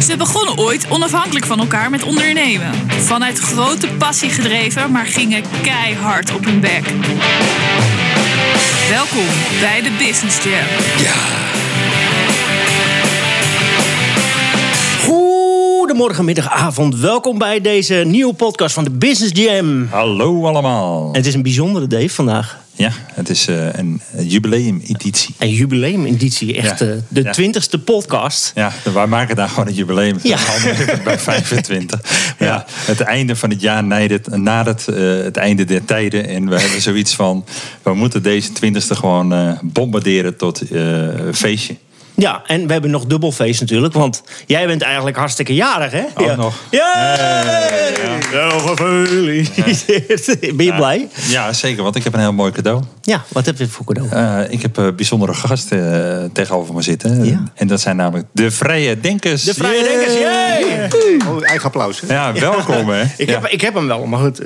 Ze begonnen ooit onafhankelijk van elkaar met ondernemen. Vanuit grote passie gedreven, maar gingen keihard op hun bek. Welkom bij de Business Jam. Goedemorgen, middag, avond. Welkom bij deze nieuwe podcast van de Business Jam. Hallo allemaal. Het is een bijzondere Dave vandaag. Ja, het is eh, een jubileumeditie. Een jubileumeditie, echt Ja. eh, de Ja. twintigste podcast. Ja, wij maken daar gewoon een jubileum. Ja. Bij 25. Ja. het einde van het jaar nadert, nadert eh, het einde der tijden. En we hebben zoiets van, we moeten deze twintigste gewoon bombarderen tot een feestje. Ja, en we hebben nog dubbel feest natuurlijk, want jij bent eigenlijk hartstikke jarig, hè? Ook ja. nog. Ja! Wel gefeliciteerd. Ben je blij? Ja, zeker, want ik heb een heel mooi cadeau. Ja, wat heb je voor cadeau? Eh, ik heb eh, bijzondere gasten eh, tegenover me zitten. Ja. En dat zijn namelijk de Vrije Denkers. De Vrije Denkers, yay! Oh, eigen applaus. hè? Ja, welkom hè. Ik, Ja, heb, ik heb hem wel, maar goed.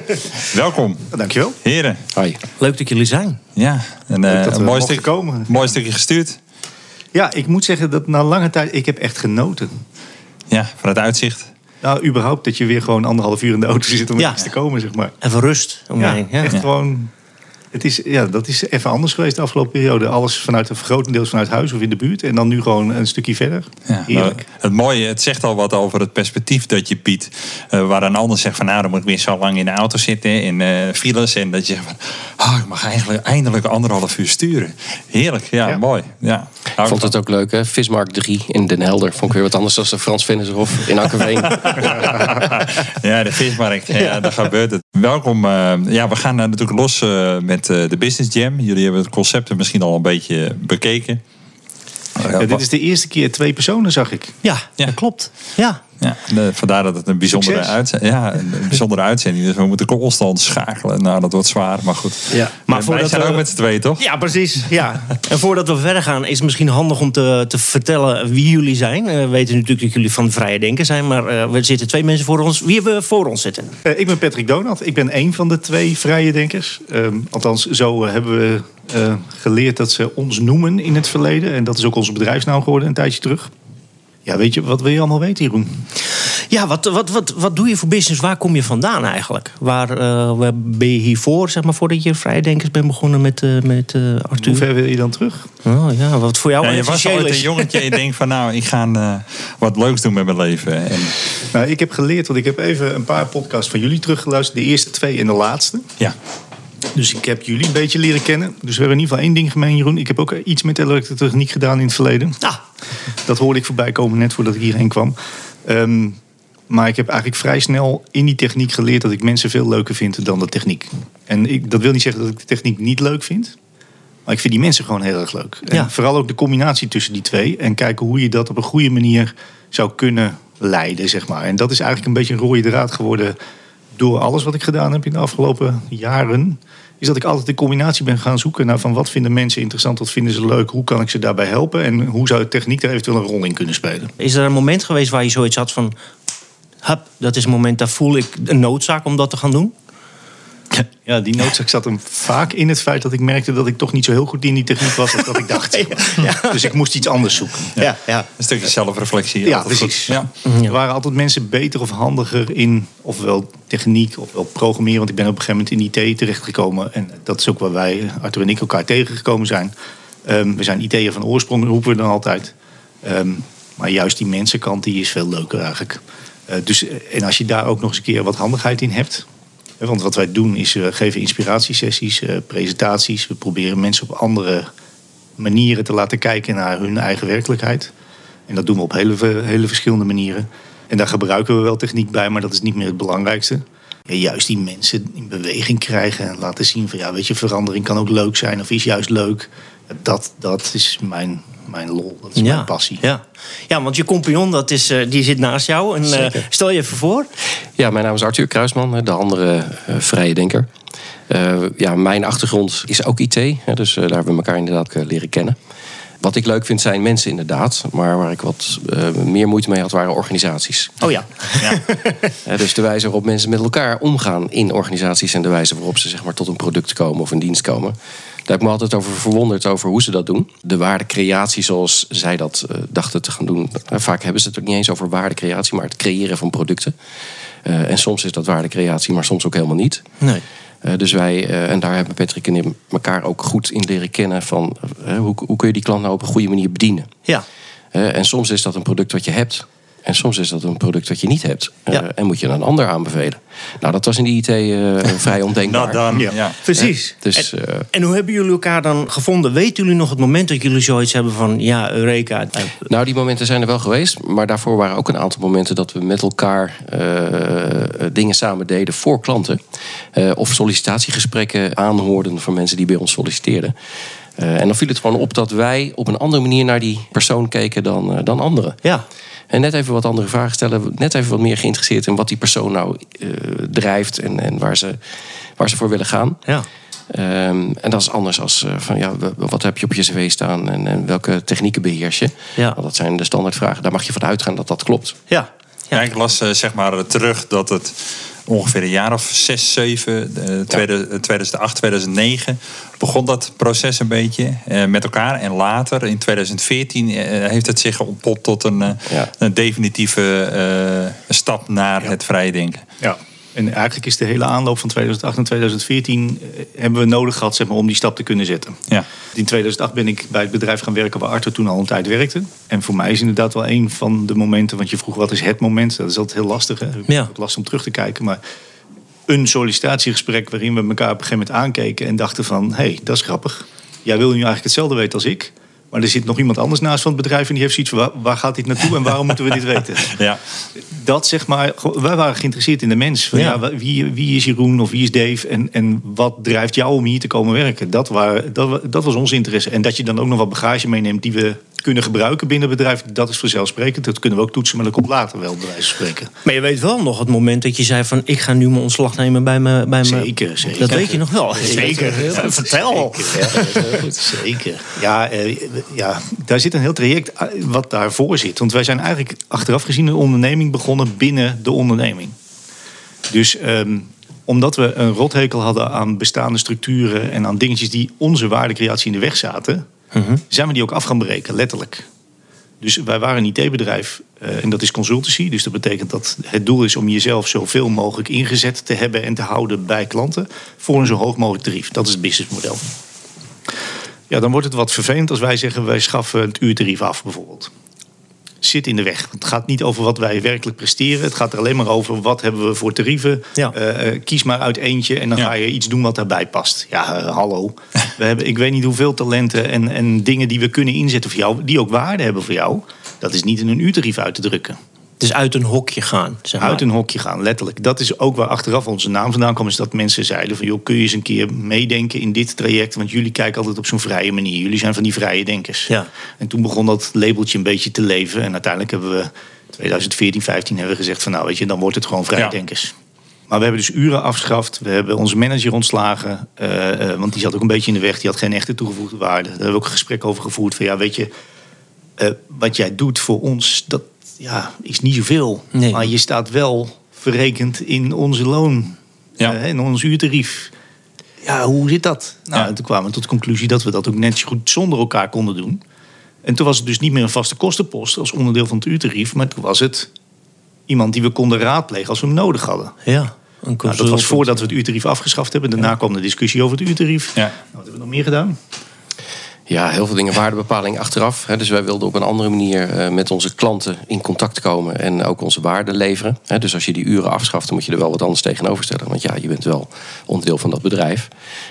Welkom, Dankjewel. heren. Leuk dat jullie zijn. Ja, eh, we een mooi, mochten stuk, komen. mooi stukje gestuurd. Ja, ik moet zeggen dat na lange tijd, ik heb echt genoten. Ja, van het uitzicht. Nou, überhaupt dat je weer gewoon anderhalf uur in de auto zit om Ja. ergens te komen, zeg maar. Even rust om je Ja, heen. Ja. echt gewoon... Het is, ja, dat is even anders geweest de afgelopen periode. Alles vanuit een grotendeels vanuit huis of in de buurt. En dan nu gewoon een stukje verder. Ja, Heerlijk. maar het mooie, het zegt al wat over het perspectief dat je biedt. Eh, waar een ander zegt van nou, dan moet ik weer zo lang in de auto zitten in eh, files. En dat je zegt van, ah, ik mag eigenlijk eindelijk anderhalf uur sturen. Heerlijk, ja, Ja. mooi. Ja. Ik vond het ook leuk, hè? Vismark 3 in Den Helder. Vond ik weer wat anders dan de Frans Vennershof in Akkerveen. Ja, de vismarkt. Ja, daar gebeurt het. Welkom. eh, ja, we gaan natuurlijk los eh, met eh, de Business Jam. Jullie hebben het concept misschien al een beetje bekeken. Eh, Ja, dit is de eerste keer twee personen, zag ik. Ja, Ja. dat klopt. Ja. Ja, de- vandaar dat het een bijzondere, uitzending, ja, een bijzondere uitzending is. Dus we moeten constant schakelen. Nou, dat wordt zwaar, maar goed. Ja, maar wij voordat zijn we- ook met z'n tweeën, toch? Ja, precies. Ja. En voordat we verder gaan, is het misschien handig om te, te vertellen wie jullie zijn. Eh, we weten natuurlijk dat jullie van Vrije Denken zijn, maar eh, er zitten twee mensen voor ons. Wie hebben we voor ons zitten? Eh, ik ben Patrick Donat. Ik ben één van de twee vrije denkers. Ehm, althans, zo hebben we eh, geleerd dat ze ons noemen in het verleden. En dat is ook onze bedrijfsnaam geworden een tijdje terug. Ja, weet je, wat wil je allemaal weten, Jeroen? Ja, wat, wat, wat, wat doe je voor business? Waar kom je vandaan eigenlijk? Waar, eh, waar ben je hiervoor, zeg maar, voordat je Vrije Denkers bent begonnen met, eh, met eh, Hoe Arthur? ver wil je dan terug? Oh, ja, wat voor jou Ja, je was ooit een jongetje en je denkt van nou, ik ga eh, wat leuks doen met mijn leven. En, Nou, ik heb geleerd, want ik heb even een paar podcasts van jullie teruggeluisterd. De eerste twee en de laatste. ja, Dus ik heb jullie een beetje leren kennen. Dus we hebben in ieder geval één ding gemeen, Jeroen. Ik heb ook iets met elektrotechniek gedaan in het verleden. Ah, Dat hoorde ik voorbij komen net voordat ik hierheen kwam. Ehm, maar ik heb eigenlijk vrij snel in die techniek geleerd dat ik mensen veel leuker vind dan de techniek. En ik, dat wil niet zeggen dat ik de techniek niet leuk vind. Maar ik vind die mensen gewoon heel erg leuk. En Ja. vooral ook de combinatie tussen die twee. En kijken hoe je dat op een goede manier zou kunnen leiden, zeg maar. En dat is eigenlijk een beetje een rode draad geworden door alles wat ik gedaan heb in de afgelopen jaren. Is dat ik altijd de combinatie ben gaan zoeken naar van wat vinden mensen interessant, wat vinden ze leuk, hoe kan ik ze daarbij helpen en hoe zou techniek daar eventueel een rol in kunnen spelen. is er een moment geweest waar je zoiets had van... Hup, dat is een moment, daar voel ik een noodzaak om dat te gaan doen? Ja, die noodzaak zat hem vaak in het feit dat ik merkte dat ik toch niet zo heel goed in die techniek was als dat ik dacht. Dus ik moest iets anders zoeken. Ja, ja. een stukje zelfreflectie. Ja, precies. Ja. Er waren altijd mensen beter of handiger in ofwel techniek ofwel programmeren. Want ik ben op een gegeven moment in IT terechtgekomen. En dat is ook waar wij, Arthur en ik, elkaar tegengekomen zijn. Ehm, we zijn IT'er van oorsprong, roepen we dan altijd. Ehm, maar juist die mensenkant die is veel leuker eigenlijk. Eh, dus, eh, en als je daar ook nog eens een keer wat handigheid in hebt. Want wat wij doen is, we geven inspiratiesessies, eh, presentaties. We proberen mensen op andere manieren te laten kijken naar hun eigen werkelijkheid. En dat doen we op hele, hele verschillende manieren. En daar gebruiken we wel techniek bij, maar dat is niet meer het belangrijkste. Ja, juist die mensen in beweging krijgen en laten zien van ja, weet je, verandering kan ook leuk zijn of is juist leuk. Dat, dat is mijn, mijn lol, dat is mijn passie. Ja. ja, want je compagnon dat is, eh, die zit naast jou. En, eh, stel je even voor. Ja, mijn naam is Arthur Kruisman, de andere eh, vrije denker. Eh, ja, mijn achtergrond is ook IT, hè, dus daar hebben we elkaar inderdaad leren kennen. Wat ik leuk vind zijn mensen inderdaad, maar waar ik wat eh, meer moeite mee had waren organisaties. Oh ja. Hè, dus de wijze waarop mensen met elkaar omgaan in organisaties en de wijze waarop ze zeg maar, tot een product komen of een dienst komen. Heb ik me altijd over verwonderd over hoe ze dat doen. De waardecreatie zoals zij dat eh, dachten te gaan doen. Eh, vaak hebben ze het ook niet eens over waardecreatie, maar het creëren van producten. Eh, en soms is dat waardecreatie, maar soms ook helemaal niet. Nee. Dus wij, en daar hebben Patrick en ik elkaar ook goed in leren kennen van hoe, hoe kun je die klant nou op een goede manier bedienen. Ja. En soms is dat een product wat je hebt. En soms is dat een product wat je niet hebt. Eh. En moet je een ander aanbevelen. Nou, dat was in de IT eh, vrij ondenkbaar. Nou dan, Ja. ja. Precies. Dus en, eh, en hoe hebben jullie elkaar dan gevonden? Weten jullie nog het moment dat jullie zoiets hebben van... Ja, Eureka. Nou, die momenten zijn er wel geweest. Maar daarvoor waren ook een aantal momenten dat we met elkaar eh, dingen samen deden voor klanten. Eh, of sollicitatiegesprekken aanhoorden van mensen die bij ons solliciteerden. Eh, en dan viel het gewoon op dat wij op een andere manier naar die persoon keken dan, eh, dan anderen. Ja. En net even wat andere vragen stellen. Net even wat meer geïnteresseerd in wat die persoon nou eh, drijft en, en waar, ze, waar ze voor willen gaan. Ja. Ehm, en dat is anders als eh, van ja, wat heb je op je cv staan en, en welke technieken beheers je? Ja. Nou, dat zijn de standaardvragen. Daar mag je van uitgaan dat dat klopt. Ja. Ja, ik las zeg maar terug dat het ongeveer een jaar of zes, zeven, eh, tweede- eh, 2008, 2009, begon dat proces een beetje eh, met elkaar. En later, in 2014, eh, heeft het zich ontpopt tot een, eh, Ja. een definitieve eh, stap naar het vrije denken. Ja. En eigenlijk is de hele aanloop van 2008 en 2014 eh, hebben we nodig gehad zeg maar, om die stap te kunnen zetten. Ja. In 2008 ben ik bij het bedrijf gaan werken waar Arthur toen al een tijd werkte. En voor mij is inderdaad wel een van de momenten, want je vroeg wat is het moment? Dat is altijd heel lastig. Hè? Ja. Ook lastig om terug te kijken. Maar een sollicitatiegesprek waarin we elkaar op een gegeven moment aankeken en dachten van, hé, hey, dat is grappig. Jij wil nu eigenlijk hetzelfde weten als ik. Maar er zit nog iemand anders naast van het bedrijf en die heeft zoiets van, waar, waar gaat dit naartoe en waarom moeten we dit weten? Ja. dat zeg maar, wij waren geïnteresseerd in de mens. Van, Ja. wie, wie is Jeroen of wie is Dave en, en wat drijft jou om hier te komen werken? Dat, waren, dat, wa- dat was ons interesse. En dat je dan ook nog wat bagage meeneemt die we kunnen gebruiken binnen het bedrijf, dat is vanzelfsprekend. Dat kunnen we ook toetsen, maar dat komt later wel, bij wijze van spreken. Maar je weet wel nog het moment dat je zei van... ik ga nu mijn ontslag nemen bij me. Bij me. Zeker, zeker. Dat weet je nog wel. Zeker. Vertel. Zeker. Ja, eh, ja, daar zit een heel traject eh, wat daarvoor zit. Want wij zijn eigenlijk achteraf gezien een onderneming begonnen binnen de onderneming. Dus ehm, omdat we een rothekel hadden aan bestaande structuren en aan dingetjes die onze waardecreatie in de weg zaten, zijn we die ook af gaan breken, letterlijk. Dus wij waren een IT-bedrijf eh, en dat is consultancy. Dus dat betekent dat het doel is om jezelf zoveel mogelijk ingezet te hebben en te houden bij klanten voor een zo hoog mogelijk tarief. Dat is het businessmodel. Ja, dan wordt het wat vervelend als wij zeggen wij schaffen het uurtarief af bijvoorbeeld. Zit in de weg. Het gaat niet over wat wij werkelijk presteren. Het gaat er alleen maar over wat hebben we voor tarieven. Ja. Eh, eh, kies maar uit eentje en dan Ja. ga je iets doen wat daarbij past. Ja, eh, hallo. We hebben, ik weet niet hoeveel talenten en, en dingen die we kunnen inzetten voor jou, die ook waarde hebben voor jou. Dat is niet in een uurtarief uit te drukken. Dus uit een hokje gaan. Zeg maar. Uit een hokje gaan, letterlijk. Dat is ook waar achteraf onze naam vandaan kwam. Is dat mensen zeiden van, joh, kun je eens een keer meedenken in dit traject? Want jullie kijken altijd op zo'n vrije manier. Jullie zijn van die vrije denkers. Ja. En toen begon dat labeltje een beetje te leven. En uiteindelijk hebben we 2014, 15 hebben we gezegd van, nou weet je, dan wordt het gewoon vrije Ja. denkers. Maar we hebben dus uren afgeschaft. We hebben onze manager ontslagen. eh, eh, want die zat ook een beetje in de weg. Die had geen echte toegevoegde waarde. Daar hebben we ook een gesprek over gevoerd. Van ja, weet je, eh, wat jij doet voor ons, dat ja, is niet zoveel. Nee. Maar je staat wel verrekend in onze loon. Ja. eh, in ons uurtarief. Ja, hoe zit dat? Nou, Ja. en toen kwamen we tot de conclusie dat we dat ook net zo goed zonder elkaar konden doen. En toen was het dus niet meer een vaste kostenpost als onderdeel van het uurtarief. Maar toen was het iemand die we konden raadplegen als we hem nodig hadden. Ja. Een Nou, dat was voordat we het uurtarief afgeschaft hebben. Daarna kwam de discussie over het uurtarief. Ja. Nou, wat hebben we nog meer gedaan? Ja, heel veel dingen waardebepaling achteraf. Hè. Dus wij wilden op een andere manier eh, met onze klanten in contact komen en ook onze waarde leveren. Hè. Dus als je die uren afschaft, dan moet je er wel wat anders tegenover stellen. Want ja, je bent wel onderdeel van dat bedrijf.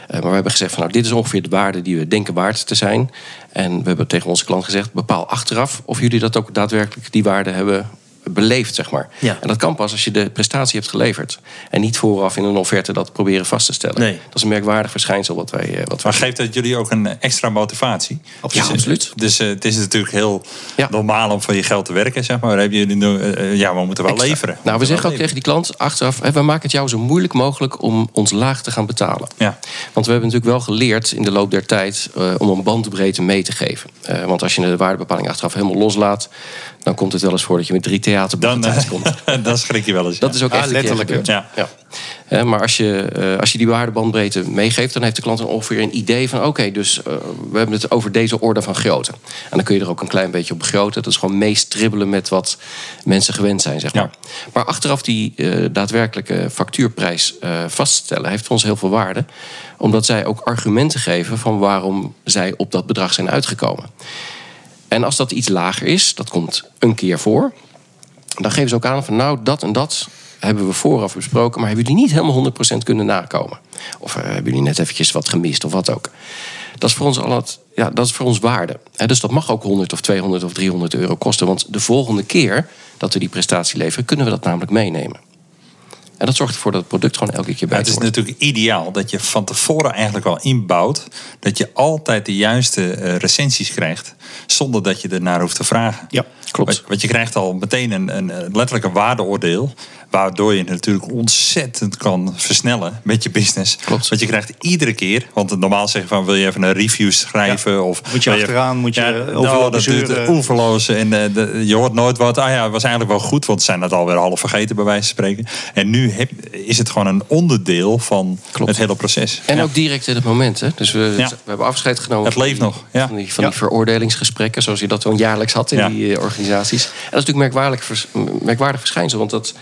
Eh, maar we hebben gezegd van nou, dit is ongeveer de waarde die we denken waard te zijn. En we hebben tegen onze klant gezegd, bepaal achteraf of jullie dat ook daadwerkelijk die waarde hebben beleefd, zeg maar. Ja. En dat kan pas als je de prestatie hebt geleverd. En niet vooraf in een offerte dat proberen vast te stellen. Nee. Dat is een merkwaardig verschijnsel wat wij, eh, wat wij Maar geeft dat jullie ook een extra motivatie? Ja, absoluut. Dus eh, het is natuurlijk heel Ja. normaal om voor je geld te werken, zeg maar. Maar hebben jullie nu, eh, ja, we moeten wel Extra. leveren. Nou, we zeggen ook tegen die klant achteraf: hè, we maken het jou zo moeilijk mogelijk om ons laag te gaan betalen. Ja. Want we hebben natuurlijk wel geleerd in de loop der tijd eh, om een bandbreedte mee te geven. Eh, want als je de waardebepaling achteraf helemaal loslaat, dan komt het wel eens voor dat je met drie theaterboeken thuis eh, komt. dan schrik je wel eens. Dat is ook Ah, echt een keer letterlijk. Ja. Maar als je, eh, als je die waardebandbreedte meegeeft, dan heeft de klant dan ongeveer een idee van: oké, dus eh, we hebben het over deze orde van grootte. En dan kun je er ook een klein beetje op begroten. Dat is gewoon meestribbelen met wat mensen gewend zijn, zeg maar. Maar achteraf die eh, daadwerkelijke factuurprijs vaststellen, heeft voor ons heel veel waarde. Omdat zij ook argumenten geven van waarom zij op dat bedrag zijn uitgekomen. En als dat iets lager is, dat komt een keer voor, dan geven ze ook aan van nou, dat en dat hebben we vooraf besproken, maar hebben jullie niet helemaal 100% kunnen nakomen? Of eh, hebben jullie net eventjes wat gemist of wat ook? Dat is voor ons, al het, ja, dat is voor ons waarde. Dus dat mag ook 100 of 200 of 300 euro kosten, want de volgende keer dat we die prestatie leveren, kunnen we dat namelijk meenemen. En dat zorgt ervoor dat het product gewoon elke keer Ja, beter het is wordt. natuurlijk ideaal dat je van tevoren eigenlijk al inbouwt dat je altijd de juiste eh, recensies krijgt, zonder dat je ernaar hoeft te vragen. Ja, klopt. Want- Want je krijgt al meteen een, een, een letterlijke waardeoordeel, waardoor je natuurlijk ontzettend kan versnellen met je business. Klopt. Want je krijgt iedere keer, want normaal zeg je van wil je even een review schrijven of Moet je achteraan, moet je ja, overal nou, dat duurt oeverloos en eh, de- je hoort nooit wat. Ah ja, het was eigenlijk wel goed, want ze zijn het alweer half vergeten bij wijze van spreken. En nu heb, is het gewoon een onderdeel van Klopt. het hele proces. En Ja. ook direct in het moment. Hè? Dus we, Ja. we hebben afscheid genomen. Het van leeft die- nog, ja. Van, die, van Ja. die veroordelingsgesprekken, zoals je dat zo'n jaarlijks had in Ja. die eh, organisaties. En dat is natuurlijk merkwaardig, merkwaardig verschijnsel. Want dat,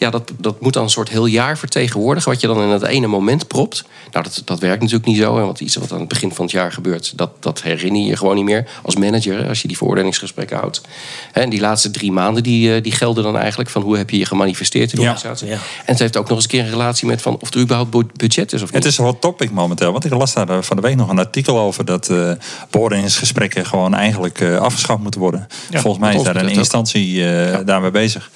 ja, dat, dat moet dan een soort heel jaar vertegenwoordigen. Wat je dan in dat ene moment propt. Nou, dat, dat werkt natuurlijk niet zo. hè, Want iets wat aan het begin van het jaar gebeurt, dat, dat herinner je je gewoon niet meer. Als manager, als je die veroordelingsgesprekken houdt. Hè, En die laatste drie maanden, die, eh, die gelden dan eigenlijk van hoe heb je je gemanifesteerd in de Ja. organisatie. Ja. En het heeft ook nog eens een keer een relatie met van of er überhaupt bu- budget is of niet. Het is een hot topic momenteel. Want ik las daar eh, van de week nog een artikel over dat eh beoordelingsgesprekken gewoon eigenlijk eh, afgeschaft moeten worden. Ja, Volgens mij is daar een instantie eh, daarmee bezig.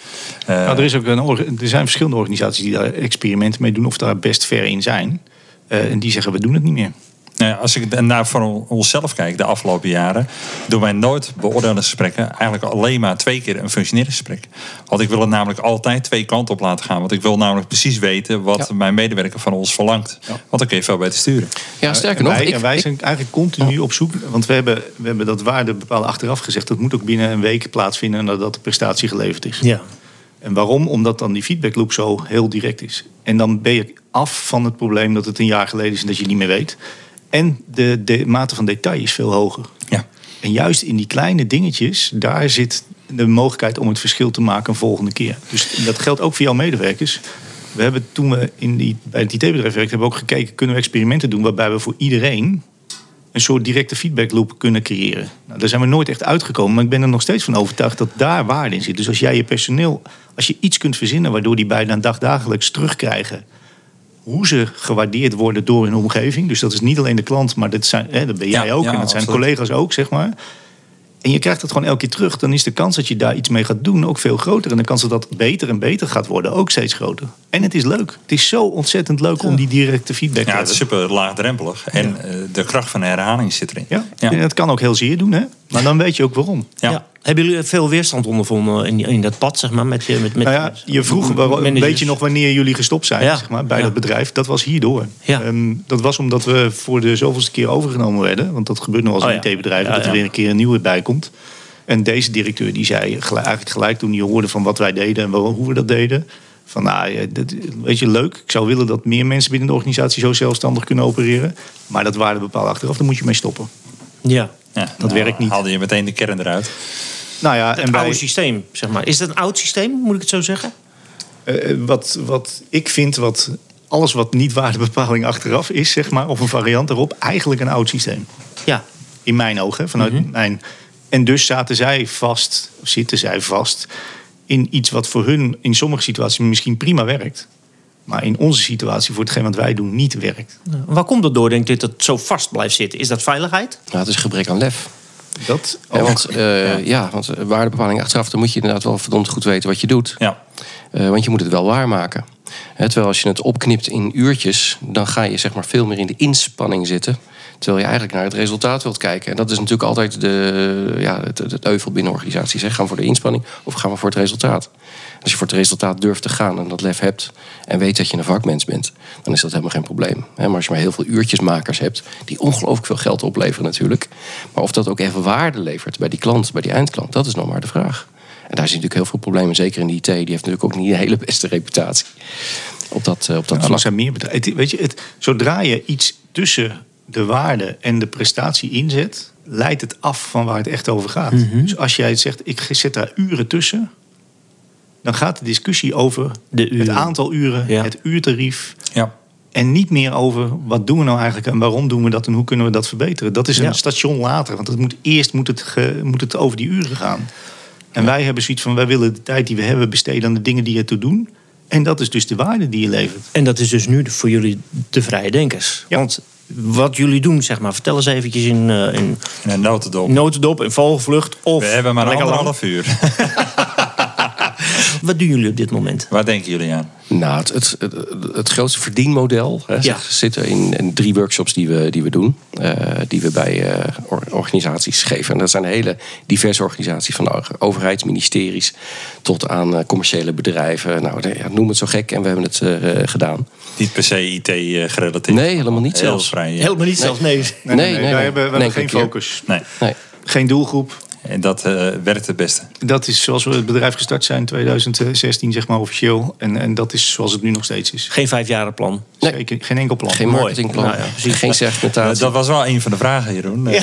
Eh, Nou, er, is ook een, er zijn verschillende organisaties die daar experimenten mee doen of daar best ver in zijn. Eh, en die zeggen we doen het niet meer. Nou ja, als ik naar voor onszelf kijk, de afgelopen jaren, doen wij nooit beoordelingsgesprekken. Eigenlijk alleen maar twee keer een functioneringsgesprek. Want ik wil het namelijk altijd twee kanten op laten gaan. Want ik wil namelijk precies weten wat Ja. mijn medewerker van ons verlangt. Want dan kun je veel beter sturen. Ja, sterker en nog, wij, ik, en wij ik- zijn eigenlijk continu op zoek. Want we hebben, we hebben dat waarde bepalen achteraf gezegd. Dat moet ook binnen een week plaatsvinden nadat de prestatie geleverd is. Ja. En waarom? Omdat dan die feedbackloop zo heel direct is. En dan ben je af van het probleem dat het een jaar geleden is en dat je niet meer weet. En de, de mate van detail is veel hoger. Ja. En juist in die kleine dingetjes, daar zit de mogelijkheid om het verschil te maken een volgende keer. Dus dat geldt ook voor jouw medewerkers. We hebben toen we in die, bij het IT-bedrijf werkten, hebben we ook gekeken, kunnen we experimenten doen waarbij we voor iedereen een soort directe feedbackloop kunnen creëren. Nou, daar zijn we nooit echt uitgekomen, maar ik ben er nog steeds van overtuigd dat daar waarde in zit. Dus als jij je personeel, als je iets kunt verzinnen waardoor die bijna dagdagelijks terugkrijgen hoe ze gewaardeerd worden door hun omgeving. Dus dat is niet alleen de klant, maar dat, zijn, hè, dat ben jij Ja, ook ja, en dat zijn collega's ook, zeg maar. En je krijgt het gewoon elke keer terug. Dan is de kans dat je daar iets mee gaat doen ook veel groter. En de kans dat dat beter en beter gaat worden ook steeds groter. En het is leuk. Het is zo ontzettend leuk om die directe feedback te Ja, het is hebben. super laagdrempelig. En eh, de kracht van de herhaling zit erin. Ja, Ja. En het kan ook heel zeer doen, hè? Maar dan weet je ook waarom. Ja. Hebben jullie veel weerstand ondervonden in, in dat pad, zeg maar? Met, je- met, met, Nou ja, je vroeg, waarom- managers? weet je nog wanneer jullie gestopt zijn Ja. zeg maar, bij Ja. dat bedrijf? Dat was hierdoor. Ja. Ehm, dat was omdat we voor de zoveelste keer overgenomen werden. Want dat gebeurt nog als Oh een ja. IT-bedrijf, Ja, dat er weer een keer een nieuwe bij komt. En deze directeur die zei gelijk- eigenlijk gelijk toen hij hoorde van wat wij deden en wel- hoe we dat deden. Van nou, ja, dat, weet je, leuk. Ik zou willen dat meer mensen binnen de organisatie zo zelfstandig kunnen opereren. Maar dat waarde bepaald achteraf, daar moet je mee stoppen. Ja. Ja, Dat werkt niet. Haalde je meteen de kern eruit. Nou ja, en Het bij, oude systeem, zeg maar. Is dat een oud systeem, moet ik het zo zeggen? Eh, wat, wat ik vind, wat alles wat niet waardebepaling achteraf is, zeg maar, of een variant daarop, eigenlijk een oud systeem. Ja. In mijn ogen, vanuit mijn. En dus zaten zij vast, of zitten zij vast, in iets wat voor hun in sommige situaties misschien prima werkt. Maar in onze situatie, voor hetgeen wat wij doen, niet werkt. Waar komt dat door, denk ik, dat het zo vast blijft zitten? Is dat veiligheid? nou, het is gebrek aan lef. Dat Ja, want, eh, ja. want eh, waardebepaling achteraf, dan moet je inderdaad wel verdomd goed weten wat je doet. Ja. Eh, want je moet het wel waarmaken. Terwijl als je het opknipt in uurtjes, dan ga je zeg maar veel meer in de inspanning zitten. Terwijl je eigenlijk naar het resultaat wilt kijken. En dat is natuurlijk altijd de, ja, het, het, het euvel binnen organisaties. Hè. Gaan we voor de inspanning of gaan we voor het resultaat? Als je voor het resultaat durft te gaan en dat lef hebt... en weet dat je een vakmens bent, dan is dat helemaal geen probleem. Hè, Maar als je maar heel veel uurtjesmakers hebt... die ongelooflijk veel geld opleveren natuurlijk... maar of dat ook even waarde levert bij die klant, bij die eindklant... dat is nog maar de vraag. En daar zit natuurlijk heel veel problemen, zeker in de IT. Die heeft natuurlijk ook niet een hele beste reputatie op dat, eh, op dat Ja, er vlak. zijn meer bedrijven. Weet je, het, zodra je iets tussen de waarde en de prestatie inzet, leidt het af van waar het echt over gaat. Dus als jij zegt, ik zet daar uren tussen, dan gaat de discussie over De het aantal uren, Ja. het uurtarief. Ja. En niet meer over wat doen we nou eigenlijk en waarom doen we dat en hoe kunnen we dat verbeteren. Dat is een Ja. station later. Want het moet, eerst moet het, ge- moet het over die uren gaan. En wij hebben zoiets van, wij willen de tijd die we hebben besteden aan de dingen die ertoe doen. En dat is dus de waarde die je levert. En dat is dus nu voor jullie de vrije denkers. Ja. Want wat jullie doen, zeg maar, vertel eens eventjes in, eh, in En een notendop. notendop, in vogelvlucht of We hebben maar lang. anderhalf uur. Wat doen jullie op dit moment? Waar denken jullie aan? Nou, het, het, het, het grootste verdienmodel hè, Ja. zit er in, in drie workshops die we, die we doen. eh, die we bij eh, or- organisaties geven. En dat zijn hele diverse organisaties. Van de overheid, ministeries tot aan eh, commerciële bedrijven. Nou, de- ja, noem het zo gek. En we hebben het gedaan. Niet per se IT gerelateerd. Nee, helemaal niet Heel zelfs. vrij. ja. Helemaal niet zelfs, nee. Nee, nee, Nee, nee, nee, wij nee. hebben, we Nee, hebben geen focus. Nee, Nee. Geen doelgroep. En dat eh, werkt het beste. Dat is zoals we het bedrijf gestart zijn in 2016, zeg maar officieel. En, en dat is zoals het nu nog steeds is. Geen vijfjarenplan. Nee. Zeker, geen enkel plan. Geen marketingplan, Nou ja, precies. geen Eh, segmentatie. dat was wel een van de vragen, Jeroen. Eh,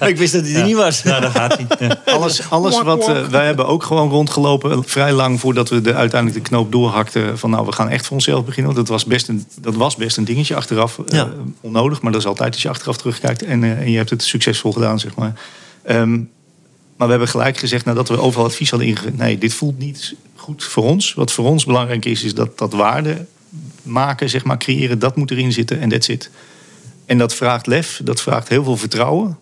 Maar ik wist dat hij er niet was. Nou, daar gaat hij. Ja. Alles, alles wat... eh, wij hebben ook gewoon rondgelopen vrij lang voordat we de, uiteindelijk de knoop doorhakten. Van nou, we gaan echt voor onszelf beginnen. Want dat was best een, dat was best een dingetje achteraf. eh, Ja. onnodig, maar dat is altijd als je achteraf terugkijkt. En, en je hebt het succesvol gedaan, zeg maar. Ehm, maar we hebben gelijk gezegd nadat we overal advies hadden ingegeven. Nee, dit voelt niet goed voor ons. Wat voor ons belangrijk is, is dat, dat waarde maken, zeg maar, creëren. Dat moet erin zitten en that's it. En dat vraagt lef, dat vraagt heel veel vertrouwen.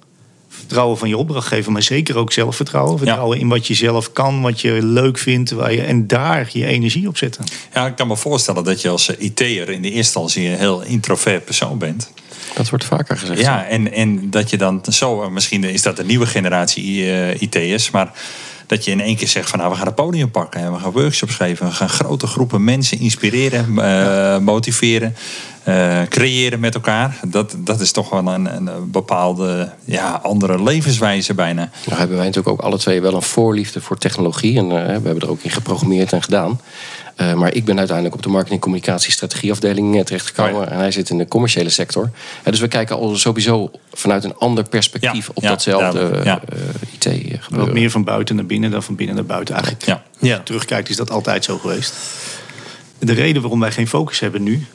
Vertrouwen van je opdrachtgever, maar zeker ook zelfvertrouwen. Vertrouwen in wat je zelf kan, wat je leuk vindt. Waar je, en daar je energie op zetten. Ja, ik kan me voorstellen dat je als eh, IT'er in de eerste instantie een heel introvert persoon bent. Dat wordt vaker gezegd. Ja, en, en dat je dan zo, eh, misschien is dat een nieuwe generatie eh, IT'ers, maar dat je in één keer zegt van nou we gaan het podium pakken en we gaan workshops geven, we gaan grote groepen mensen inspireren, eh, motiveren, eh, creëren met elkaar. Dat, dat is toch wel een, een bepaalde ja, andere levenswijze bijna. Nou hebben wij natuurlijk ook alle twee wel een voorliefde voor technologie. En eh, we hebben er ook in geprogrammeerd en gedaan. Eh, maar ik ben uiteindelijk op de marketing, communicatie, strategieafdeling terechtgekomen. Oh ja. En hij zit in de commerciële sector. Eh, dus we kijken al sowieso vanuit een ander perspectief Ja, op ja, datzelfde eh, IT eh, Wat gebeuren. meer van buiten naar binnen dan van binnen naar buiten. Eigenlijk, Ja. Ja. als je terugkijkt, is dat altijd zo geweest. De reden waarom wij geen focus hebben nu.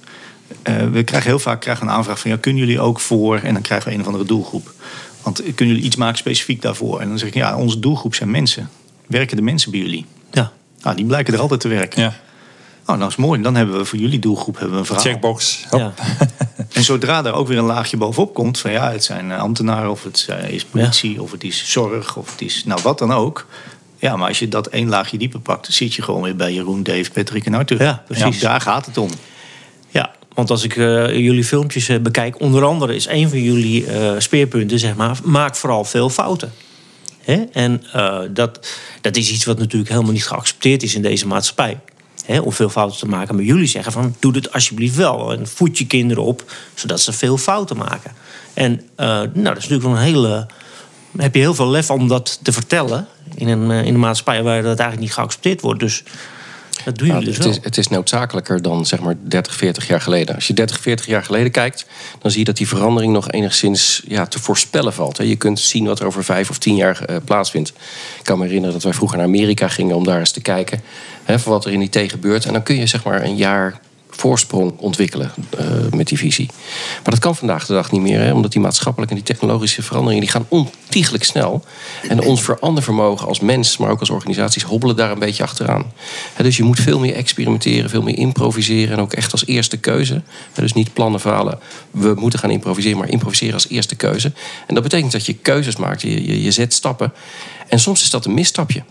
Eh, we krijgen heel vaak krijgen een aanvraag van ja, kunnen jullie ook voor. En dan krijgen we een of andere doelgroep. Want kunnen jullie iets maken specifiek daarvoor? En dan zeg ik ja, onze doelgroep zijn mensen. Werken de mensen bij jullie? Ja. Nou, die blijken er altijd te werken. Ja. Oh, nou is mooi. Dan hebben we voor jullie doelgroep hebben we een verhaal. Checkbox. Hop. Ja. En zodra daar ook weer een laagje bovenop komt, van ja, het zijn eh, ambtenaren of het eh, is politie of het is zorg of het is nou wat dan ook. Ja, maar als je dat één laagje dieper pakt, zit je gewoon weer bij Jeroen, Dave, Patrick en Arthur. Ja, precies. daar gaat het om. Want als ik eh, jullie filmpjes eh, bekijk, onder andere is een van jullie eh, speerpunten, zeg maar, maak vooral veel fouten. Hè? En dat, dat is iets wat natuurlijk helemaal niet geaccepteerd is in deze maatschappij. Hè? Om veel fouten te maken. Maar jullie zeggen van, doe het alsjeblieft wel. En voed je kinderen op, zodat ze veel fouten maken. En nou, dat is natuurlijk wel een hele... Heb je heel veel lef om dat te vertellen in een, in een maatschappij waar dat eigenlijk niet geaccepteerd wordt. Dus dat doen Nou, dus het, is, het is noodzakelijker dan zeg maar 30, 40 jaar geleden. Als je 30, 40 jaar geleden kijkt, dan zie je dat die verandering nog enigszins ja, te voorspellen valt. hè. Je kunt zien wat er over vijf of tien jaar eh, plaatsvindt. Ik kan me herinneren dat wij vroeger naar Amerika gingen om daar eens te kijken hè, voor wat er in die IT gebeurt. En dan kun je zeg maar een jaar voorsprong ontwikkelen eh, met die visie. Maar dat kan vandaag de dag niet meer, hè, omdat die maatschappelijke en die technologische veranderingen die gaan ontiegelijk snel. En ons verandervermogen als mens, maar ook als organisaties, hobbelen daar een beetje achteraan. Hè, dus je moet veel meer experimenteren, veel meer improviseren en ook echt als eerste keuze. Dus niet plannen falen, we moeten gaan improviseren, maar improviseren als eerste keuze. En dat betekent dat je keuzes maakt, je, je, je zet stappen. En soms is dat een misstapje.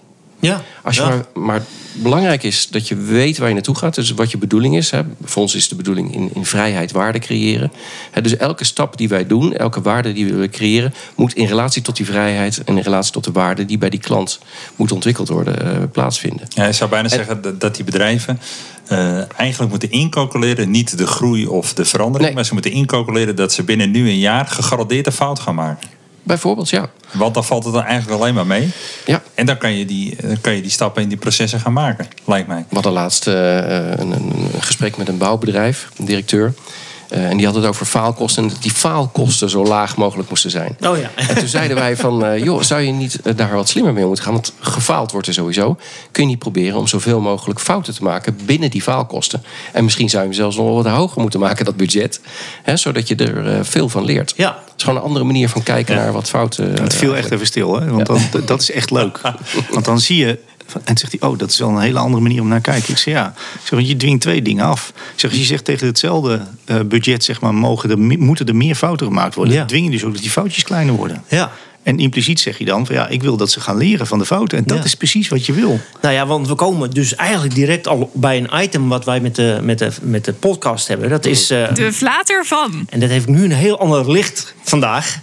Ja, Als je ja. maar, maar belangrijk is dat je weet waar je naartoe gaat. Dus wat je bedoeling is. Hè. Voor ons is de bedoeling in, in vrijheid waarde creëren. Hè, dus elke stap die wij doen, elke waarde die we willen creëren... moet in relatie tot die vrijheid en in relatie tot de waarde... die bij die klant moet ontwikkeld worden, eh, plaatsvinden. Ja, ik zou bijna zeggen dat, dat die bedrijven eh, eigenlijk moeten incalculeren, niet de groei of de verandering, Nee. maar ze moeten incalculeren dat ze binnen nu een jaar gegarandeerd een fout gaan maken. Bijvoorbeeld, ja. Want dan valt het dan eigenlijk alleen maar mee. ja. En dan kan je die, dan kan je die stappen in die processen gaan maken, lijkt mij. We hadden laatst eh, een, een, een gesprek met een bouwbedrijf, een directeur. Eh, en die had het over faalkosten. En dat die faalkosten zo laag mogelijk moesten zijn. Oh ja. En toen zeiden wij van, eh, joh, zou je niet eh, daar wat slimmer mee moeten gaan? Want gefaald wordt er sowieso. Kun je niet proberen om zoveel mogelijk fouten te maken binnen die faalkosten? En misschien zou je hem zelfs nog wel wat hoger moeten maken, dat budget. Hè, zodat je er eh, veel van leert. Ja. Het is gewoon een andere manier van kijken naar wat fouten. Het viel echt even stil, hè? want dan, dat is echt leuk. Want dan zie je, en zegt hij, oh, dat is wel een hele andere manier om naar te kijken. Ik zeg ja, ik zeg, want je dwingt twee dingen af. Ik zeg, als je zegt tegen hetzelfde eh, budget, zeg maar, mogen er, moeten er meer fouten gemaakt worden, Ja. dwing je dus ook dat die foutjes kleiner worden. Ja. En impliciet zeg je dan van ja, ik wil dat ze gaan leren van de fouten. En dat Ja. is precies wat je wil. Nou ja, want we komen dus eigenlijk direct al bij een item wat wij met de, met de, met de podcast hebben. Dat is. eh, De flater van. en dat heeft nu een heel ander licht vandaag.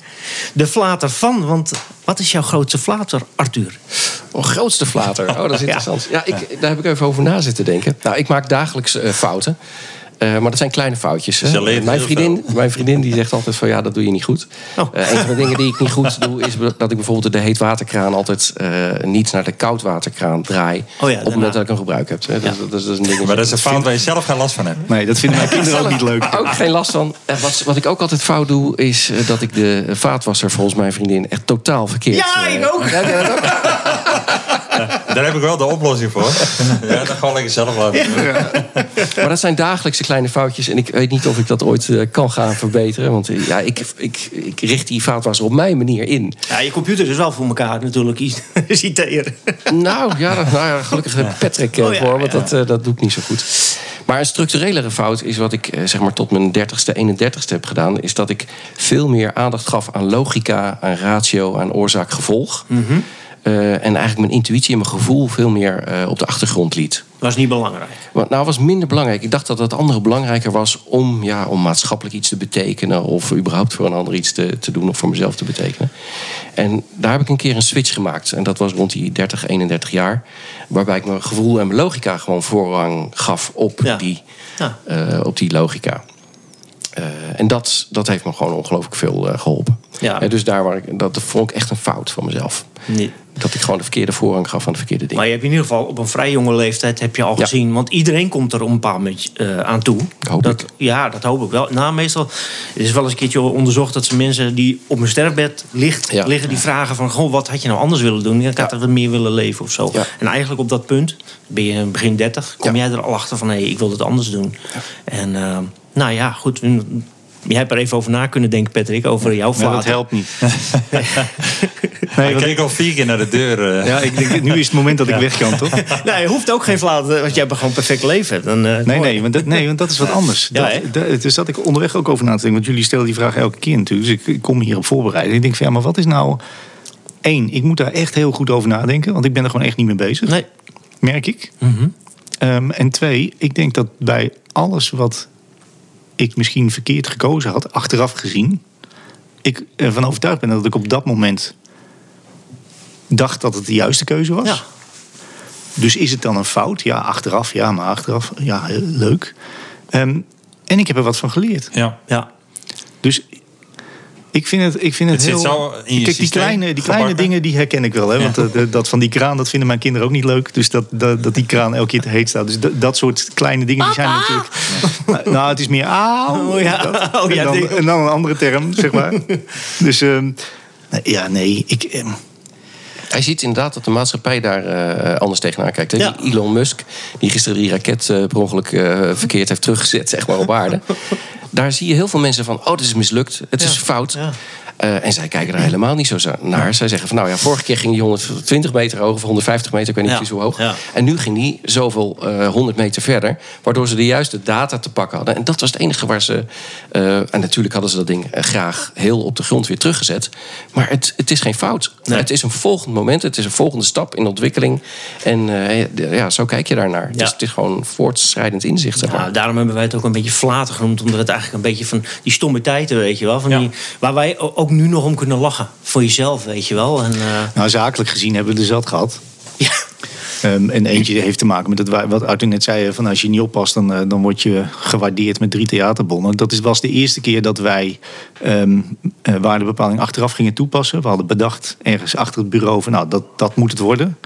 De flater van. Want wat is jouw grootste flater, Arthur? Oh, grootste flater. Oh, dat is interessant. Ja, ik, daar heb ik even over na zitten denken. Nou, ik maak dagelijks eh, fouten. Eh, maar dat zijn kleine foutjes. hè. Mijn vriendin, mijn vriendin die zegt altijd van ja, dat doe je niet goed. Oh. Eh, een van de dingen die ik niet goed doe, is dat ik bijvoorbeeld de heetwaterkraan altijd eh, niet naar de koudwaterkraan draai. Oh ja, op het moment dat ik hem gebruik heb. hè. Dat, dat, dat is een ding. Maar dat is een fout waar je zelf geen last van hebt. Nee, dat vinden mijn kinderen ook niet leuk. Ook geen last van. En wat, wat ik ook altijd fout doe, is dat ik de vaatwasser volgens mijn vriendin echt totaal verkeerd. Ja, ik ook. Ja, ja, dat ook. Daar heb ik wel de oplossing voor. Ja, dan gewoon lekker zelf laten doen. Maar dat zijn dagelijkse kleine foutjes. En ik weet niet of ik dat ooit eh, kan gaan verbeteren. Want eh, ja, ik, ik, ik richt die vaatwasser op mijn manier in. Ja, je computer is wel voor elkaar natuurlijk iets citeren. Nou ja, dat- nou ja gelukkig heb Patrick eh, Oh ja, voor. Want ja. dat, eh, dat doe ik niet zo goed. Maar een structurelere fout is wat ik zeg maar tot mijn 30ste, 31ste heb gedaan. Is dat ik veel meer aandacht gaf aan logica, aan ratio, aan oorzaak-gevolg. Eh, en eigenlijk mijn intuïtie en mijn gevoel veel meer eh, op de achtergrond liet. Was niet belangrijk. Want, nou, was minder belangrijk. Ik dacht dat het andere belangrijker was om, ja, om maatschappelijk iets te betekenen. Of überhaupt voor een ander iets te, te doen of voor mezelf te betekenen. En daar heb ik een keer een switch gemaakt. En dat was rond die 30, 31 jaar. Waarbij ik mijn gevoel en mijn logica gewoon voorrang gaf op, Ja. die, Ja. eh, op die logica. En dat, dat heeft me gewoon ongelooflijk veel eh, geholpen. Ja. Eh, dus daar waar ik, dat vond ik echt een fout van mezelf. Nee. Dat ik gewoon de verkeerde voorrang gaf aan de verkeerde dingen. Maar je hebt in ieder geval op een vrij jonge leeftijd heb je al Ja. gezien. Want iedereen komt er op een bepaald moment eh, aan toe. Hoop dat, ik. Ja, dat hoop ik wel. Nou, meestal het is wel eens een keertje onderzocht dat ze mensen die op een sterfbed ligt, Ja. liggen, die vragen van goh, wat had je nou anders willen doen? Ik had er wat meer willen leven of zo. En eigenlijk op dat punt, ben je begin 30, kom jij er al achter van hé, ik wil het anders doen. En eh, nou ja, goed. Jij hebt er even over na kunnen denken, Patrick, over jouw vader. dat helpt niet. Nee, want keek al vier keer naar de deur. eh. ja, ik denk, nu is het moment dat ik weg kan, toch? Nee, je hoeft ook geen flater, want jij hebt gewoon een perfect leven. Dan, eh, Nee, nee, want dat, nee, want dat is wat anders. Ja, dat, dat- dus zat ik onderweg ook over na te denken. Want jullie stellen die vraag elke keer natuurlijk. Dus ik, ik kom hierop voorbereiden. Ik denk van ja, maar wat is nou... Eén, ik moet daar echt heel goed over nadenken. Want ik ben er gewoon echt niet mee bezig. Nee. Merk ik. Mhm. Ehm, en twee, ik denk dat bij alles wat ik misschien verkeerd gekozen had, achteraf gezien, ik ervan overtuigd ben dat ik op dat moment dacht dat het de juiste keuze was. Ja. Dus is het dan een fout? Ja, achteraf, ja, maar achteraf, ja, heel leuk. Ehm, en ik heb er wat van geleerd. Ja. Ja. Dus ik vind het, ik vind het, Het zit heel... zo in je Kijk, die kleine, die kleine gebakken. dingen die herken ik wel. Hè? Want eh, de- dat van die kraan, dat vinden mijn kinderen ook niet leuk. Dus dat, dat, dat die kraan elke keer te heet staat. Dus dat, dat soort kleine dingen die zijn natuurlijk... Nou, het is meer auw. Oh ja. Dat- Oh ja, en, dan, en dan een andere term, zeg maar. Dus ehm, ja, nee, ik... ehm, Hij ziet inderdaad dat de maatschappij daar eh, anders tegenaan kijkt. hè. Ja. Die Elon Musk, die gisteren die raket eh, per ongeluk eh, verkeerd heeft teruggezet, zeg maar, op aarde. Daar zie je heel veel mensen van, oh, dit is mislukt, het is Ja. fout. Ja. Eh, en zij kijken daar helemaal niet zo naar. Zij zeggen van, nou ja, vorige keer ging die 120 meter hoog of 150 meter, ik weet niet Ja. precies hoe hoog. Ja. En nu ging die zoveel eh 100 meter verder, waardoor ze de juiste data te pakken hadden. En dat was het enige waar ze... eh, en natuurlijk hadden ze dat ding graag heel op de grond weer teruggezet. Maar het, het is geen fout. Nee. Het is een volgend moment, het is een volgende stap in ontwikkeling. En eh, ja, zo kijk je daarnaar. Ja. Dus het is gewoon voortschrijdend inzicht, zeg maar. Nou, daarom hebben wij het ook een beetje flater genoemd. Omdat het eigenlijk een beetje van die stomme tijden, weet je wel. Van Ja. die, waar wij ook nu nog om kunnen lachen. Voor jezelf, weet je wel. En, eh, nou, zakelijk gezien hebben we de zat gehad. ja, Ehm, en eentje heeft te maken met het, wa- wat Arthur net zei: van als je niet oppast, dan, eh, dan word je gewaardeerd met drie theaterbonnen. Dat is, was de eerste keer dat wij ehm, eh, waardebepaling achteraf gingen toepassen. We hadden bedacht ergens achter het bureau van nou, dat, dat moet het worden.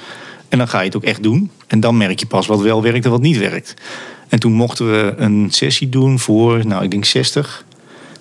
En dan ga je het ook echt doen. En dan merk je pas wat wel werkt en wat niet werkt. En toen mochten we een sessie doen voor, nou, ik denk 60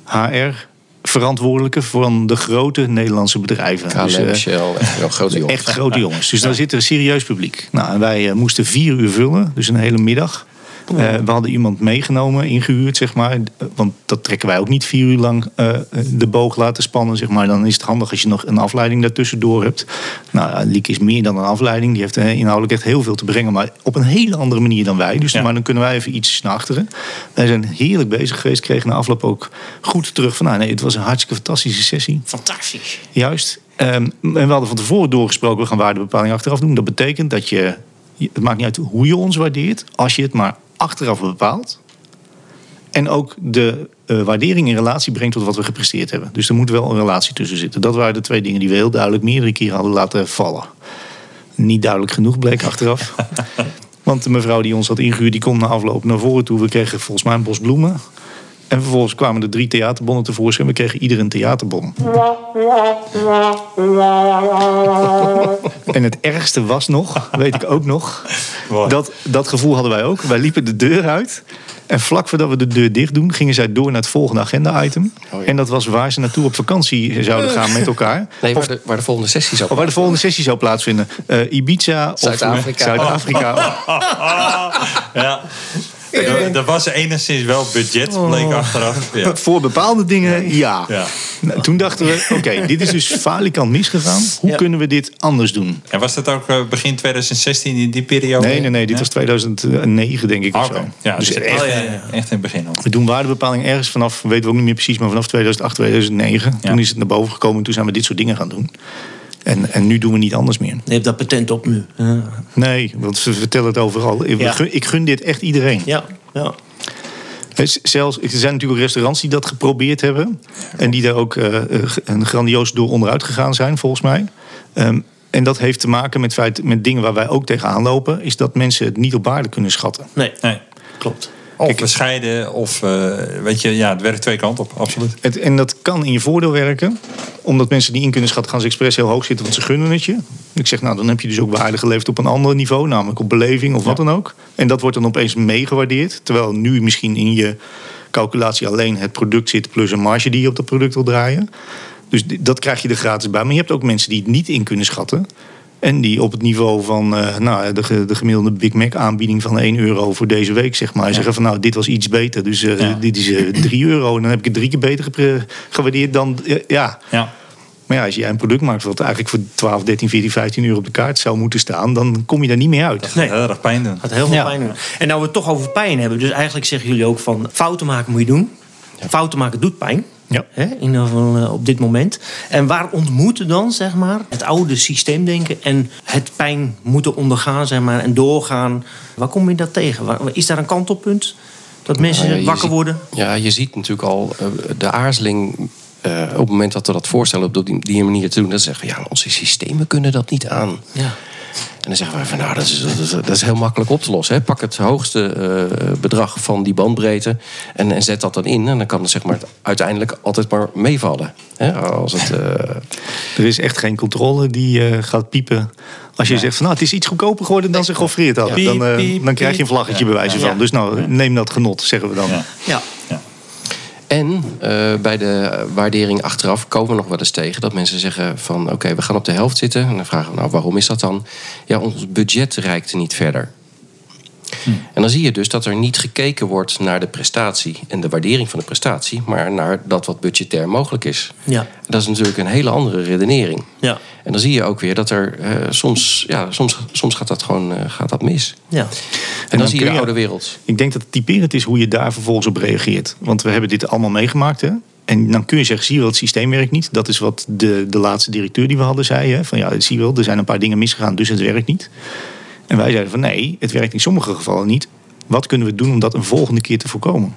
HR verantwoordelijken van de grote Nederlandse bedrijven. KLM, Dus, eh, Shell, echt grote jongens. Echt grote jongens. Dus daar zit er serieus publiek. Nou, en wij eh, moesten vier uur vullen, dus een hele middag. Eh, we hadden iemand meegenomen, ingehuurd, zeg maar. Eh, Want dat trekken wij ook niet vier uur lang eh, de boog laten spannen, zeg maar. Dan is het handig als je nog een afleiding daartussendoor hebt. Nou, Liek is meer dan een afleiding. Die heeft inhoudelijk echt heel veel te brengen, maar op een hele andere manier dan wij. Dus Ja. maar dan kunnen wij even iets naar achteren. Wij zijn heerlijk bezig geweest, kregen na afloop ook goed terug van... Nou, nee, het was een hartstikke fantastische sessie. Fantastisch. Juist. Ehm, en we hadden van tevoren doorgesproken, we gaan waardebepaling achteraf doen. Dat betekent dat je- het maakt niet uit hoe je ons waardeert, als je het maar achteraf bepaalt. En ook de eh, waardering in relatie brengt tot wat we gepresteerd hebben. Dus er moet wel een relatie tussen zitten. Dat waren de twee dingen die we heel duidelijk meerdere keren hadden laten vallen. Niet duidelijk genoeg bleek achteraf. Want de mevrouw die ons had ingehuurd, die komt na afloop naar voren toe. We kregen volgens mij een bos bloemen. En vervolgens kwamen er drie theaterbonnen tevoorschijn. We kregen ieder een theaterbon. En het ergste was nog, weet ik ook nog, dat, dat gevoel hadden wij ook. Wij liepen de deur uit. En vlak voordat we de deur dicht doen, gingen zij door naar het volgende agenda-item. Oh ja. En dat was waar ze naartoe op vakantie zouden gaan met elkaar. Nee, Of, waar de, waar de volgende sessie zou of waar de volgende sessie zou plaatsvinden. Eh, Ibiza of Zuid-Afrika. Zuid-Afrika. Ja. Er, er was enigszins wel budget, bleek achteraf. Ja. Voor bepaalde dingen, ja. Ja. Nou, toen dachten we, oké, dit is dus falikant misgegaan. Hoe Ja. kunnen we dit anders doen? En was dat ook eh, begin 2016 in die periode? Nee, nee, nee, dit was 2009 denk ik of Oké. zo. Ja, dus dus echt, echt, Oh, ja, ja. echt in het begin al. we doen waardebepaling ergens vanaf, weten we ook niet meer precies, maar vanaf 2008, 2009. Ja. Toen is het naar boven gekomen en toen zijn we dit soort dingen gaan doen. En, en nu doen we niet anders meer. Je hebt dat patent op nu. Ja, Nee, want ze vertellen het overal. Ik Ja. gun, ik gun dit echt iedereen. ja. ja. Z- Zelfs, er zijn natuurlijk restaurants die dat geprobeerd hebben. En die daar ook eh, eh, een grandioos door onderuit gegaan zijn, volgens mij. Ehm, en dat heeft te maken met, feit, met dingen waar wij ook tegenaan lopen. Is dat mensen het niet op waarde kunnen schatten. Nee, Nee. klopt. Of bescheiden, of eh, weet je, ja, het werkt twee kanten op, absoluut. Het, en dat kan in je voordeel werken. Omdat mensen die in kunnen schatten, gaan ze expres heel hoog zitten, want ze gunnen het je. Ik zeg, nou, dan heb je dus ook waarde geleverd op een ander niveau, namelijk op beleving of wat dan ook. En dat wordt dan opeens meegewaardeerd. Terwijl nu misschien in je calculatie alleen het product zit plus een marge die je op dat product wil draaien. Dus dat krijg je er gratis bij. Maar je hebt ook mensen die het niet in kunnen schatten. En die op het niveau van eh, nou, de, de gemiddelde Big Mac aanbieding van 1 euro voor deze week, zeg maar. Zeggen van nou, dit was iets beter. Dus eh, Ja. dit is eh 3 euro. En dan heb ik het drie keer beter gewaardeerd dan. eh, ja. Ja. Maar ja, als jij een product maakt wat eigenlijk voor 12, 13, 14, 15 euro op de kaart zou moeten staan, dan kom je daar niet meer uit. Nee. Heel erg pijn doen. Gaat heel veel Ja. pijn doen. En nou we het toch over pijn hebben. Dus eigenlijk zeggen jullie ook van fouten maken moet je doen. Fouten maken doet pijn. Ja. Hè, in ieder geval eh, op dit moment. En waar ontmoeten dan zeg maar, het oude systeemdenken en het pijn moeten ondergaan zeg maar, en doorgaan? Waar kom je dat tegen? Waar- Is daar een kantelpunt? Dat mensen Nou ja, wakker ziet- worden? Ja, je ziet natuurlijk al eh, de aarzeling eh, op het moment dat we dat voorstellen op die, die manier te doen. Dan zeggen we, ja, onze systemen kunnen dat niet aan. Ja. En dan zeggen we van, nou, dat is, dat is, dat is heel makkelijk op te lossen. Hè. Pak het hoogste eh, bedrag van die bandbreedte en, en zet dat dan in. En dan kan het zeg maar, uiteindelijk altijd maar meevallen. Hè. Als het, eh, Er is echt geen controle die eh, gaat piepen. Als je zegt van nou, het is iets goedkoper geworden dan ze geoffreerd hadden. Ja. Dan, dan krijg je een vlaggetje Ja. bij wijze Ja. van. Dus nou, neem dat genot, zeggen we dan. Ja. En eh, bij de waardering achteraf komen we nog wel eens tegen dat mensen zeggen van oké, we gaan op de helft zitten. En dan vragen we nou waarom is dat dan? Ja, ons budget reikte niet verder. En dan zie je dus dat er niet gekeken wordt naar de prestatie en de waardering van de prestatie, maar naar dat wat budgetair mogelijk is. Ja. Dat is natuurlijk een hele andere redenering. Ja. En dan zie je ook weer dat er eh, soms, ja, soms, soms gaat dat gewoon eh, gaat dat mis. Ja. En, dan, dan zie je de oude wereld. Ik denk dat het typerend is hoe je daar vervolgens op reageert. Want we hebben dit allemaal meegemaakt. Hè? En dan kun je zeggen, zie je wel, het systeem werkt niet. Dat is wat de, de laatste directeur die we hadden zei. Hè? Van ja, zie je wel, er zijn een paar dingen misgegaan, dus het werkt niet. En wij zeiden van nee, het werkt in sommige gevallen niet. Wat kunnen we doen om dat een volgende keer te voorkomen?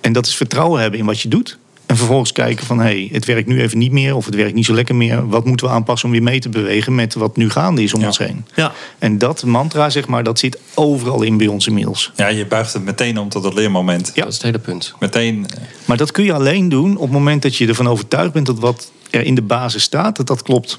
En dat is vertrouwen hebben in wat je doet. En vervolgens kijken van, hé, hey, het werkt nu even niet meer... of het werkt niet zo lekker meer. Wat moeten we aanpassen om weer mee te bewegen... met wat nu gaande is om Ja. ons heen? Ja. En dat mantra, zeg maar, dat zit overal in bij ons inmiddels. Ja, je buigt het meteen om tot het leermoment. Ja. Dat is het hele punt. Meteen, eh, Maar dat kun je alleen doen op het moment dat je ervan overtuigd bent... dat wat er in de basis staat, dat dat klopt.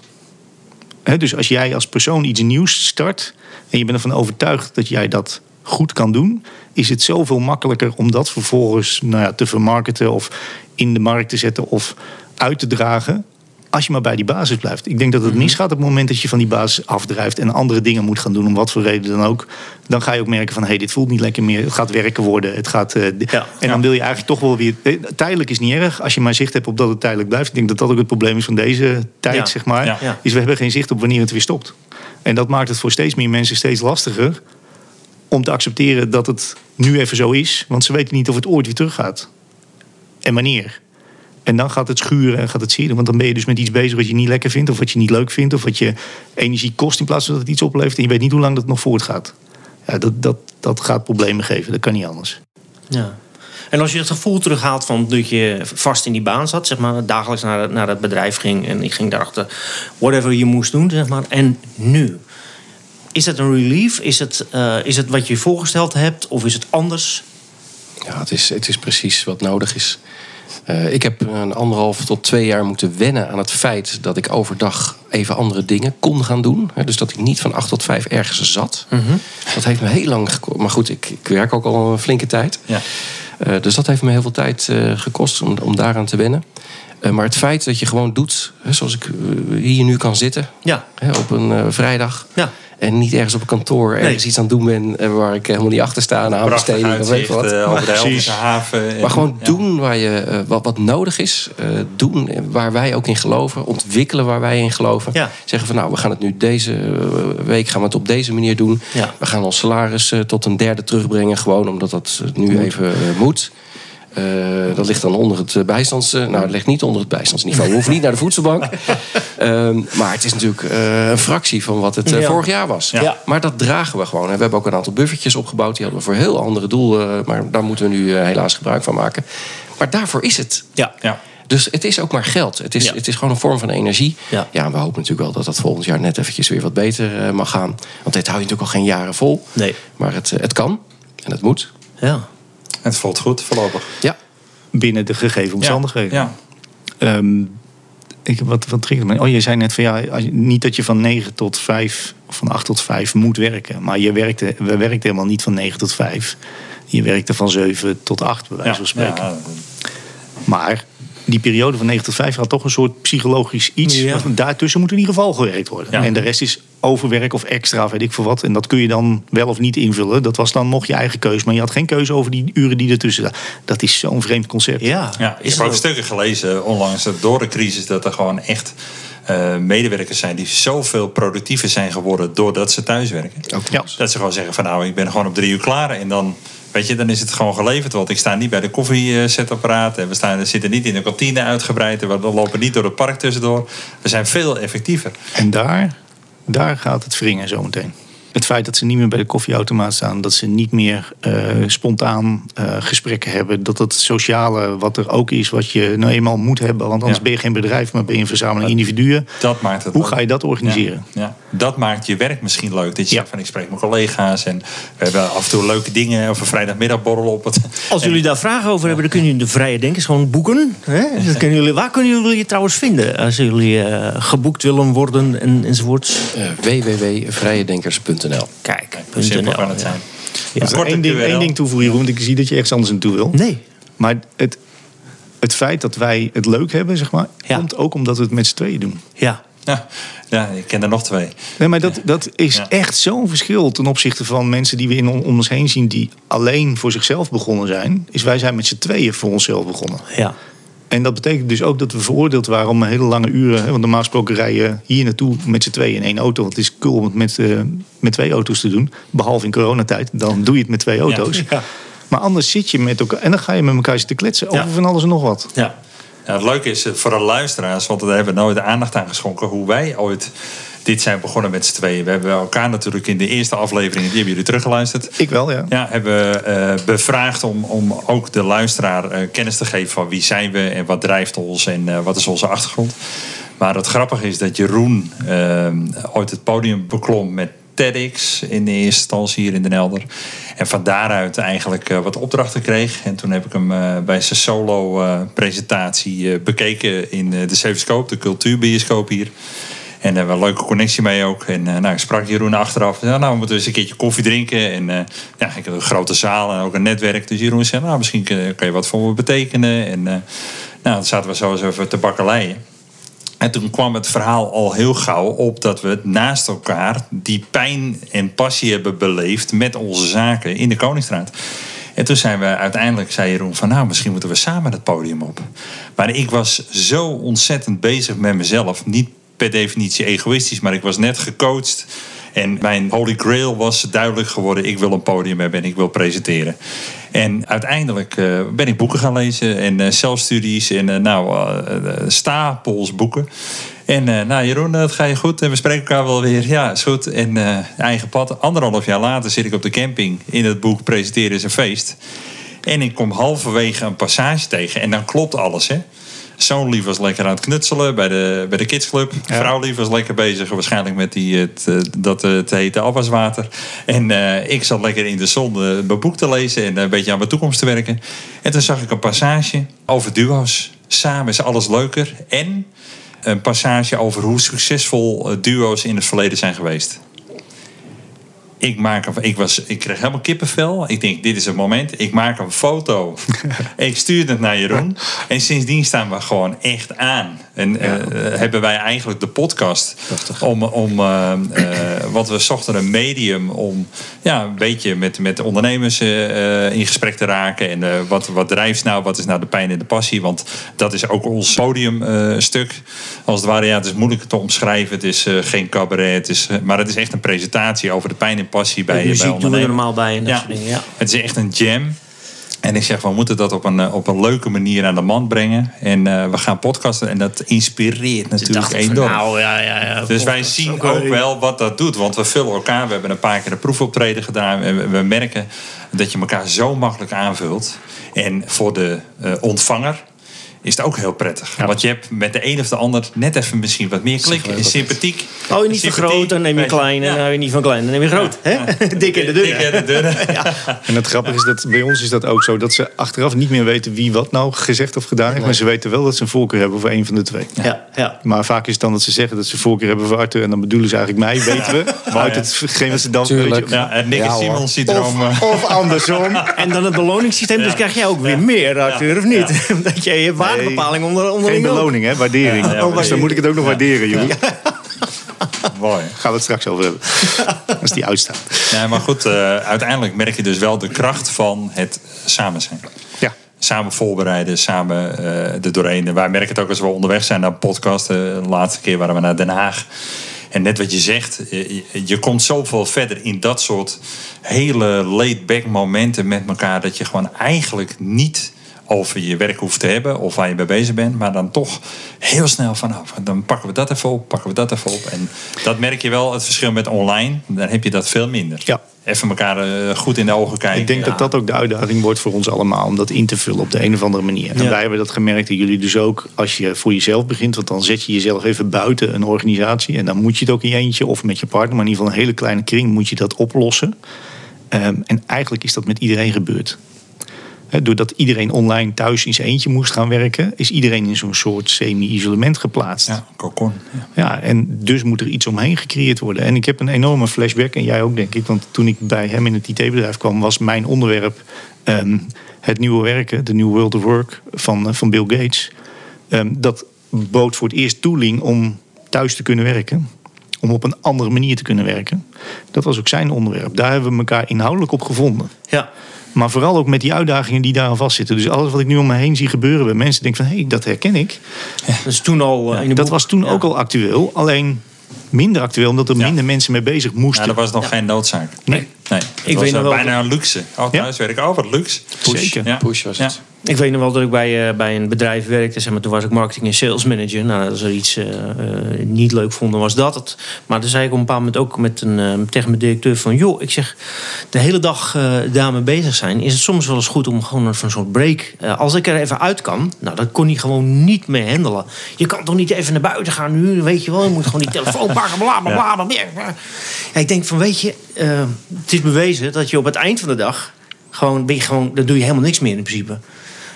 Dus als jij als persoon iets nieuws start... en je bent ervan overtuigd dat jij dat goed kan doen... is het zoveel makkelijker om dat vervolgens nou ja, te vermarkten... of in de markt te zetten of uit te dragen... als je maar bij die basis blijft. Ik denk dat het misgaat op het moment dat je van die basis afdrijft... en andere dingen moet gaan doen, om wat voor reden dan ook. Dan ga je ook merken van, hé, hey, dit voelt niet lekker meer. Het gaat werken worden. Het gaat, eh, Ja. en dan wil je eigenlijk toch wel weer... eh, Tijdelijk is niet erg, als je maar zicht hebt op dat het tijdelijk blijft. Ik denk dat dat ook het probleem is van deze tijd, Ja. zeg maar. Ja. Ja. Is we hebben geen zicht op wanneer het weer stopt. En dat maakt het voor steeds meer mensen steeds lastiger... om te accepteren dat het nu even zo is. Want ze weten niet of het ooit weer teruggaat. En wanneer. En dan gaat het schuren en gaat het zeren. Want dan ben je dus met iets bezig wat je niet lekker vindt... of wat je niet leuk vindt... of wat je energie kost in plaats van dat het iets oplevert... en je weet niet hoe lang dat nog voortgaat. Ja, dat, dat, dat gaat problemen geven. Dat kan niet anders. Ja. En als je het gevoel terughaalt van dat je vast in die baan zat, zeg maar, dagelijks naar, naar het bedrijf ging en ik ging daarachter, whatever je moest doen, zeg maar. En nu, is het een relief? Is het, eh, is het wat je je voorgesteld hebt of is het anders? Ja, het is, het is precies wat nodig is. Eh, ik heb een anderhalf tot twee jaar moeten wennen aan het feit dat ik overdag even andere dingen kon gaan doen. Hè, Dus dat ik niet van acht tot vijf ergens zat. Dat heeft me heel lang gekost. Maar goed, ik, ik werk ook al een flinke tijd. ja. Eh, dus dat heeft me heel veel tijd eh, gekost om, om daaraan te wennen. Eh, maar het feit dat je gewoon doet, hè, zoals ik eh, hier nu kan zitten, Ja. hè, op een eh, vrijdag. Ja. En niet ergens op een kantoor ergens Nee. iets aan het doen ben eh, waar ik helemaal niet achter sta. Een aanbesteding of weet wat. eh, over de Precies. Haven. En- Maar gewoon ja. doen waar je, eh, wat, wat nodig is. eh, doen waar wij ook in geloven. Ontwikkelen waar wij in geloven. Ja. Zeggen van nou, we gaan het nu deze week gaan we het op deze manier doen. Ja. We gaan ons salaris tot een derde terugbrengen. Gewoon omdat dat nu even moet. Eh, dat ligt dan onder het eh, bijstands... eh, nou, het ligt niet onder het bijstandsniveau. We hoeven niet naar de voedselbank. Ehm, maar het is natuurlijk een fractie van wat het vorig jaar was. Ja. Maar dat dragen we gewoon. En we hebben ook een aantal buffertjes opgebouwd. Die hadden we voor heel andere doelen. Maar daar moeten we nu helaas gebruik van maken. Maar daarvoor is het. Ja. Ja. Dus het is ook maar geld. Het is, Ja. het is gewoon een vorm van energie. Ja. we hopen natuurlijk wel dat dat volgend jaar net eventjes weer wat beter mag gaan. Want dit hou je natuurlijk al geen jaren vol. Nee. Maar het, het kan. En het moet. Ja. Het voelt goed voorlopig. Ja. Binnen de gegeven omstandigheden. Ja. Ehm, ik, wat, wat triggerde me? Oh, je zei net van ja, als niet dat je van 9 tot 5 of van 8 tot 5 moet werken. Maar je werkte, we werkten helemaal niet van 9 tot 5. Je werkte van 7 tot 8, bij wijze van spreken. Ja, Maar die periode van 9 tot 5 had toch een soort psychologisch iets. Ja. Want Daartussen moet in ieder geval gewerkt worden. Ja. En de rest is overwerk of extra, weet ik veel wat. En dat kun je dan wel of niet invullen. Dat was dan nog je eigen keuze. Maar je had geen keuze over die uren die ertussen zaten. Dat is zo'n vreemd concept. Ja. Ja, ik Is heb ook stukken gelezen onlangs dat door de crisis dat er gewoon echt eh, medewerkers zijn die zoveel productiever zijn geworden doordat ze thuiswerken. Ja. Dat ze gewoon zeggen van nou, ik ben gewoon op drie uur klaar en dan, weet je, dan is het gewoon geleverd. Want ik sta niet bij de koffiezetapparaat en we staan, zitten niet in de kantine uitgebreid en we lopen niet door het park tussendoor. We zijn veel effectiever. En daar, daar gaat het wringen zometeen. Het feit dat ze niet meer bij de koffieautomaat staan, dat ze niet meer eh, spontaan eh, gesprekken hebben, dat het sociale wat er ook is, wat je nou eenmaal moet hebben, want anders Ja. ben je geen bedrijf, maar ben je een verzameling individuen. Dat maakt het Hoe leuk. ga je dat organiseren? Ja, ja. Dat maakt je werk misschien leuk. Dat je Ja. zegt van ik spreek met collega's en we hebben af en toe leuke dingen of een vrijdagmiddagborrel op het. Als jullie daar vragen over hebben, dan kunnen jullie de Vrije Denkers gewoon boeken. Hè? Dat kunnen jullie, waar kunnen jullie je trouwens vinden als jullie eh, geboekt willen worden en, enzovoorts? Eh www.vrijedenkers.nl Kijk, Hoe simpel kan het ja. zijn? Ja. Een korte Eén ding, één ding toevoegen, Jeroen, want ik zie dat je ergens anders naartoe wil. Nee. Maar het, het feit dat wij het leuk hebben, zeg maar, Ja. komt ook omdat we het met z'n tweeën doen. Ja. Ja, ja, ik ken er nog twee. Nee, maar dat, dat is Ja. echt zo'n verschil ten opzichte van mensen die we in, om ons heen zien die alleen voor zichzelf begonnen zijn. Is wij zijn met z'n tweeën voor onszelf begonnen. Ja. En dat betekent dus ook dat we veroordeeld waren om hele lange uren. Want normaal gesproken rij je hier naartoe met z'n tweeën in één auto. Want het is cool om het met, eh, met twee auto's te doen. Behalve in coronatijd. Dan doe je het met twee auto's. Ja. Maar anders zit je met elkaar. En dan ga je met elkaar zitten kletsen over Ja. van alles en nog wat. Ja. Ja, het leuke is eh, voor de luisteraars, want daar hebben we nooit aandacht aan geschonken, hoe wij ooit dit zijn we begonnen met z'n tweeën. We hebben elkaar natuurlijk in de eerste aflevering, die hebben jullie teruggeluisterd. Ik wel, ja. Ja, hebben eh, bevraagd om, om ook de luisteraar eh, kennis te geven van wie zijn we en wat drijft ons en eh, wat is onze achtergrond. Maar het grappige is dat Jeroen ooit het podium beklom met TEDx in de eerste instantie hier in Den Helder. En van daaruit eigenlijk wat opdrachten kreeg. En toen heb ik hem bij zijn solo-presentatie bekeken in de Zevenskoop, de cultuurbioscoop hier. En daar hebben we een leuke connectie mee ook. En eh, nou, ik sprak Jeroen achteraf. Nou, we moeten eens een keertje koffie drinken. En eh, ja, ik heb een grote zaal en ook een netwerk. Dus Jeroen zei, nou, misschien kan je wat voor me betekenen. En eh, nou, dan zaten we zo eens even te bakkeleien. En toen kwam het verhaal al heel gauw op dat we naast elkaar die pijn en passie hebben beleefd met onze zaken in de Koningsstraat. En toen zijn we uiteindelijk, zei Jeroen, van nou, misschien moeten we samen het podium op. Maar ik was zo ontzettend bezig met mezelf. Niet per definitie egoïstisch, maar ik was net gecoacht. En mijn holy grail was duidelijk geworden. Ik wil een podium hebben en ik wil presenteren. En uiteindelijk eh, ben ik boeken gaan lezen en eh, zelfstudies en eh, nou, stapels boeken. En nou Jeroen, het ga je goed en we spreken elkaar wel weer. Ja, is goed. En eigen pad. Anderhalf jaar later zit ik op de camping in het boek Presenteren is een feest. En ik kom halverwege een passage tegen en dan klopt alles hè. Zoon lief was lekker aan het knutselen bij de, bij de kidsclub. Vrouw lief was lekker bezig waarschijnlijk met die, het, eh, dat eh, het hete afwaswater. En eh, ik zat lekker in de zon eh, mijn boek te lezen en een beetje aan mijn toekomst te werken. En toen zag ik een passage over duo's. Samen is alles leuker. En een passage over hoe succesvol duo's in het verleden zijn geweest. Ik, maak een, ik, was, ik kreeg helemaal kippenvel. Ik denk, dit is het moment. Ik maak een foto. ik stuur het naar Jeroen. En sindsdien staan we gewoon echt aan. En eh, hebben wij eigenlijk de podcast. Om, om, eh, eh, want we zochten een medium om ja, een beetje met, met ondernemers eh, in gesprek te raken. En eh, wat, wat drijft nou? Wat is nou de pijn en de passie? Want dat is ook ons podiumstuk. Als het ware, ja, het is moeilijk te omschrijven. Het is eh, geen cabaret. Het is, eh, maar het is echt een presentatie over de pijn en passie bij, bij muziek doen we er ondernemers. normaal bij en dat Ja. soort dingen. Ja. Het is echt een jam. En ik zeg, we moeten dat op een, eh, op een leuke manier aan de man brengen. En eh, we gaan podcasten. En dat inspireert natuurlijk enorm. nou, ja, ja, ja, dus wij zien ook ook wel- wat dat doet. Want we vullen elkaar. We hebben een paar keer een proefoptreden gedaan. En we, we merken dat je elkaar zo makkelijk aanvult. En voor de eh, ontvanger is het ook heel prettig. Want je hebt met de een of de ander net even misschien wat meer klik. Is sympathiek. Oh, je niet van groot, dan neem je klein. En Ja. je niet van klein, dan neem je groot. Hè? Dik in de deur. Dik in de deur. En het grappige is dat bij ons is dat ook zo dat ze achteraf niet meer weten wie wat nou gezegd of gedaan heeft. Maar ze weten wel dat ze een voorkeur hebben voor een van de twee. Ja, ja. Maar vaak is het dan dat ze zeggen dat ze een voorkeur hebben voor Arthur. En dan bedoelen ze eigenlijk mij, weten we. Maar uit hetgeen wat ze dan... Tuurlijk. weet je, Ja, het Nick Ja, en. Simon syndroom. eh, Of andersom. En dan het beloningssysteem, dus Ja. krijg jij ook weer meer, Arthur, of niet? Omdat jij je waardebepaling onder, Geen beloning, hè? Waardering. Ja, ja, dus dan moet ik het ook nog waarderen, jullie. Mooi. Gaan we het straks over hebben. Als die uitstaat. Ja, maar goed, eh, uiteindelijk merk je dus wel de kracht van het samen zijn. Ja. Samen voorbereiden, samen eh er doorheen. En wij merken het ook als we onderweg zijn naar een podcast. Eh, de laatste keer waren we naar Den Haag. En net wat je zegt, je, je komt zoveel verder in dat soort hele laid-back momenten met elkaar. Dat je gewoon eigenlijk niet over je werk hoeft te hebben of waar je mee bezig bent. Maar dan toch heel snel van, nou, dan pakken we dat even op, pakken we dat even op. En dat merk je wel, het verschil met online. Dan heb je dat veel minder. Ja. Even elkaar eh, goed in de ogen kijken. Ik denk dat dat ook de uitdaging wordt voor ons allemaal. Om dat in te vullen op de een of andere manier. En Ja. wij hebben dat gemerkt. En jullie dus ook. Als je voor jezelf begint. Want dan zet je jezelf even buiten een organisatie. En dan moet je het ook in je eentje. Of met je partner. Maar in ieder geval een hele kleine kring. Moet je dat oplossen. Ehm, en eigenlijk is dat met iedereen gebeurd. Doordat iedereen online thuis in zijn eentje moest gaan werken. Is iedereen in zo'n soort semi-isolement geplaatst. Ja, cocon. Ja. Ja, en dus moet er iets omheen gecreëerd worden. En ik heb een enorme flashback, en jij ook denk ik. Want toen ik bij hem in het IT-bedrijf kwam, was mijn onderwerp ehm, het nieuwe werken, de New World of Work van, eh, van Bill Gates. Ehm, dat bood voor het eerst tooling om thuis te kunnen werken. Om op een andere manier te kunnen werken. Dat was ook zijn onderwerp. Daar hebben we elkaar inhoudelijk op gevonden. Ja. Maar vooral ook met die uitdagingen die daaraan vastzitten. Dus alles wat ik nu om me heen zie gebeuren bij mensen, denk van hé, hey, dat herken ik. Dat is toen al eh, in de Dat was toen Ja. ook al actueel. Alleen minder actueel, omdat er Ja. minder mensen mee bezig moesten. Ja, dat was nog geen noodzaak. Nee. Nee, het Ik was weet nog eh, wel- bijna een luxe. Oh, thuiswerken, oh wat luxe. Zeker. Ja. Push was het. Ik weet nog wel dat ik bij, eh, bij een bedrijf werkte. Zeg maar, toen was ik marketing en sales manager. Nou, als er iets eh, niet leuk vonden, was dat het. Maar toen zei ik op een bepaald moment ook met een, eh, tegen mijn directeur van... joh, ik zeg, de hele dag eh, daarmee bezig zijn... is het soms wel eens goed om gewoon een soort break... eh, als ik er even uit kan, nou, dat kon hij gewoon niet meer handelen. Je kan toch niet even naar buiten gaan nu, weet je wel. Je moet gewoon die telefoon pakken, bla, bla, bla, bla, bla. Ja, ik denk van, weet je, het is bewezen dat je op het eind van de dag... gewoon, ben je gewoon, dan doe je helemaal niks meer in principe.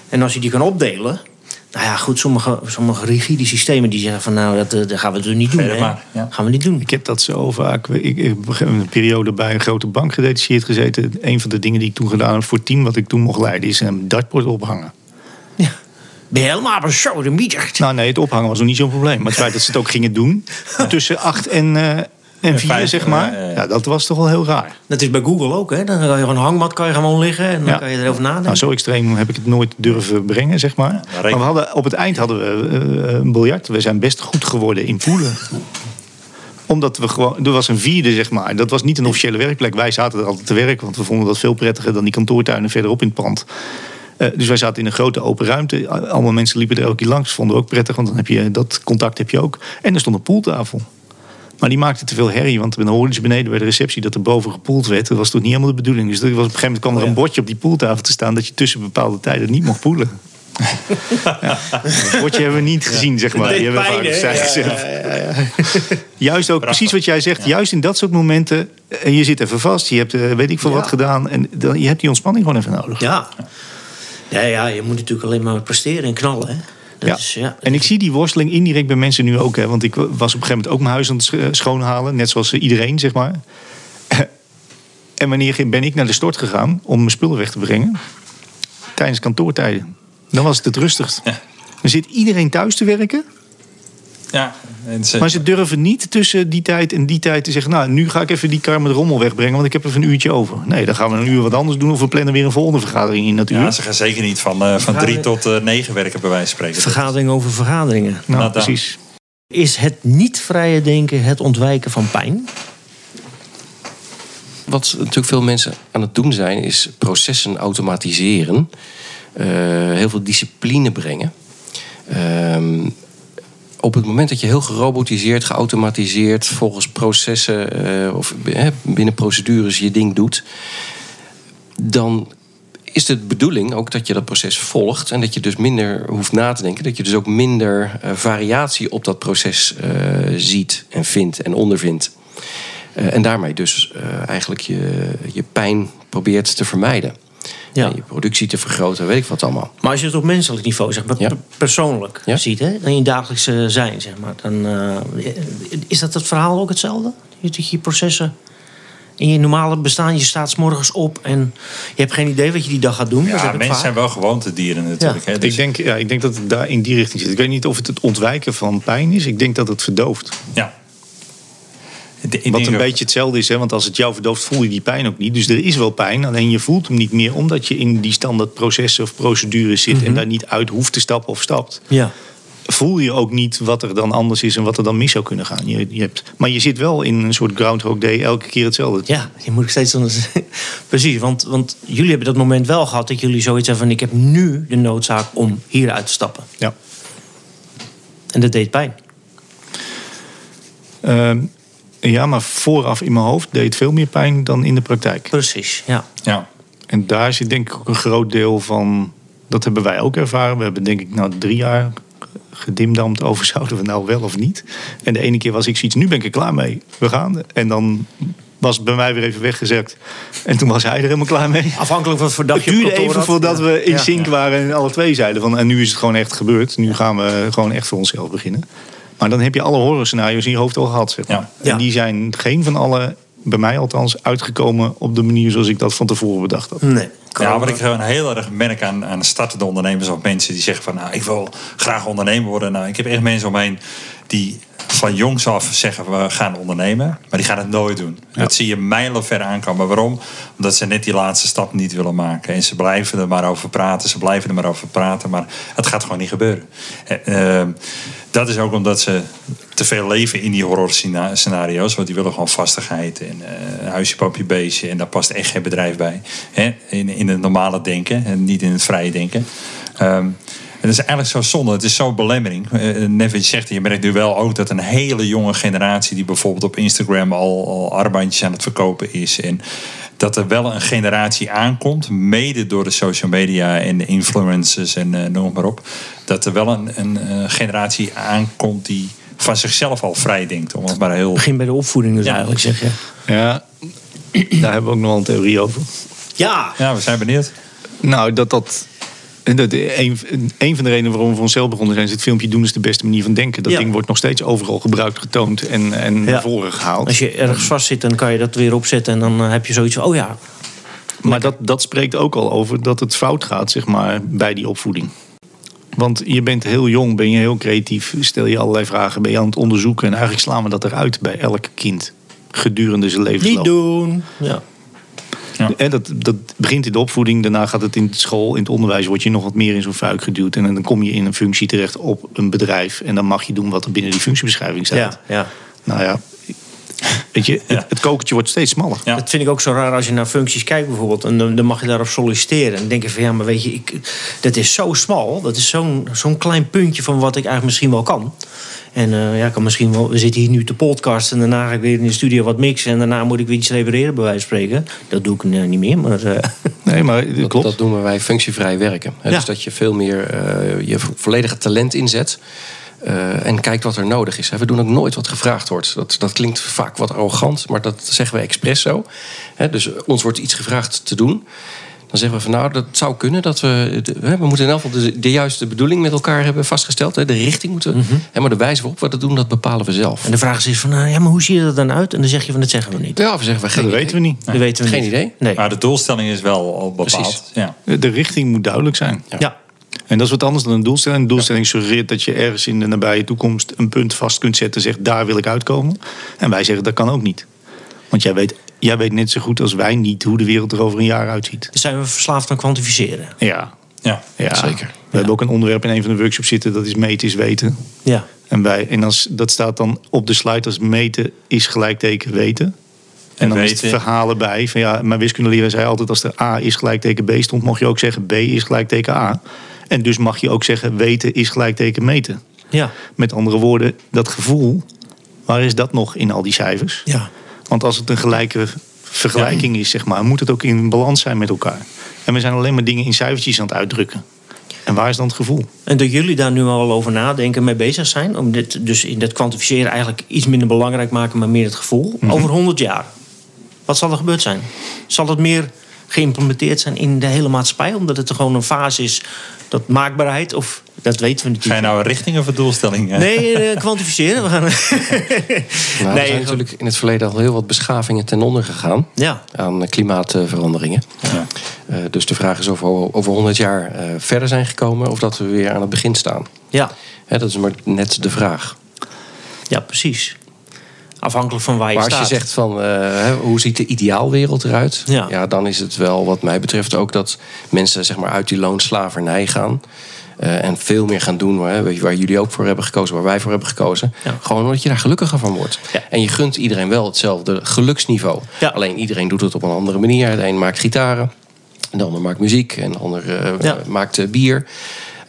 En als je die kan opdelen. Nou ja, goed, sommige, sommige rigide systemen die zeggen van nou, dat, eh, dat gaan we dus niet doen. Verder hè. maar, ja. Gaan we niet doen. Ik heb dat zo vaak. Ik, ik heb een periode bij een grote bank gedetacheerd gezeten. Een van de dingen die ik toen gedaan heb voor het team wat ik toen mocht leiden, is een dartbord ophangen. Ja. Ben je helemaal een zo de mieter? Nou nee, het ophangen was nog niet zo'n probleem. Maar het feit dat ze het ook gingen doen, tussen acht en, eh en vier, vijf, zeg maar. ja, dat was toch wel heel raar. Dat is bij Google ook, hè? Dan kan je gewoon een hangmat kan je gewoon liggen en dan Ja. kan je erover nadenken. Nou, zo extreem heb ik het nooit durven brengen, zeg maar. Maar we hadden, op het eind hadden we eh, een biljart. We zijn best goed geworden in poelen. Omdat we gewoon... Er was een vierde, zeg maar. Dat was niet een officiële werkplek. Wij zaten er altijd te werken. Want we vonden dat veel prettiger dan die kantoortuinen verderop in het pand. Eh, dus wij zaten in een grote open ruimte. Allemaal mensen liepen er elke keer langs. Vonden we ook prettig, want dan heb je dat contact heb je ook. En er stond een poeltafel. Maar die maakte te veel herrie, want dan hoorden ze beneden bij de receptie dat er boven gepoeld werd. Dat was toch niet helemaal de bedoeling. Dus was op een gegeven moment kwam er een bordje op die poeltafel te staan dat je tussen bepaalde tijden niet mocht poelen. ja, dat bordje hebben we niet gezien, zeg maar. deed Die hebben we pijn, vaak hè? opzij gezet. Juist ook, precies wat jij zegt, juist in dat soort momenten. eh, Je zit even vast, je hebt eh, weet ik veel wat gedaan. En dan, je hebt die ontspanning gewoon even nodig. Ja. ja. Ja, je moet natuurlijk alleen maar presteren en knallen, hè? Ja. Is, ja. En ik zie die worsteling indirect bij mensen nu ook. Hè, want ik was op een gegeven moment ook mijn huis aan het sch- schoonhalen. Net zoals iedereen, zeg maar. En wanneer ben ik naar de stort gegaan om mijn spullen weg te brengen? Tijdens kantoortijden. Dan was het het rustigst. Dan zit iedereen thuis te werken. Ja, en ze- Maar ze durven niet tussen die tijd en die tijd te zeggen... nou, nu ga ik even die kar met rommel wegbrengen... want ik heb even een uurtje over. Nee, dan gaan we een uur wat anders doen... of we plannen weer een volgende vergadering in natuurlijk. ja, ze gaan zeker niet van, eh, van drie tot eh, negen werken, bij wijze van spreken. Vergadering over vergaderingen. nou, nou, precies. Is het niet vrije denken het ontwijken van pijn? Wat natuurlijk veel mensen aan het doen zijn, is processen automatiseren. Eh, heel veel discipline brengen. Ehm, op het moment dat je heel gerobotiseerd, geautomatiseerd, volgens processen eh, of eh, binnen procedures je ding doet, dan is de bedoeling ook dat je dat proces volgt en dat je dus minder hoeft na te denken. Dat je dus ook minder eh, variatie op dat proces ziet en vindt en ondervindt. En daarmee dus eigenlijk je, je pijn probeert te vermijden. Ja. Je productie te vergroten, weet ik wat allemaal. Maar als je het op menselijk niveau, zeg maar, Ja. per- persoonlijk Ja. ziet, hè, in je dagelijkse zijn, zeg maar, dan eh, is dat het verhaal ook hetzelfde? Je, dat je processen in je normale bestaan, je staat 's morgens op en je hebt geen idee wat je die dag gaat doen. Ja, mensen vaak. zijn wel gewoontedieren natuurlijk. Hè? Dus, Ik denk, ja, ik denk dat het daar in die richting zit. Ik weet niet of het het ontwijken van pijn is. Ik denk dat het verdooft. ja. Wat een beetje hetzelfde is, hè? want als het jou verdooft, voel je die pijn ook niet. Dus er is wel pijn, alleen je voelt hem niet meer, omdat je in die standaard processen of procedures zit en daar niet uit hoeft te stappen of stapt. Ja. Voel je ook niet wat er dan anders is en wat er dan mis zou kunnen gaan. Je, je hebt, maar je zit wel in een soort Groundhog Day, elke keer hetzelfde. Ja, je moet steeds anders. Precies, want, want jullie hebben dat moment wel gehad dat jullie zoiets hebben van: ik heb nu de noodzaak om hieruit te stappen. Ja. En dat deed pijn. Ehm, ja, maar vooraf in mijn hoofd deed het veel meer pijn dan in de praktijk. Precies, ja. Ja. En daar zit denk ik ook een groot deel van. Dat hebben wij ook ervaren. We hebben denk ik nou drie jaar gedimdamd over zouden we nou wel of niet. En de ene keer was ik zoiets, nu ben ik er klaar mee. We gaan. En dan was het bij mij weer even weggezakt. En toen was hij er helemaal klaar mee. Afhankelijk van wat voor dag Het duurde even voordat we in Ja. sync waren en alle twee zeiden van... en nu is het gewoon echt gebeurd. Nu gaan we gewoon echt voor onszelf beginnen. Maar dan heb je alle horrorscenario's in je hoofd al gehad. Zeg maar. Ja. En Ja. die zijn geen van alle, bij mij althans, uitgekomen op de manier zoals ik dat van tevoren bedacht had. Nee. Ja, wat ik gewoon heel erg merk aan, aan startende ondernemers of mensen die zeggen van nou, ik wil graag ondernemer worden. Nou, ik heb echt mensen om me heen die van jongs af zeggen we gaan ondernemen, maar die gaan het nooit doen. Dat zie je mijlenver aankomen. Waarom? Omdat ze net die laatste stap niet willen maken. En ze blijven er maar over praten, ze blijven er maar over praten, maar het gaat gewoon niet gebeuren. Eh, eh, dat is ook omdat ze te veel leven in die horror scena- scenario's. Want die willen gewoon vastigheid en eh huisje, poopje, beestje. En daar past echt geen bedrijf bij. Hè? In, in het normale denken en niet in het vrije denken. Ehm, dat is eigenlijk zo zonde. Het is zo'n belemmering. Uh, Nevin zegt, je merkt nu wel ook dat een hele jonge generatie... die bijvoorbeeld op Instagram al, al armbandjes aan het verkopen is... en dat er wel een generatie aankomt, mede door de social media en de influencers en eh, noem maar op. Dat er wel een, een eh, generatie aankomt die van zichzelf al vrij denkt. Om het maar heel. Begin bij de opvoeding dus Ja. eigenlijk, zeg je. Ja, daar hebben we ook nog wel een theorie over. Ja, Ja, we zijn benieuwd. Nou, dat dat. Dat een, een van de redenen waarom we voor onszelf begonnen zijn, is het filmpje doen is de beste manier van denken. Dat Ja. ding wordt nog steeds overal gebruikt, getoond en, en Ja. naar voren gehaald. als je ergens vast zit, dan kan je dat weer opzetten. En dan eh, heb je zoiets van, oh ja, Maar dat, dat spreekt ook al over dat het fout gaat, zeg maar, bij die opvoeding. Want je bent heel jong, ben je heel creatief, stel je allerlei vragen, ben je aan het onderzoeken. En eigenlijk slaan we dat eruit bij elk kind gedurende zijn levensloop. niet doen. Ja. En dat, dat begint in de opvoeding, daarna gaat het in de school, in het onderwijs word je nog wat meer in zo'n fuik geduwd. En dan kom je in een functie terecht op een bedrijf. En dan mag je doen wat er binnen die functiebeschrijving staat. Ja, ja. Nou ja, weet je, het, het kokertje wordt steeds smaller. Ja. Dat vind ik ook zo raar als je naar functies kijkt bijvoorbeeld. En dan, dan mag je daarop solliciteren. En dan denk je van ja, maar weet je, ik, dat is zo smal. Dat is zo'n zo'n klein puntje van wat ik eigenlijk misschien wel kan. En eh, ja, ik kan misschien wel, we zitten hier nu te podcast en daarna ga ik weer in de studio wat mixen. En daarna moet ik weer iets repareren, bij wijze van spreken. Dat doe ik eh, niet meer, maar eh, Nee, maar dat Dat, klopt. dat noemen wij functievrij werken. Hè, Ja. Dus dat je veel meer eh, je vo- volledige talent inzet. eh, en kijkt wat er nodig is. We doen ook nooit wat gevraagd wordt. Dat, dat klinkt vaak wat arrogant, maar dat zeggen we expres zo. Hè, dus ons wordt iets gevraagd te doen. Dan zeggen we van nou, dat zou kunnen dat we. de- hè, we moeten in elk geval de, de juiste bedoeling met elkaar hebben vastgesteld. Hè, de richting moeten we. hè, maar de wijze waarop we dat doen, dat bepalen we zelf. en de vraag is van nou, ja, maar hoe zie je dat dan uit? En dan zeg je van dat zeggen we niet. Ja, of zeggen we geen dat idee. weten we niet. Dat weten we Geen niet. idee. Nee. Maar de doelstelling is wel al bepaald. Precies. Ja. De richting moet duidelijk zijn. Ja. En dat is wat anders dan een doelstelling. Een doelstelling suggereert dat je ergens in de nabije toekomst een punt vast kunt zetten. Zegt daar wil ik uitkomen. En wij zeggen dat kan ook niet. Want jij weet, jij weet net zo goed als wij niet hoe de wereld er over een jaar uitziet. Dus zijn we verslaafd aan kwantificeren. Ja, Ja. ja. Zeker. We hebben ook een onderwerp in een van de workshops zitten. Dat is meten is weten. Ja. En, wij, en als, dat staat dan op de slide als meten is gelijkteken weten. En dan is het weten- verhalen bij. Van ja, mijn wiskundeleraar zei altijd als er A is gelijkteken B stond, mocht je ook zeggen B is gelijkteken A. En dus mag je ook zeggen weten is gelijkteken meten. Ja. Met andere woorden, dat gevoel, waar is dat nog in al die cijfers? Ja. Want als het een gelijke vergelijking is, zeg maar, moet het ook in balans zijn met elkaar. En we zijn alleen maar dingen in cijfertjes aan het uitdrukken. En waar is dan het gevoel? En dat jullie daar nu al over nadenken, mee bezig zijn. Om dit dus in dat kwantificeren eigenlijk iets minder belangrijk maken, maar meer het gevoel. Over 100 jaar. Wat zal er gebeurd zijn? Zal het meer geïmplementeerd zijn in de hele maatschappij? Omdat het er gewoon een fase is dat maakbaarheid, of dat weten we Ga je natuurlijk. nou een richting of een doelstelling? eh? Nee, eh, kwantificeren. We gaan. Nou, er Nee, zijn natuurlijk in het verleden al heel wat beschavingen ten onder gegaan. Ja. aan eh, klimaatveranderingen. Ja. Eh, dus de vraag is of we over 100 jaar eh, verder zijn gekomen of dat we weer aan het begin staan. Ja. Hè, dat is maar net de vraag. ja, precies. Afhankelijk van waar je Maar als je zegt van eh, hoe ziet de ideaalwereld eruit? Ja. dan is het wel wat mij betreft ook dat mensen zeg maar, uit die loonslavernij gaan. eh, en veel meer gaan doen waar, waar jullie ook voor hebben gekozen, waar wij voor hebben gekozen. Ja. Gewoon omdat je daar gelukkiger van wordt. Ja. En je gunt iedereen wel hetzelfde geluksniveau. Ja. Alleen iedereen doet het op een andere manier. De een maakt gitaren, de ander maakt muziek en de ander eh, maakt bier.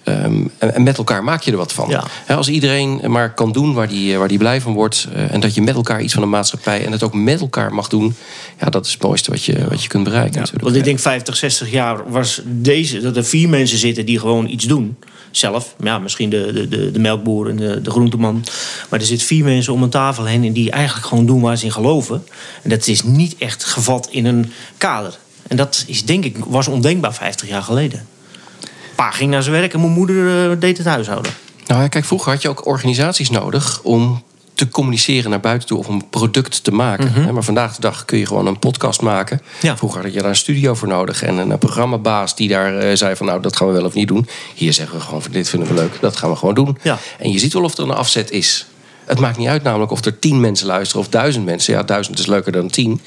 Ehm, en, en met elkaar maak je er wat van. Ja. Als iedereen maar kan doen waar die, eh, waar die blij van wordt. eh, en dat je met elkaar iets van de maatschappij en het ook met elkaar mag doen. Ja, dat is het mooiste wat je, wat je kunt bereiken. natuurlijk. Want ik denk 50, 60 jaar was deze, dat er vier mensen zitten die gewoon iets doen. Zelf, ja, misschien de, de, de, de melkboer en de, de groenteman. Maar er zitten vier mensen om een tafel heen en die eigenlijk gewoon doen waar ze in geloven. En dat is niet echt gevat in een kader. En dat is denk ik, was ondenkbaar 50 jaar geleden. Pa ging naar zijn werk en mijn moeder eh, deed het huishouden. Nou ja, kijk, vroeger had je ook organisaties nodig om te communiceren naar buiten toe of een product te maken. Hè, Maar vandaag de dag kun je gewoon een podcast maken. Mhm. Ja. Vroeger had je daar een studio voor nodig en een, programmabaas die daar eh, zei van nou dat gaan we wel of niet doen. Hier zeggen we gewoon van dit vinden we leuk, dat gaan we gewoon doen. Ja. En je ziet wel of er een afzet is. Het maakt niet uit namelijk of er tien mensen luisteren of duizend mensen. Ja, duizend is leuker dan tien.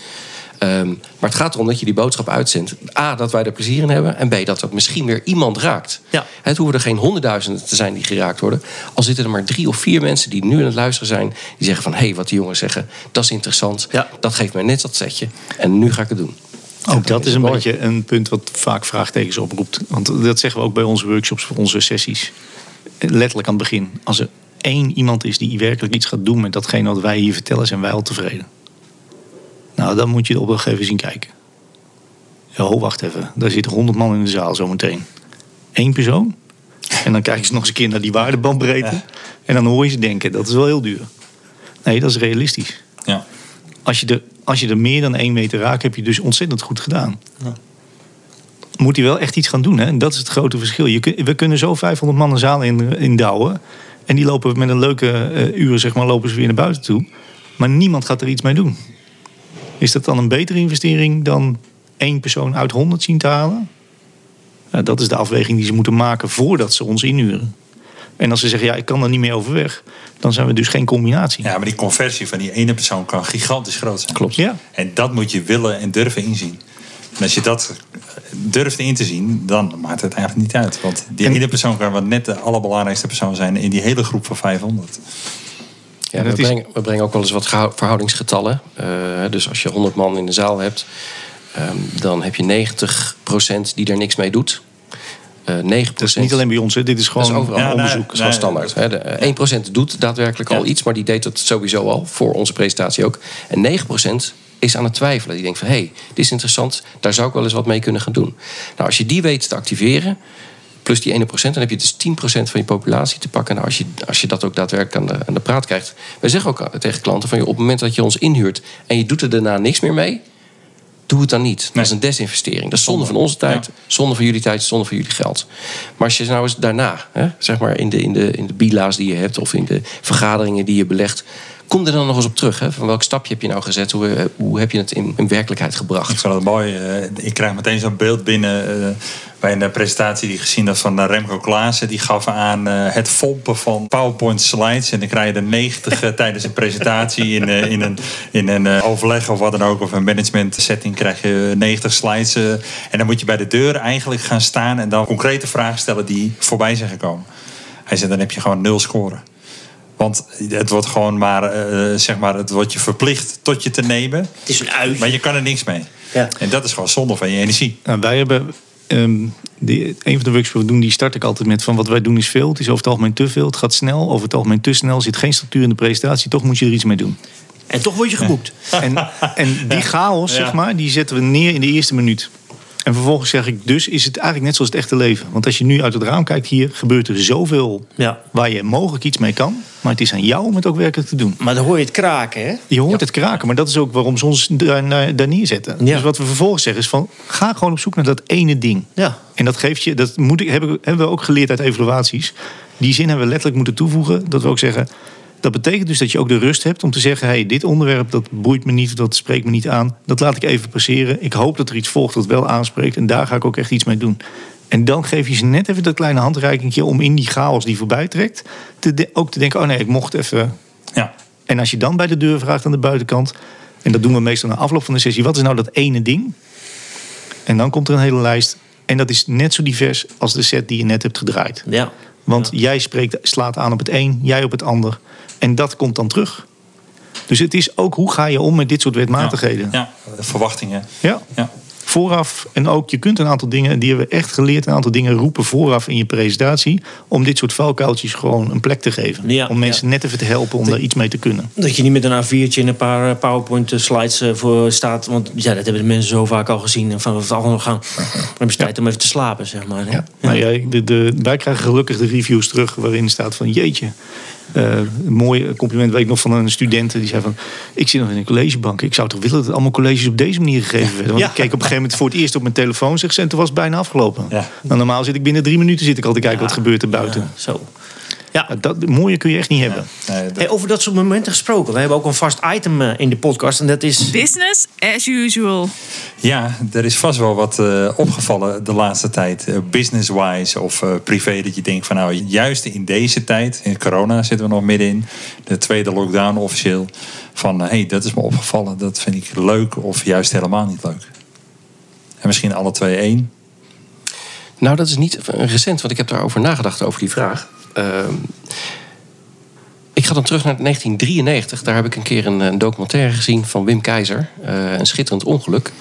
Ehm, maar het gaat erom dat je die boodschap uitzendt. A, dat wij er plezier in hebben. En B, dat het misschien weer iemand raakt. Ja. Het hoeven er geen honderdduizenden te zijn die geraakt worden. Al zitten er maar drie of vier mensen die nu aan het luisteren zijn. Die zeggen van, hé, hey, wat die jongens zeggen, dat is interessant. Ja. Dat geeft mij net dat setje. En nu ga ik het doen. Ook dat is een mooi. beetje een punt wat vaak vraagtekens oproept. Want dat zeggen we ook bij onze workshops, voor onze sessies. Letterlijk aan het begin. Als er één iemand is die werkelijk iets gaat doen met datgene wat wij hier vertellen, zijn wij al tevreden. Nou, dan moet je op een gegeven moment zien kijken. Ja, ho, wacht even. Daar zitten honderd man in de zaal zometeen. Eén persoon. En dan kijken ze nog eens een keer naar die waardebandbreedte. En dan hoor je ze denken, dat is wel heel duur. Nee, dat is realistisch Ja. als je, er, als je er meer dan één meter raakt, heb je dus ontzettend goed gedaan. Moet hij wel echt iets gaan doen, hè? En dat is het grote verschil. Je we kunnen zo 500 man een zaal in, in douwen. En die lopen met een leuke eh, uren, zeg maar, lopen ze weer naar buiten toe. Maar niemand gaat er iets mee doen. Is dat dan een betere investering dan één persoon uit 100 zien te halen? Ja, dat is de afweging die ze moeten maken voordat ze ons inhuren. En als ze zeggen, ja, ik kan er niet meer overweg, dan zijn we dus geen combinatie. ja, maar die conversie van die ene persoon kan gigantisch groot zijn. Klopt. Ja. En dat moet je willen en durven inzien. En als je dat durft in te zien, dan maakt het eigenlijk niet uit. Want die En- ene persoon kan wat net de allerbelangrijkste persoon zijn in die hele groep van 500. Ja, we, dat is- brengen, we brengen ook wel eens wat verhoudingsgetallen. Eh, dus als je 100 man in de zaal hebt, ehm, dan heb je 90% die er niks mee doet. Eh 9%. Dat is niet alleen bij ons, hè. dit is gewoon Dat is overal Ja, onderzoek. Dat nee, standaard. Hè. De, eh, 1% doet daadwerkelijk al iets, maar die deed het sowieso al voor onze presentatie ook. En 9% is aan het twijfelen. Die denkt van, hé, hey, dit is interessant, daar zou ik wel eens wat mee kunnen gaan doen. Nou, als je die weet te activeren, plus die 1%, dan heb je dus 10% van je populatie te pakken. Nou, als, je, als je dat ook daadwerkelijk aan de, aan de praat krijgt. Wij zeggen ook tegen klanten van, joh, op het moment dat je ons inhuurt en je doet er daarna niks meer mee, doe het dan niet. Dat is een desinvestering. Dat is zonde van onze tijd, Ja. zonde van jullie tijd, zonde van jullie geld. Maar als je nou eens daarna, hè, zeg maar in de, in, de, in de bila's die je hebt of in de vergaderingen die je belegt, kom er dan nog eens op terug. Hè? Van welk stapje heb je nou gezet? Hoe, hoe heb je het in, in werkelijkheid Ik gebracht? vond het mooi. eh, ik krijg meteen zo'n beeld binnen eh, bij een presentatie die ik gezien had van eh, Remco Klaassen. Die gaf aan eh, het fompen van PowerPoint slides. En dan krijg je er 90 eh, tijdens een presentatie in, eh, in een, in een eh, overleg of wat dan ook. Of een management setting krijg je 90 slides. eh, en dan moet je bij de deur eigenlijk gaan staan en dan concrete vragen stellen die voorbij zijn gekomen. Hij zei, dan heb je gewoon nul scoren. Want het wordt gewoon maar, eh, zeg maar, het wordt je verplicht tot je te nemen. Het is een uit. Maar je kan er niks mee. Ja. En dat is gewoon zonde van je energie. Nou, wij hebben. Ehm, die, een van de workshops die we doen, die start ik altijd met van wat wij doen is veel. Het is over het algemeen te veel. Het gaat snel. Over het algemeen te snel. Er zit geen structuur in de presentatie. Toch moet je er iets mee doen. En toch word je geboekt. En, en die chaos, Ja. zeg maar, die zetten we neer in de eerste minuut. En vervolgens zeg ik, dus is het eigenlijk net zoals het echte leven. Want als je nu uit het raam kijkt hier, gebeurt er zoveel Ja. waar je mogelijk iets mee kan. Maar het is aan jou om het ook werkelijk te doen. Maar dan hoor je het kraken, hè? Je hoort het kraken, maar dat is ook waarom ze ons daar, daar, daar neerzetten. Ja. Dus wat we vervolgens zeggen is van, ga gewoon op zoek naar dat ene ding. Ja. En dat geeft je, dat moet ik, hebben, hebben we ook geleerd uit evaluaties. Die zin hebben we letterlijk moeten toevoegen. Dat we ook zeggen, dat betekent dus dat je ook de rust hebt om te zeggen... hey, dit onderwerp dat boeit me niet, dat spreekt me niet aan. Dat laat ik even passeren. Ik hoop dat er iets volgt dat wel aanspreekt. En daar ga ik ook echt iets mee doen. En dan geef je ze net even dat kleine handreikingje... om in die chaos die voorbij trekt... Te de- ook te denken, oh nee, ik mocht even... Ja. En als je dan bij de deur vraagt aan de buitenkant... en dat doen we meestal na afloop van de sessie... wat is nou dat ene ding? En dan komt er een hele lijst. En dat is net zo divers als de set die je net hebt gedraaid. Ja. Want jij spreekt, slaat aan op het een, jij op het ander. En dat komt dan terug. Dus het is ook hoe ga je om met dit soort wetmatigheden. Ja, verwachtingen. Ja. Ja. Vooraf. En ook, je kunt een aantal dingen, die hebben we echt geleerd, een aantal dingen roepen vooraf in je presentatie. Om dit soort vuilkuiltjes gewoon een plek te geven. Ja, om mensen ja. net even te helpen om daar iets mee te kunnen. Dat je niet met een A4'tje en een paar eh, PowerPoint-slides eh, voor staat. Want ja, dat hebben de mensen zo vaak al gezien. En van het allemaal gaan. Dan heb je tijd om even te slapen, zeg maar. hè? Ja. Nou ja, de, de, wij krijgen gelukkig de reviews terug waarin staat van jeetje. Eh, een mooi compliment weet ik nog van een student die zei van... ik zit nog in een collegebank. Ik zou toch willen dat allemaal colleges op deze manier gegeven werden. Want Ja. ik keek op een gegeven moment voor het eerst op mijn telefoon... Zeg, en toen was het bijna afgelopen. Ja. Nou, normaal zit ik binnen drie minuten zit ik al te kijken wat gebeurt er buiten. Zo. Ja. Dat, mooier kun je echt niet hebben. Nee, dat- Hey, over dat soort momenten gesproken. We hebben ook een vast item eh, in de podcast. En dat is... Business as usual. Ja, er is vast wel wat eh, opgevallen de laatste tijd. eh, Business-wise of eh, privé. Dat je denkt van nou, juist in deze tijd, in corona zitten we nog middenin. De tweede lockdown officieel. Van hé, hey, dat is me opgevallen. Dat vind ik leuk of juist helemaal niet leuk. En misschien alle twee één. Nou, dat is niet recent, want ik heb daarover nagedacht, over die vraag. Ehm, ik ga dan terug naar 1993. Daar heb ik een keer een, documentaire gezien van Wim Keizer. eh, een schitterend ongeluk.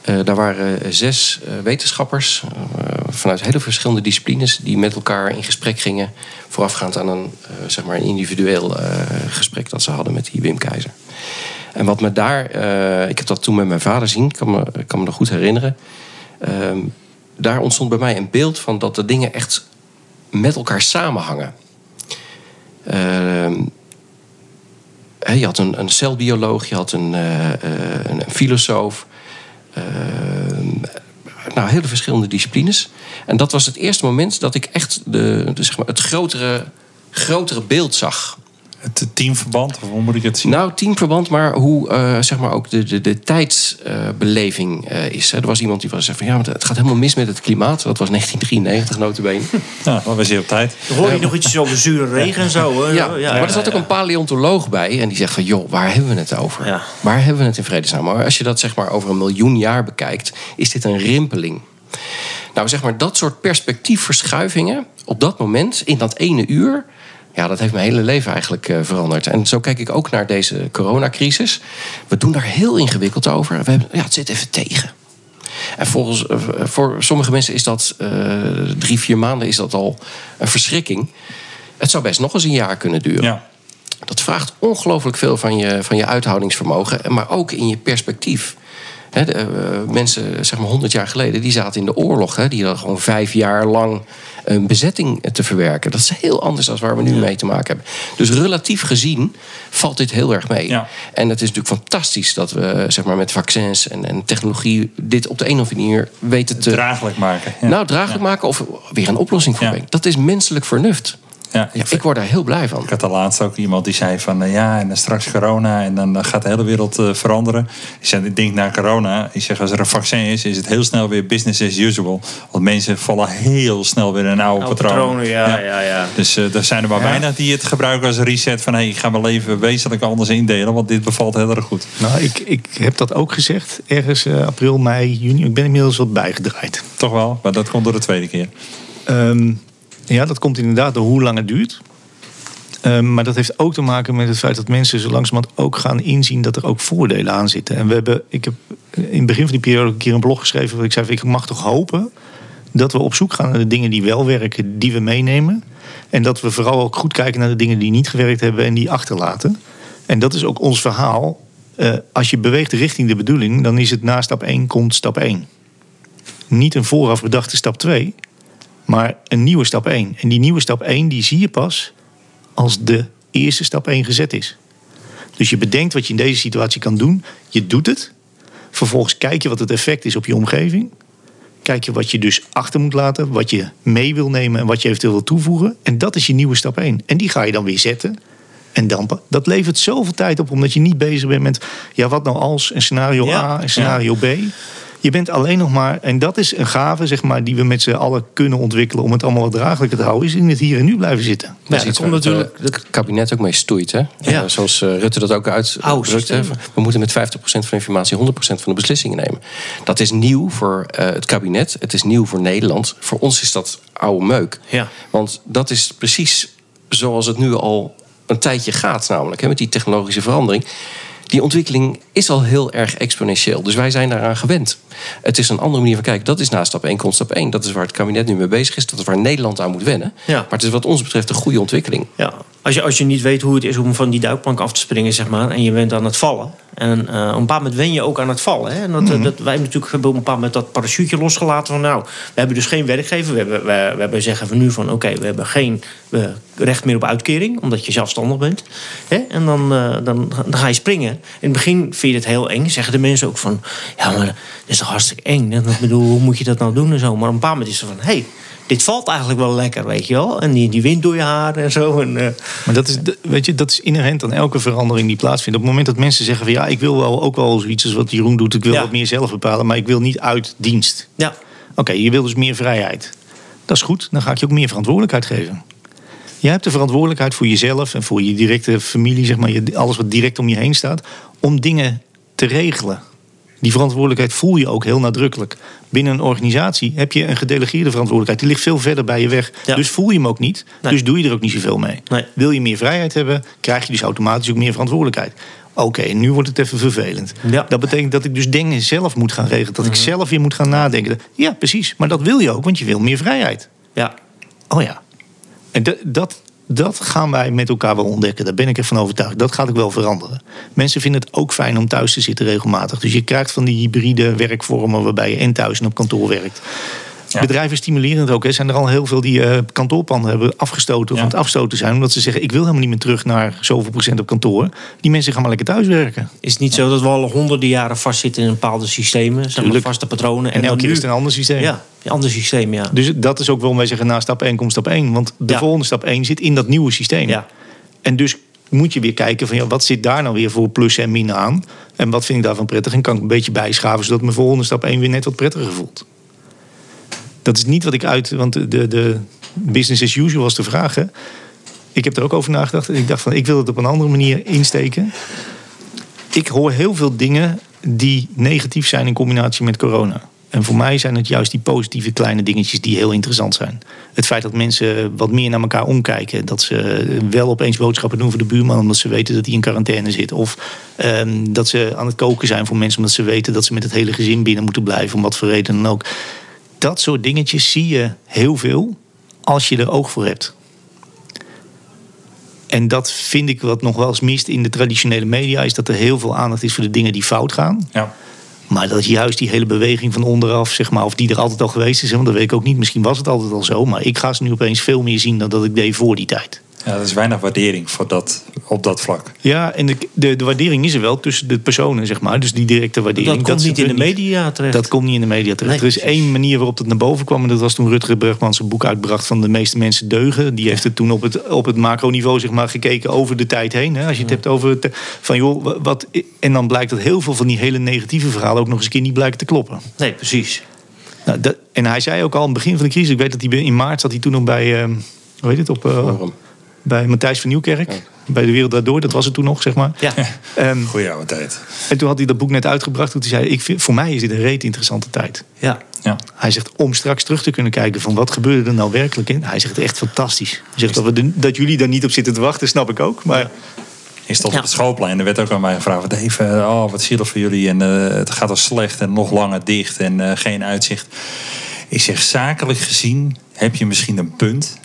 Eh, daar waren zes eh, wetenschappers eh, vanuit hele verschillende disciplines... die met elkaar in gesprek gingen... voorafgaand aan een, zeg maar een individueel gesprek dat ze hadden met die Wim Keizer. En wat me daar... ik heb dat toen met mijn vader zien, ik kan me, kan me nog goed herinneren... Ehm, daar ontstond bij mij een beeld van dat de dingen echt met elkaar samenhangen. Hè, je had een, een celbioloog, je had een, eh, eh, een, een filosoof. Ehm, nou, hele verschillende disciplines. En dat was het eerste moment dat ik echt de, zeg maar, het grotere, grotere beeld zag. Het teamverband, of hoe moet ik het zien? Nou, teamverband, maar hoe eh, zeg maar ook de, de, de tijdsbeleving eh, is. Hè. Er was iemand die was zei van ja, maar het gaat helemaal mis met het klimaat. Dat was 1993 notabene. Nou, dat was hier op tijd. Dan hoor je nog iets over zure regen en zo. Hè? Ja, maar er zat ook een paleontoloog bij en die zegt van joh, waar hebben we het over? Ja. Waar hebben we het in vredesnaam? Maar als je dat zeg maar over een miljoen jaar bekijkt, is dit een rimpeling. Nou, zeg maar dat soort perspectiefverschuivingen op dat moment, in dat ene uur, ja, dat heeft mijn hele leven eigenlijk eh, veranderd. En zo kijk ik ook naar deze coronacrisis. We doen daar heel ingewikkeld over. We hebben, ja, het zit even tegen. En volgens, eh, voor sommige mensen is dat eh, drie, vier maanden is dat al een verschrikking. Het zou best nog eens een jaar kunnen duren. Ja. Dat vraagt ongelooflijk veel van je, van je uithoudingsvermogen, maar ook in je perspectief. De, eh, mensen, zeg maar 100 jaar geleden, die zaten in de oorlog. Hè, die hadden gewoon vijf jaar lang een bezetting te verwerken. Dat is heel anders dan waar we nu mee te maken hebben. Dus relatief gezien valt dit heel erg mee. Ja. En het is natuurlijk fantastisch dat we zeg maar, met vaccins en, en technologie dit op de een of andere manier weten te. Draaglijk maken. Ja. Nou, draaglijk maken of weer een oplossing voor brengen. Dat is menselijk vernuft. Ja, ik word daar heel blij van. Ik had er laatst ook iemand die zei van eh, ja, en dan straks corona en dan gaat de hele wereld eh, veranderen. Ik zei, ik denk na corona, ik zeg als er een vaccin is, is het heel snel weer business as usual. Want mensen vallen heel snel weer in een oude, Oude patroon. patronen, ja, ja, ja. Dus eh er zijn er maar weinig die het gebruiken als een reset van hé, ik ga mijn leven wezenlijk anders indelen, want dit bevalt heel erg goed. Nou, ik, ik heb dat ook gezegd. Ergens april, mei, juni. Ik ben inmiddels wat bijgedraaid. Toch wel, maar dat komt door de tweede keer. Ehm, ja, dat komt inderdaad door hoe lang het duurt. Ehm, maar dat heeft ook te maken met het feit dat mensen zo langzamerhand ook gaan inzien dat er ook voordelen aan zitten. En we hebben, ik heb in het begin van die periode een keer een blog geschreven waar ik zei: ik mag toch hopen dat we op zoek gaan naar de dingen die wel werken, die we meenemen. En dat we vooral ook goed kijken naar de dingen die niet gewerkt hebben en die achterlaten. En dat is ook ons verhaal. Eh, als je beweegt richting de bedoeling, dan is het na stap 1 komt stap 1. Niet een vooraf bedachte stap 2, maar een nieuwe stap 1. En die nieuwe stap 1 die zie je pas als de eerste stap 1 gezet is. Dus je bedenkt wat je in deze situatie kan doen. Je doet het. Vervolgens kijk je wat het effect is op je omgeving. Kijk je wat je dus achter moet laten. Wat je mee wil nemen en wat je eventueel wil toevoegen. En dat is je nieuwe stap 1. En die ga je dan weer zetten. En dampen. Dat levert zoveel tijd op. Omdat je niet bezig bent met... Ja, wat nou als? En scenario Ja, A en scenario B. Je bent alleen nog maar... En dat is een gave zeg maar, die we met z'n allen kunnen ontwikkelen... om het allemaal wat draaglijker te houden. Is in het hier en nu blijven zitten. Dat is Ja, iets dat waar komt het, natuurlijk- eh, het kabinet ook mee stoeit. Hè? Ja. Eh, zoals eh, Rutte dat ook uitdrukt. We moeten met 50% van de informatie 100% van de beslissingen nemen. Dat is nieuw voor eh, het kabinet. Het is nieuw voor Nederland. Voor ons is dat oude meuk. Ja. Want dat is precies zoals het nu al een tijdje gaat, namelijk hè, met die technologische verandering. Die ontwikkeling is al heel erg exponentieel. Dus wij zijn daaraan gewend. Het is een andere manier van kijken. Dat is na stap 1 komt stap 1. Dat is waar het kabinet nu mee bezig is. Dat is waar Nederland aan moet wennen. Ja. Maar het is wat ons betreft een goede ontwikkeling. Ja, als je, als je niet weet hoe het is om van die duikplank af te springen, zeg maar, en je bent aan het vallen. En eh, op een bepaald moment wen je ook aan het vallen. Hè? En dat, eh, dat, wij natuurlijk hebben op een bepaald moment dat parachute losgelaten van nou, we hebben dus geen werkgever. We hebben, we, we hebben zeggen van nu van oké, we hebben geen eh, recht meer op uitkering, omdat je zelfstandig bent. Hè? En dan, dan, dan ga je springen. In het begin vind je het heel eng. Zeggen de mensen ook van ja, maar dat is toch hartstikke eng. En ik bedoel, hoe moet je dat nou doen en zo. Maar op een moment is er van hé, hey, dit valt eigenlijk wel lekker, weet je wel. En die, die wind door je haar en zo. En, eh, Maar dat is, weet je, dat is inherent aan elke verandering die plaatsvindt. Op het moment dat mensen zeggen van ja, ik wil wel ook wel zoiets als wat Jeroen doet. Ik wil Ja. wat meer zelf bepalen, maar ik wil niet uit dienst. ja, Oké, je wil dus meer vrijheid. Dat is goed, dan ga ik je ook meer verantwoordelijkheid geven. Je hebt de verantwoordelijkheid voor jezelf en voor je directe familie, zeg maar, je- alles wat direct om je heen staat, om dingen te regelen. Die verantwoordelijkheid voel je ook heel nadrukkelijk. Binnen een organisatie heb je een gedelegeerde verantwoordelijkheid. Die ligt veel verder bij je weg. Ja. Dus voel je hem ook niet. Nee. Dus doe je er ook niet zoveel mee. Nee. Wil je meer vrijheid hebben, krijg je dus automatisch ook meer verantwoordelijkheid. Oké, nu wordt het even vervelend. Ja. Dat betekent dat ik dus dingen zelf moet gaan regelen. Dat ik zelf weer moet gaan nadenken. Ja, precies. Maar dat wil je ook, want je wil meer vrijheid. ja. Oh ja. En dat, dat, gaan wij met elkaar wel ontdekken. Daar ben ik ervan overtuigd. Dat gaat ook wel veranderen. Mensen vinden het ook fijn om thuis te zitten regelmatig. Dus je krijgt van die hybride werkvormen waarbij je en thuis en op kantoor werkt. Ja. Bedrijven stimuleren het ook. Er zijn er al heel veel die eh, kantoorpanden hebben afgestoten of aan het afstoten zijn. Omdat ze zeggen, ik wil helemaal niet meer terug naar zoveel procent op kantoor. Die mensen gaan maar lekker thuis werken. Is het niet zo dat we al honderden jaren vastzitten in bepaalde systemen? Zeg maar, vaste patronen. En, elke dan keer nu- is het een ander systeem. Ja, een ander systeem, ja. Dus dat is ook waarom wij zeggen, na stap 1 komt stap 1. Want de volgende stap 1 zit in dat nieuwe systeem. Ja. En dus moet je weer kijken van ja, wat zit daar nou weer voor plussen en minnen aan? En wat vind ik daarvan prettig? En kan ik een beetje bijschaven zodat mijn volgende stap 1 weer net wat prettiger voelt. Dat is niet wat ik uit, want de, de, business as usual was de vraag. Hè? Ik heb er ook over nagedacht. Ik dacht van ik wil het op een andere manier insteken. Ik hoor heel veel dingen die negatief zijn in combinatie met corona. En voor mij zijn het juist die positieve kleine dingetjes die heel interessant zijn. Het feit dat mensen wat meer naar elkaar omkijken. Dat ze wel opeens boodschappen doen voor de buurman omdat ze weten dat hij in quarantaine zit. Of ehm, dat ze aan het koken zijn voor mensen omdat ze weten dat ze met het hele gezin binnen moeten blijven. Om wat voor reden dan ook. Dat soort dingetjes zie je heel veel als je er oog voor hebt. En dat vind ik wat nog wel eens mist in de traditionele media. Is dat er heel veel aandacht is voor de dingen die fout gaan. Ja. Maar dat juist die hele beweging van onderaf, zeg maar, of die er altijd al geweest is, want dat weet ik ook niet. Misschien was het altijd al zo, maar ik ga ze nu opeens veel meer zien dan dat ik deed voor die tijd. Ja, er is weinig waardering voor dat, op dat vlak. Ja, en de, de, de waardering is er wel tussen de personen, zeg maar. Dus die directe waardering. Dat komt niet in de media terecht. Dat komt niet in de media terecht. Nee, er is één manier waarop dat naar boven kwam. En dat was toen Rutger Bregman zijn boek uitbracht van de meeste mensen deugen. Die heeft het toen op het, op het macroniveau zeg maar, gekeken over de tijd heen. Hè. Als je het hebt over het, van joh, wat. En dan blijkt dat heel veel van die hele negatieve verhalen ook nog eens een keer niet blijken te kloppen. Nee, precies. Nou, dat, en hij zei ook al aan het begin van de crisis. Ik weet dat hij in maart zat hij toen nog bij. eh, hoe heet het? Op, eh, Forum. Bij Matthijs van Nieuwkerk. Bij de Wereld Daardoor. Dat was het toen nog, zeg maar. Ja, Ehm, Goeie oude tijd. en toen had hij dat boek net uitgebracht. Toen hij zei: ik vind, Voor mij is dit een reet interessante tijd. ja. Ja. Hij zegt om straks terug te kunnen kijken van wat gebeurde er nou werkelijk in. Hij zegt echt fantastisch. Hij zegt dat, we dat jullie daar niet op zitten te wachten, snap ik ook. Maar Ik stond Ja. op het schoolplein en er werd ook aan mij gevraagd... Dave, eh, oh, wat zielig voor jullie en eh, het gaat al slecht en nog langer dicht en eh, geen uitzicht. Ik zeg, zakelijk gezien heb je misschien een punt.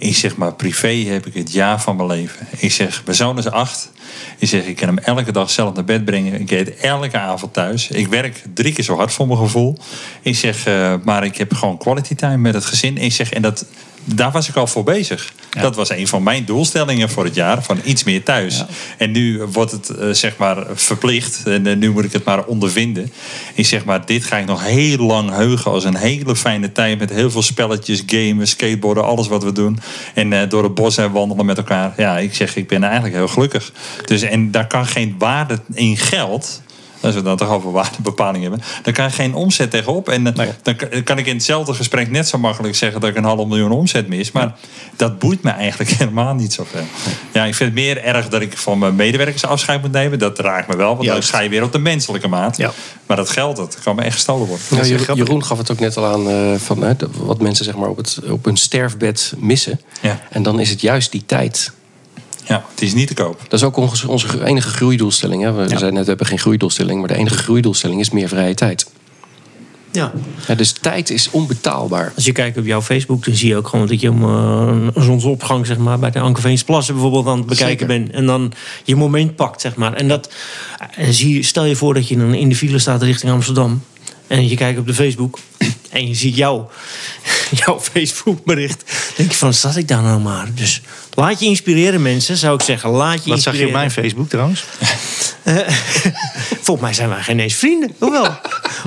Ik zeg, maar privé heb ik het jaar van mijn leven. Ik zeg, mijn zoon is acht. Ik zeg, ik kan hem elke dag zelf naar bed brengen. Ik eet elke avond thuis. Ik werk drie keer zo hard voor mijn gevoel. Ik zeg, eh, maar ik heb gewoon quality time met het gezin. Ik zeg, en dat, daar was ik al voor bezig. Dat was een van mijn doelstellingen voor het jaar. Van iets meer thuis. En nu wordt het eh, zeg maar verplicht. En eh, nu moet ik het maar ondervinden. Ik zeg maar, dit ga ik nog heel lang heugen. Als een hele fijne tijd. Met heel veel spelletjes, gamen, skateboarden. Alles wat we doen. En eh, door het bos en wandelen met elkaar. Ja, ik zeg, ik ben eigenlijk heel gelukkig. Dus, en daar kan geen waarde in geld... Als we dan toch over waardebepaling hebben. Dan kan je geen omzet tegenop. En eh, Nee. dan kan- ik in hetzelfde gesprek net zo makkelijk zeggen dat ik een half miljoen omzet mis. Maar dat boeit me eigenlijk helemaal niet zoveel. Ja, ik vind het meer erg dat ik van mijn medewerkers afscheid moet nemen. Dat raakt me wel, want dan ga je weer op de menselijke maat. Ja. Maar dat geld, dat kan me echt gestolen worden. Ja, Jeroen, gaf het ook net al aan eh, van wat mensen zeg maar, op, het, op hun sterfbed missen. Ja. En dan is het juist die tijd. Ja, het is niet te koop. Dat is ook onze, onze enige groeidoelstelling. Hè. We zeiden net, we hebben geen groeidoelstelling. Maar de enige groeidoelstelling is meer vrije tijd. ja. Ja, dus tijd is onbetaalbaar. Als je kijkt op jouw Facebook, dan zie je ook gewoon dat je om eh, een zonsopgang, zeg maar, bij de Ankerveensplassen bijvoorbeeld aan het bekijken bent. En dan je moment pakt, zeg maar. En dat, en zie, je- stel je voor dat je dan in de file staat richting Amsterdam. En je kijkt op de Facebook en je ziet jouw, jouw Facebook bericht. Dan denk je van, zat ik daar nou maar? Dus laat je inspireren mensen, zou ik zeggen. Laat je wat zag je op mijn Facebook trouwens? Volgens mij zijn wij geen eens vrienden. Hoewel.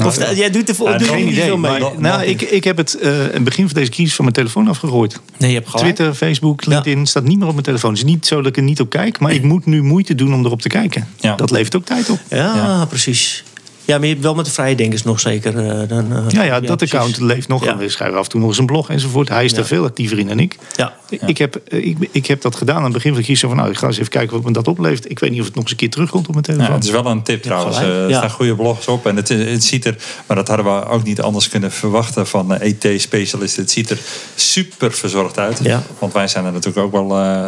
of eh, jij doet er Nou, je geen niet idee. veel mee. Maar, nou, ik, ik heb het eh, in het begin van deze crisis van mijn telefoon afgegooid. Nee, je hebt gelijk. Twitter, Facebook, LinkedIn staat niet meer op mijn telefoon. Het is niet zo dat ik er niet op kijk, maar ik moet nu moeite doen om erop te kijken. Ja. Dat levert ook tijd op. Ja, Ja. precies. Ja, maar je hebt wel met de vrije denkers nog zeker. eh, dan, eh, Ja, ja, dat precies. account leeft nog. Ja. We schrijven af en toe nog eens een blog enzovoort. Hij is Ja. er veel actiever in dan ik. Ja. Ik, heb, eh, ik, ik heb dat gedaan aan het begin van de crisis. Van, nou, ik ga eens even kijken wat me dat oplevert. Ik weet niet of het nog eens een keer terugkomt op mijn Ja, telefoon. het is wel een tip trouwens. Er Ja. staan goede blogs op. En het, is- het ziet er, maar dat hadden we ook niet anders kunnen verwachten van ET-specialisten. Het ziet er super verzorgd uit. Ja. Want wij zijn er natuurlijk ook wel,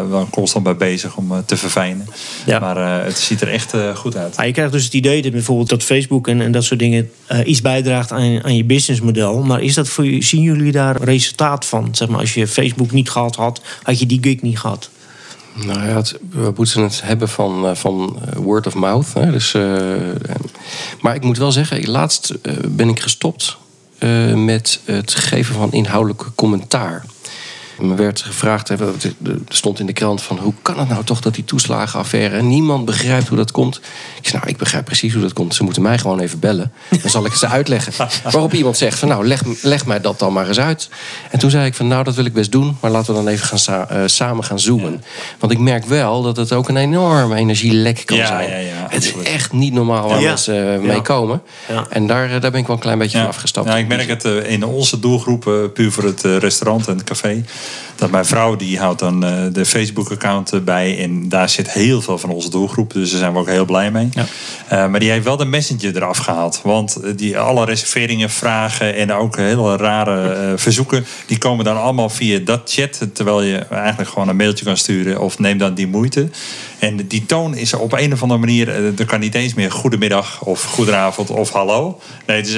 wel constant bij bezig om te verfijnen. Ja. Maar eh, het ziet er echt goed uit. Ah, je krijgt dus het idee dat bijvoorbeeld dat Facebook en, dat soort dingen eh, iets bijdraagt aan, aan je businessmodel. Maar is dat voor, zien jullie daar resultaat van? Zeg maar, als je Facebook niet gehad had, had je die gig niet gehad. Nou ja, het- we moeten het hebben van, eh, van eh, word of mouth. Hè? Dus, maar ik moet wel zeggen, laatst ben ik gestopt met het geven van inhoudelijk commentaar. Me werd gevraagd, er stond in de krant van hoe kan het nou toch dat die toeslagenaffaire, niemand begrijpt hoe dat komt. Ik zei, nou, ik begrijp precies hoe dat komt. Ze moeten mij gewoon even bellen. Dan zal ik het ze uitleggen. Waarop iemand zegt van, nou, leg, leg mij dat dan maar eens uit. En toen zei ik van, nou, dat wil ik best doen, maar laten we dan even gaan sa- eh, samen gaan zoomen. Want ik merk wel dat het ook een enorme energielek kan Ja, zijn. ja, ja, het is echt niet normaal waar mensen eh, Ja. mee komen. Ja. En daar, eh, daar ben ik wel een klein beetje van afgestapt. Ja, ik merk het in onze doelgroep, puur voor het restaurant en het café. Dat mijn vrouw die houdt dan eh, de Facebook-account bij. En daar zit heel veel van onze doelgroep. Dus daar zijn we ook heel blij mee. Ja. Eh, maar die heeft wel de messenger eraf gehaald. Want eh, die, alle reserveringen, vragen en ook hele rare verzoeken... die komen dan allemaal via dat chat. Terwijl je eigenlijk gewoon een mailtje kan sturen. Of neem dan die moeite. En die toon is op een of andere manier... er kan niet eens meer goedemiddag of goedenavond of hallo. Nee, dus,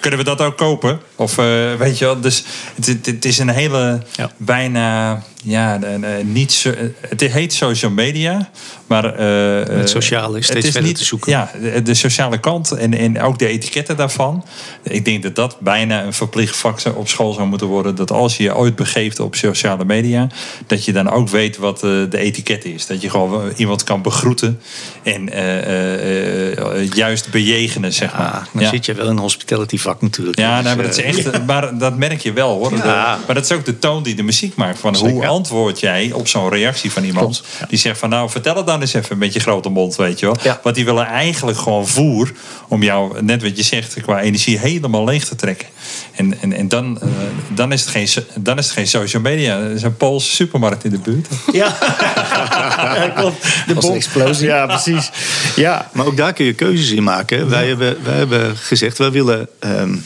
kunnen we dat ook kopen? Of weet je wel, dus het, het, het is een hele Ja. Bijna... Ja, eh, niet zo, het heet social media, maar... eh, Het sociale is steeds het is verder niet, te zoeken. Ja, de, sociale kant en, en ook de etiketten daarvan. Ik denk dat dat bijna een verplicht vak op school zou moeten worden. Dat als je je ooit begeeft op sociale media, dat je dan ook weet wat eh, de etiket is. Dat je gewoon iemand kan begroeten en eh, eh, eh, juist bejegenen, zeg maar. Ah, dan ja. zit je wel in een hospitality vak natuurlijk. Ja, Dus, nou, maar dat is eh, echt. Maar dat merk je wel hoor. Ja. De- maar dat is ook de toon die de muziek maakt. Van hoe Zeker. Antwoord jij op zo'n reactie van iemand? Die zegt van nou, vertel het dan eens even met je grote mond, weet je wel. Ja. Want die willen eigenlijk gewoon voer om jou, net wat je zegt, qua energie helemaal leeg te trekken. En, en, en dan, eh, dan, is het geen, dan is het geen social media. Er is een Poolse supermarkt in de buurt. Ja, ja klopt. De was een explosie. Ja, precies. Ja, maar ook daar kun je keuzes in maken. Wij, hebben, wij hebben gezegd, wij willen ehm,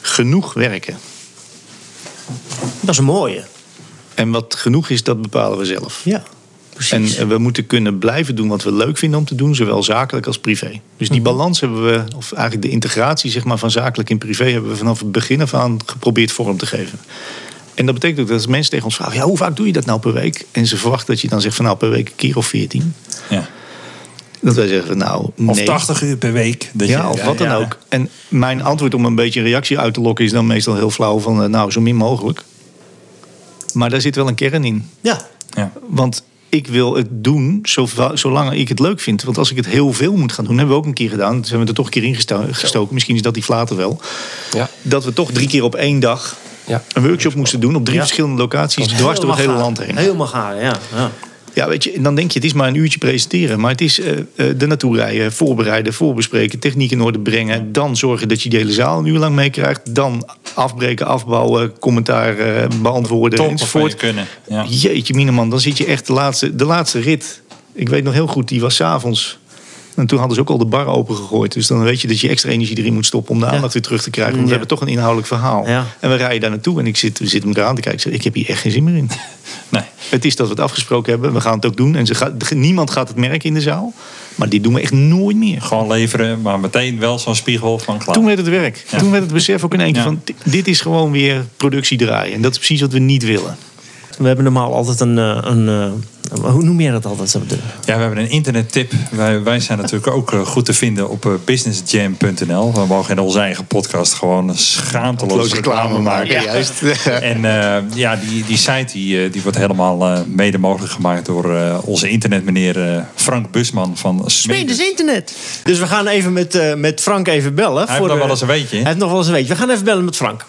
genoeg werken. Dat is een mooie. En wat genoeg is, dat bepalen we zelf. Ja, En precies. eh, we moeten kunnen blijven doen wat we leuk vinden om te doen, zowel zakelijk als privé. Dus die balans hebben we, of eigenlijk de integratie zeg maar, van zakelijk in privé, hebben we vanaf het begin af aan geprobeerd vorm te geven. En dat betekent ook dat als mensen tegen ons vragen: ja, hoe vaak doe je dat nou per week? En ze verwachten dat je dan zegt van nou per week een keer of veertien. Ja. Dat wij zeggen van nou, Of nee. 80 uur per week. Dat Ja, je, of wat dan ja. ook. En mijn antwoord om een beetje een reactie uit te lokken is dan meestal heel flauw van eh, nou, zo min mogelijk. Maar daar zit wel een kern in. Ja, Ja. Want ik wil het doen zolang ik het leuk vind. Want als ik het heel veel moet gaan doen, hebben we ook een keer gedaan. Toen hebben we er toch een keer ingestoken. gestoken. Misschien is dat die flater wel. Ja. Dat we toch drie keer op één dag Ja. een workshop moesten doen op drie Ja. verschillende locaties, dwars door het hele land heen. Helemaal gaar, ja. ja. Ja, weet je, en dan denk je, het is maar een uurtje presenteren. Maar het is eh, er naartoe rijden, voorbereiden, voorbespreken, techniek in orde brengen. Dan zorgen dat je die hele zaal een uur lang meekrijgt. Dan afbreken, afbouwen, commentaar eh, beantwoorden je enzovoort. kunnen. Ja. Jeetje, Mineman, dan zit je echt de laatste, de laatste rit. Ik weet nog heel goed, die was s'avonds. En toen hadden ze ook al de bar open gegooid. Dus dan weet je dat je extra energie erin moet stoppen om de aandacht weer terug te krijgen. Want we hebben toch een inhoudelijk verhaal. Ja. En we rijden daar naartoe en ik zit, we zitten elkaar aan te kijken. Ik zeg, ik heb hier echt geen zin meer in. Nee. Het is dat we het afgesproken hebben. We gaan het ook doen. En ze gaat, niemand gaat het merken in de zaal. Maar dit doen we echt nooit meer. Gewoon leveren, maar meteen wel zo'n spiegel van klaar. Toen werd het werk. Ja. Toen werd het besef ook in één keer Ja. van... di- dit is gewoon weer productie draaien. En dat is precies wat we niet willen. We hebben normaal altijd een, eh, een, eh, hoe noem jij dat altijd? zo? De- Ja, we hebben een internettip. Wij, wij zijn natuurlijk ook eh, goed te vinden op eh, businessjam.nl. We mogen in onze eigen podcast gewoon schaamteloos reclame maken, Ja. juist. En eh, ja, die, die site die, die wordt helemaal eh, mede mogelijk gemaakt door eh, onze internetmeneer eh, Frank Busman van Smedes. internet. Dus we gaan even met, eh, met Frank even bellen. Hij heeft nog wel eens een weetje. Hij heeft nog wel eens een weetje. We gaan even bellen met Frank.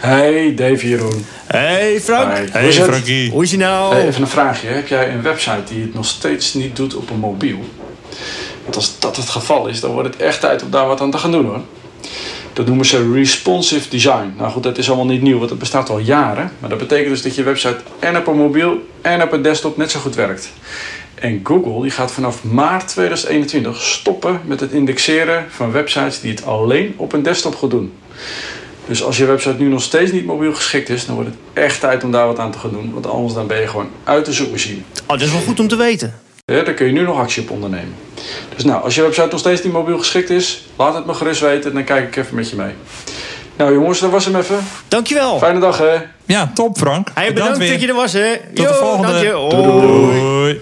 Hey, Dave Jeroen. Hey Frank. Hey Hoe is het? Frankie. Hoe is je nou? Hey, even een vraagje. Heb jij een website die het nog steeds niet doet op een mobiel? Want als dat het geval is, dan wordt het echt tijd om daar wat aan te gaan doen hoor. Dat noemen ze responsive design. Nou goed, dat is allemaal niet nieuw, want dat bestaat al jaren. Maar dat betekent dus dat je website en op een mobiel en op een desktop net zo goed werkt. En Google die gaat vanaf maart 2021 stoppen met het indexeren van websites die het alleen op een desktop goed doen. Dus als je website nu nog steeds niet mobiel geschikt is, dan wordt het echt tijd om daar wat aan te gaan doen. Want anders dan ben je gewoon uit de zoekmachine. Oh, dat is wel goed om te weten. Ja, daar kun je nu nog actie op ondernemen. Dus nou, als je website nog steeds niet mobiel geschikt is, laat het me gerust weten en dan kijk ik even met je mee. Nou jongens, dat was hem even. Dankjewel. Fijne dag hè. Ja, top Frank. Hey, bedankt weer. dat je er was, hè. Tot de volgende. dank je. Doei. Hoi.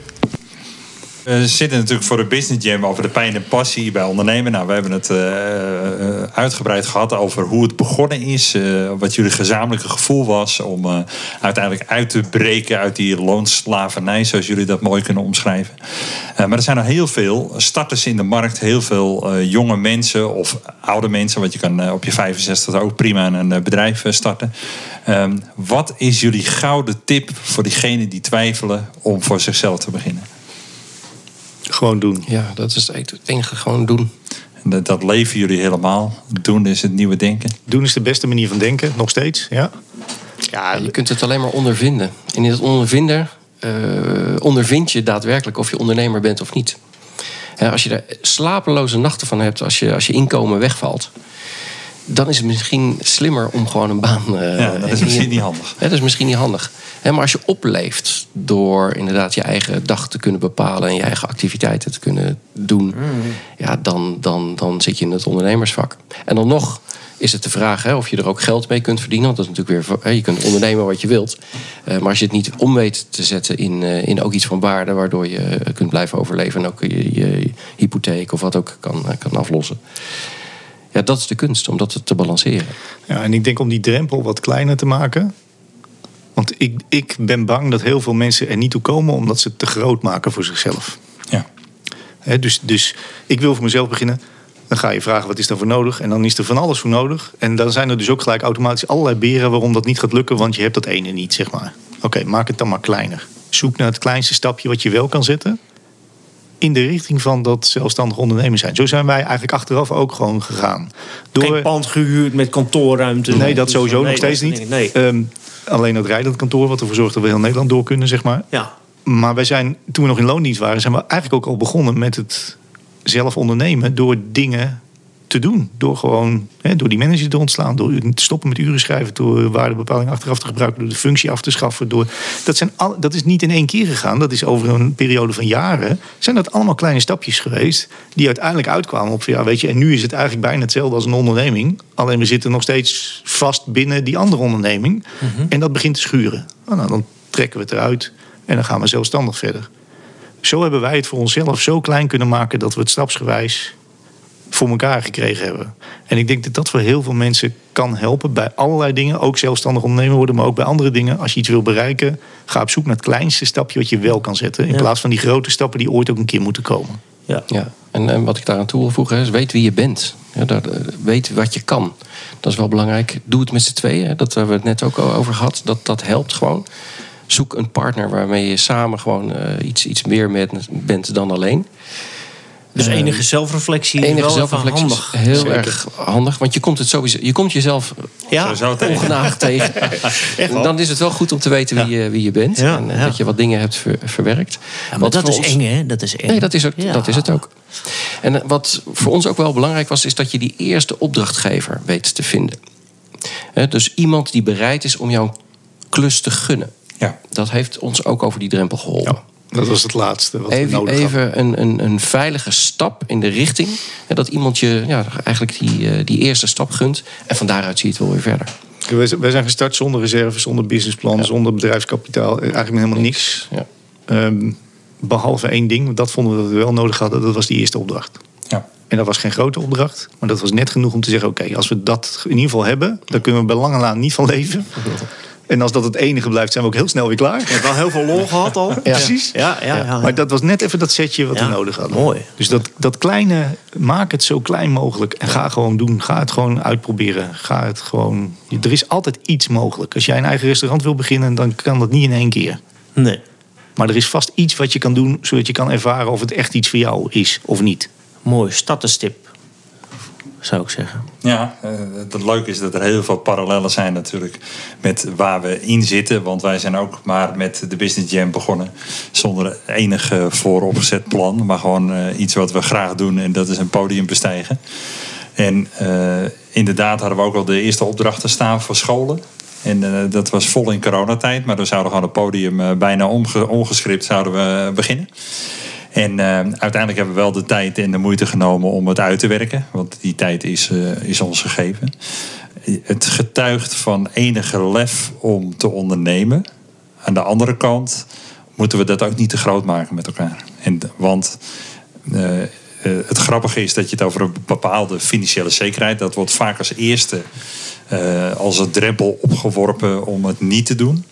We zitten natuurlijk voor de Business Jam over de pijn en passie bij ondernemen. Nou, we hebben het eh, eh, uitgebreid gehad over hoe het begonnen is. eh, wat jullie gezamenlijke gevoel was om uiteindelijk uit te breken uit die loonslavernij, zoals jullie dat mooi kunnen omschrijven. Maar er zijn nog heel veel starters in de markt, heel veel jonge mensen of oude mensen, want je kan op je 65 ook prima een bedrijf starten. Ehm, wat is jullie gouden tip voor diegenen die twijfelen om voor zichzelf te beginnen? Gewoon doen. Ja, dat is het enige. Gewoon doen. En dat, dat leven jullie helemaal. Doen is het nieuwe denken. Doen is de beste manier van denken, nog steeds. Ja. Ja, je kunt het alleen maar ondervinden. En in het ondervinden eh, ondervind je daadwerkelijk of je ondernemer bent of niet. Hè, als je daar slapeloze nachten van hebt, als je, als je inkomen wegvalt, dan is het misschien slimmer om gewoon een baan. eh, Ja, dat is en misschien niet handig. Hè, dat is misschien niet handig. Hè, maar als je opleeft door inderdaad je eigen dag te kunnen bepalen en je eigen activiteiten te kunnen doen, ja, dan, dan, dan zit je in het ondernemersvak. En dan nog is het de vraag hè, of je er ook geld mee kunt verdienen. Want dat is natuurlijk weer, hè, je kunt ondernemen wat je wilt. Eh, maar als je het niet om weet te zetten in, eh, in ook iets van waarde, waardoor je eh, kunt blijven overleven en ook je, je hypotheek of wat ook kan, eh, kan aflossen. Ja, dat is de kunst, om dat te balanceren. Ja, en ik denk om die drempel wat kleiner te maken. Want ik, ik ben bang dat heel veel mensen er niet toe komen omdat ze het te groot maken voor zichzelf. Ja. Hè, dus, dus ik wil voor mezelf beginnen. Dan ga je vragen wat is daarvoor nodig. En dan is er van alles voor nodig. En dan zijn er dus ook gelijk automatisch allerlei beren waarom dat niet gaat lukken. Want je hebt dat ene niet, zeg maar. Oké, maak het dan maar kleiner. Zoek naar het kleinste stapje wat je wel kan zetten. In de richting van dat zelfstandig ondernemen zijn. Zo zijn wij eigenlijk achteraf ook gewoon gegaan. Geen pand gehuurd met kantoorruimte. Nee, dat sowieso Nee, nog steeds niet. Nee. Ehm, alleen dat rijdend kantoor, wat ervoor zorgt dat we heel Nederland door kunnen, zeg maar. Ja. Maar wij zijn, toen we nog in loondienst waren, zijn we eigenlijk ook al begonnen met het zelf ondernemen door dingen te doen. Door gewoon, hè, door die manager te ontslaan, door te stoppen met uren schrijven, door waardebepaling achteraf te gebruiken, door de functie af te schaffen. Door, dat, zijn al, dat is niet in één keer gegaan, dat is over een periode van jaren. Zijn dat allemaal kleine stapjes geweest die uiteindelijk uitkwamen op, ja, weet je, en nu is het eigenlijk bijna hetzelfde als een onderneming. Alleen we zitten nog steeds vast binnen die andere onderneming. En dat begint te schuren. Nou, nou, dan trekken we het eruit en dan gaan we zelfstandig verder. Zo hebben wij het voor onszelf zo klein kunnen maken dat we het stapsgewijs voor elkaar gekregen hebben. En ik denk dat dat voor heel veel mensen kan helpen bij allerlei dingen. Ook zelfstandig ondernemer worden, maar ook bij andere dingen. Als je iets wil bereiken, ga op zoek naar het kleinste stapje wat je wel kan zetten. In Ja. plaats van die grote stappen die ooit ook een keer moeten komen. Ja. Ja, en, en wat ik daaraan toe wil voegen is, weet wie je bent. Ja, eh, weet wat je kan. Dat is wel belangrijk. Doe het met z'n tweeën. hè. Dat hebben we het net ook al over gehad. Dat, dat helpt gewoon. Zoek een partner waarmee je samen gewoon eh, iets, iets meer met, bent dan alleen. Dus enige zelfreflectie is Enige wel zelfreflectie is handig. heel Zeker. erg handig. Want je komt het sowieso, je komt jezelf Ja, tegen. ongenaagd tegen. Echt wel. Dan is het wel goed om te weten wie, je, wie je bent. Ja, en eh, ja. dat je wat dingen hebt ver- verwerkt. Ja, maar Wat dat is ons- eng, hè? Dat is eng. Nee, dat is, ook, Ja. dat is het ook. En eh, wat voor ons ook wel belangrijk was, is dat je die eerste opdrachtgever weet te vinden. Hè, dus iemand die bereid is om jouw klus te gunnen. Ja. Dat heeft ons ook over die drempel geholpen. Dat was het laatste wat we Even, nodig hadden. even een, een, een veilige stap in de richting. hè, dat iemand je ja, eigenlijk die, eh, die eerste stap gunt. En van daaruit zie je het wel weer verder. Wij zijn- gestart zonder reserve, zonder businessplan, zonder bedrijfskapitaal. Eigenlijk met helemaal niks. Ja. Ehm, behalve één ding, dat vonden we dat we wel nodig hadden. Dat was die eerste opdracht. Ja. En dat was geen grote opdracht. Maar dat was net genoeg om te zeggen... oké, als we dat in ieder geval hebben... dan kunnen we bij lange laan niet van leven. En als dat het enige blijft, zijn we ook heel snel weer klaar. Je hebt wel heel veel lol gehad al. Precies. Ja, ja, ja. Maar dat was net even dat setje wat Ja, we nodig hadden. mooi. Dus dat, dat kleine, maak het zo klein mogelijk. En ga gewoon doen. Ga het gewoon uitproberen. Ga het gewoon... Er is altijd iets mogelijk. Als jij een eigen restaurant wil beginnen, dan kan dat niet in één keer. Nee. Maar er is vast iets wat je kan doen, zodat je kan ervaren of het echt iets voor jou is of niet. Mooi, staddenstip. Zou ik zeggen. Ja, eh, het leuke is dat er heel veel parallellen zijn natuurlijk met waar we in zitten. Want wij zijn ook maar met de Business Jam begonnen. Zonder enig eh, vooropgezet plan. Maar gewoon eh, iets wat we graag doen en dat is een podium bestijgen. En eh, inderdaad hadden we ook al de eerste opdrachten staan voor scholen. En dat was vol in coronatijd. Maar we zouden gewoon het podium bijna omge ongescript zouden we beginnen. En eh, uiteindelijk hebben we wel de tijd en de moeite genomen om het uit te werken. Want die tijd is, eh, is ons gegeven. Het getuigt van enige lef om te ondernemen. Aan de andere kant moeten we dat ook niet te groot maken met elkaar. En, want eh, het grappige is dat je het over een bepaalde financiële zekerheid... dat wordt vaak als eerste als een drempel opgeworpen om het niet te doen.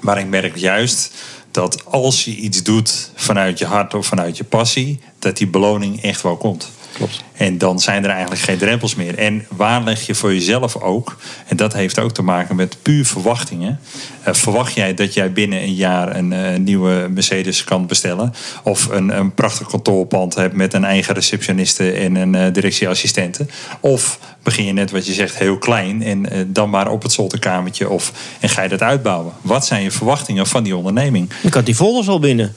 Maar ik merk juist dat als je iets doet vanuit je hart of vanuit je passie, dat die beloning echt wel komt. Klopt. En dan zijn er eigenlijk geen drempels meer. En waar leg je voor jezelf ook, en dat heeft ook te maken met puur verwachtingen. Eh, verwacht jij dat jij binnen een jaar een eh, nieuwe Mercedes kan bestellen? Of een, een prachtig kantoorpand hebt met een eigen receptioniste en een eh, directieassistente? Of begin je net wat je zegt heel klein en dan maar op het zolderkamertje of en ga je dat uitbouwen? Wat zijn je verwachtingen van die onderneming? Ik had die folders al binnen.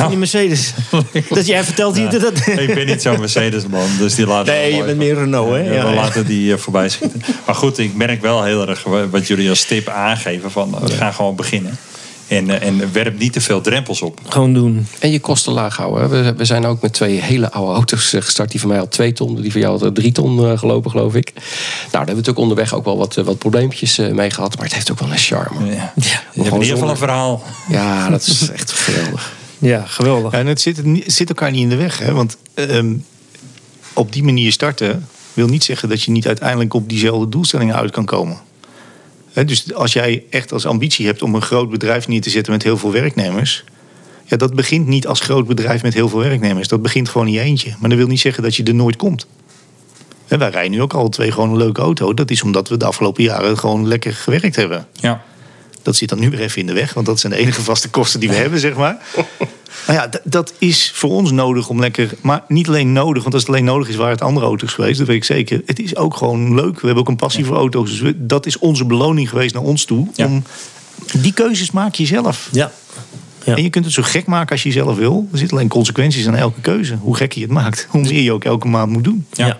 Van die Mercedes. dat jij vertelt hier dat... dat Ik ben niet zo'n Mercedes-man, dus die laten nee, je bent meer Renault, hè? Ja, Ja, we ja. laten die eh, voorbij schieten. Maar goed, ik merk wel heel erg wat jullie als tip aangeven. Van, eh, we gaan gewoon beginnen. En, eh, en werp niet te veel drempels op. Gewoon doen. En je kosten laag houden. We, we zijn ook met twee hele oude auto's gestart. Die van mij al twee ton, die van jou had drie ton eh, gelopen, geloof ik. Nou, daar hebben we natuurlijk onderweg ook wel wat, wat probleempjes eh, mee gehad. Maar het heeft ook wel een charme. Ja. Je hebt in ieder geval een verhaal. Ja, dat is echt geweldig. Ja, geweldig. En het zit, zit elkaar niet in de weg. Hè? Want ehm, op die manier starten wil niet zeggen dat je niet uiteindelijk op diezelfde doelstellingen uit kan komen. Hè, dus als jij echt als ambitie hebt om een groot bedrijf neer te zetten met heel veel werknemers. Ja, dat begint niet als groot bedrijf met heel veel werknemers. Dat begint gewoon in je eentje. Maar dat wil niet zeggen dat je er nooit komt. Hè, wij rijden nu ook alle twee gewoon een leuke auto. Dat is omdat we de afgelopen jaren gewoon lekker gewerkt hebben. Ja. Dat zit dan nu weer even in de weg, want dat zijn de enige vaste kosten die we hebben, zeg maar. Maar ja, dat is voor ons nodig om lekker. Maar niet alleen nodig, want als het alleen nodig is, waren het andere auto's geweest, dat weet ik zeker. Het is ook gewoon leuk. We hebben ook een passie voor auto's. Dus dat is onze beloning geweest naar ons toe. Ja. Om, die keuzes maak je zelf. Ja. Ja. En je kunt het zo gek maken als je zelf wil. Er zitten alleen consequenties aan elke keuze. Hoe gek je het maakt, hoe meer je ook elke maand moet doen. Ja.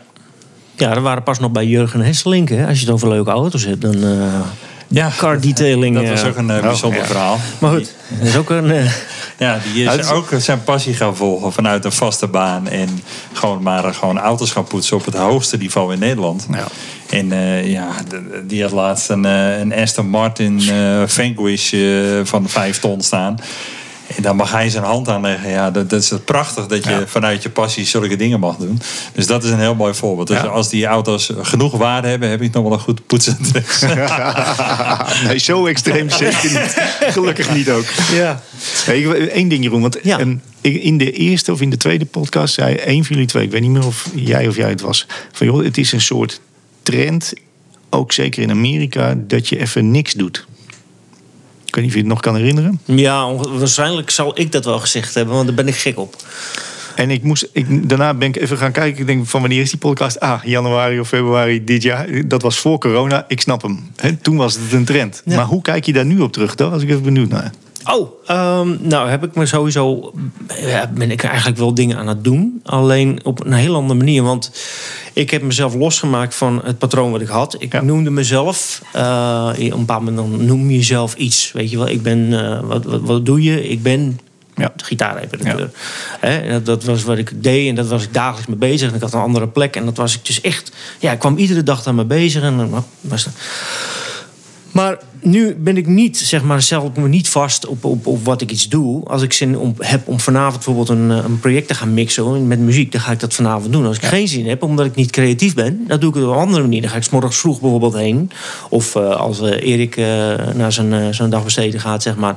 Ja. We waren pas nog bij Jurgen Hesselink. Hè? Als je het over leuke auto's hebt, dan... eh, Ja, car detailing. dat was ook een eh, bijzonder verhaal. Maar goed, dat is ook een... eh, Ja, die is ook zijn passie gaan volgen vanuit een vaste baan. En gewoon maar eh, gewoon auto's gaan poetsen op het hoogste niveau in Nederland. Ja. En eh, ja, die had laatst een, een Aston Martin eh Vanquish eh, van 5 ton staan. En dan mag hij zijn hand aanleggen. Ja, dat, dat is prachtig dat je Ja. vanuit je passie zulke dingen mag doen. Dus dat is een heel mooi voorbeeld. Dus Ja. als die auto's genoeg waarde hebben, heb ik nog wel een goed poetsadres. nee, zo extreem zeker niet. Gelukkig niet ook. ja. Eén ding, Jeroen. Want Ja. ehm, in de eerste of in de tweede podcast zei één van jullie twee, ik weet niet meer of jij of jij het was, van joh, het is een soort trend, ook zeker in Amerika, dat je even niks doet. Ik weet niet of je het nog kan herinneren. Ja, waarschijnlijk zal ik dat wel gezegd hebben, want daar ben ik gek op. En ik moest, ik, daarna ben ik even gaan kijken. Ik denk van wanneer is die podcast? Ah, januari of februari dit jaar. Dat was voor corona. Ik snap hem. Hè, toen was het een trend. Ja. Maar hoe kijk je daar nu op terug? Daar was ik even benieuwd naar. Oh, ehm, nou heb ik me sowieso... Ja, ben ik eigenlijk wel dingen aan het doen. Alleen op een heel andere manier. Want ik heb mezelf losgemaakt van het patroon wat ik had. Ik Ja. noemde mezelf... eh, op een bepaald moment dan noem je jezelf iets. Weet je wel, ik ben... eh, wat, wat, wat doe je? Ik ben Ja. gitaarreparateur. En dat, dat was wat ik deed en dat was ik dagelijks mee bezig. En ik had een andere plek en dat was ik dus echt... Ja, ik kwam iedere dag daar mee bezig en dan was dat... Maar nu ben ik niet, zeg maar, zelf me niet vast op, op, op wat ik iets doe. Als ik zin om, heb om vanavond bijvoorbeeld een, eh, een project te gaan mixen met muziek, dan ga ik dat vanavond doen. Als ik geen zin heb, omdat ik niet creatief ben, dan doe ik het op een andere manier. Dan ga ik 's morgens vroeg bijvoorbeeld heen. Of eh, als eh, Erik naar zijn, zijn dagbesteden gaat, zeg maar.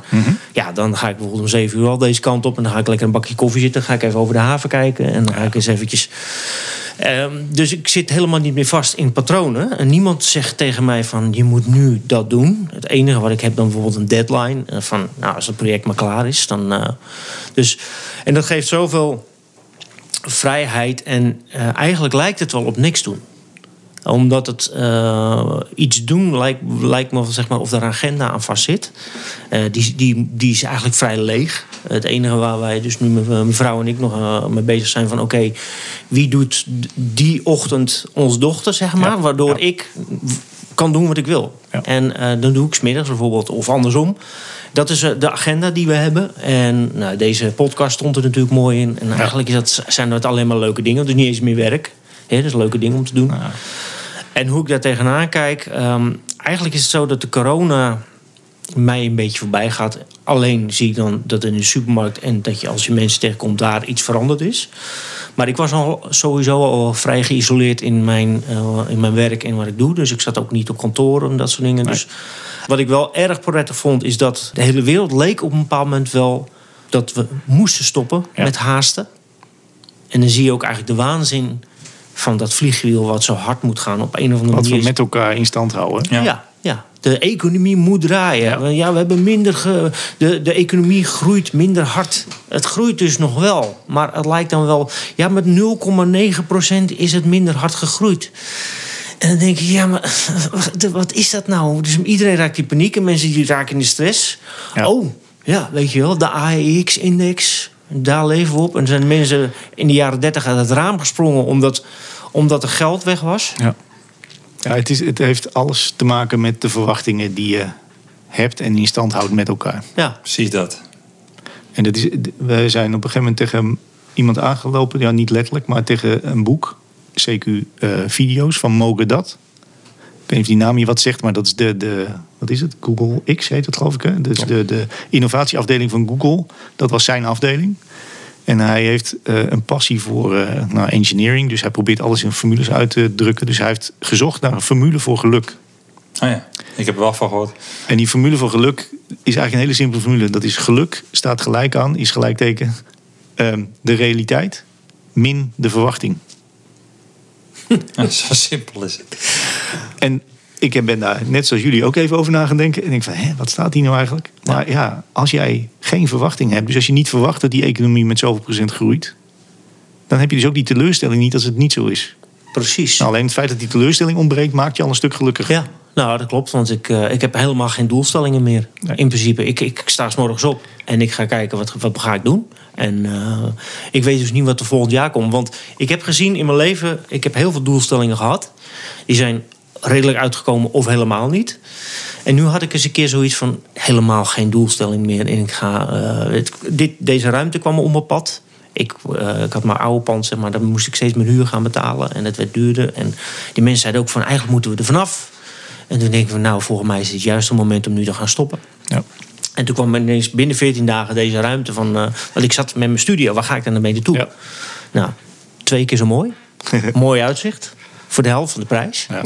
Ja, dan ga ik bijvoorbeeld om 7 uur al deze kant op. En dan ga ik lekker een bakje koffie zitten. Dan ga ik even over de haven kijken. En dan ga ik eens eventjes Ehm, dus ik zit helemaal niet meer vast in patronen. En niemand zegt tegen mij van je moet nu dat doen. Het enige wat ik heb dan bijvoorbeeld een deadline. eh, Van nou, als het project maar klaar is. Dan, eh, dus, en dat geeft zoveel vrijheid. En eh, eigenlijk lijkt het wel op niks doen omdat het eh, iets doen lijkt, lijkt me zeg maar, of er een agenda aan vast zit. Eh, die, die, die is eigenlijk vrij leeg. Het enige waar wij dus nu met mijn vrouw en ik nog eh, mee bezig zijn van... oké, wie doet die ochtend ons dochter, zeg maar... Ja, waardoor ja. ik kan doen wat ik wil. Ja. En eh, dan doe ik smiddags bijvoorbeeld, of andersom. Dat is eh, de agenda die we hebben. En nou, deze podcast stond er natuurlijk mooi in. En eigenlijk is dat, zijn dat alleen maar leuke dingen. Dus niet eens meer werk. Dat is leuke dingen om te doen. En hoe ik daar tegenaan kijk... ehm, eigenlijk is het zo dat de corona mij een beetje voorbij gaat. Alleen zie ik dan dat in de supermarkt... en dat je als je mensen tegenkomt daar iets veranderd is. Maar ik was al sowieso al vrij geïsoleerd in mijn, eh, in mijn werk en wat ik doe. Dus ik zat ook niet op kantoor en dat soort dingen. Dus wat ik wel erg prettig vond... is dat de hele wereld leek op een bepaald moment wel... dat we moesten stoppen Ja. met haasten. En dan zie je ook eigenlijk de waanzin van dat vliegwiel... wat zo hard moet gaan op een of andere Wat we manier. met elkaar in stand houden. Ja. Ja. ja, De economie moet draaien. Ja, we hebben minder. Ge, de, de economie groeit minder hard. Het groeit dus nog wel. Maar het lijkt dan wel. Ja, met 0,9% is het minder hard gegroeid. En dan denk ik, ja, maar wat is dat nou? Dus iedereen raakt in paniek en mensen die raken in de stress. Ja. Oh, ja, weet je wel, de AEX-index, daar leven we op. En zijn mensen in de jaren 30 uit het raam gesprongen omdat, omdat er geld weg was. Ja. Ja, het, is, het heeft alles te maken met de verwachtingen die je hebt en in stand houdt met elkaar. Ja, Precies dat. En dat is, we zijn op een gegeven moment tegen iemand aangelopen, ja, niet letterlijk, maar tegen een boek, CQ eh, Video's van Mogen Dat. Ik weet niet of die naam je wat zegt, maar dat is de, de wat is het? Google X heet het geloof ik. Hè? Dus de, de innovatieafdeling van Google. Dat was zijn afdeling. En hij heeft eh, een passie voor eh, nou, engineering. Dus hij probeert alles in formules uit te drukken. Dus hij heeft gezocht naar een formule voor geluk. Oh ja, ik heb er wel van gehoord. En die formule voor geluk is eigenlijk een hele simpele formule. Dat is geluk staat gelijk aan, is gelijkteken ehm, de realiteit min de verwachting. Zo simpel is het. En ik ben daar net zoals jullie ook even over na gaan denken. En denk van, hé, wat staat hier nou eigenlijk? Maar ja, als jij geen verwachting hebt... dus als je niet verwacht dat die economie met zoveel procent groeit... dan heb je dus ook die teleurstelling niet als het niet zo is. precies. Nou, alleen het feit dat die teleurstelling ontbreekt... maakt je al een stuk gelukkiger. Ja, nou dat klopt, want ik, eh, ik heb helemaal geen doelstellingen meer. Nee. In principe, ik, ik sta s morgens op en ik ga kijken wat, wat ga ik doen. En eh, ik weet dus niet wat er volgend jaar komt. Want ik heb gezien in mijn leven, ik heb heel veel doelstellingen gehad. Die zijn redelijk uitgekomen of helemaal niet. En nu had ik eens een keer zoiets van helemaal geen doelstelling meer. En ik ga, eh, het- dit, deze ruimte kwam op mijn pad. Ik, eh, ik had mijn oude pand, zeg maar, daar moest ik steeds meer huur gaan betalen. En het werd duurder. En die mensen zeiden ook van, eigenlijk moeten we er vanaf. En toen denk ik van, nou, volgens mij is het het juiste moment om nu te gaan stoppen. Ja. En toen kwam ineens binnen 14 dagen deze ruimte van... eh, want ik zat met mijn studio, waar ga ik dan naar toe? Ja. Nou, twee keer zo mooi. mooi uitzicht. Voor de helft van de prijs. Ja.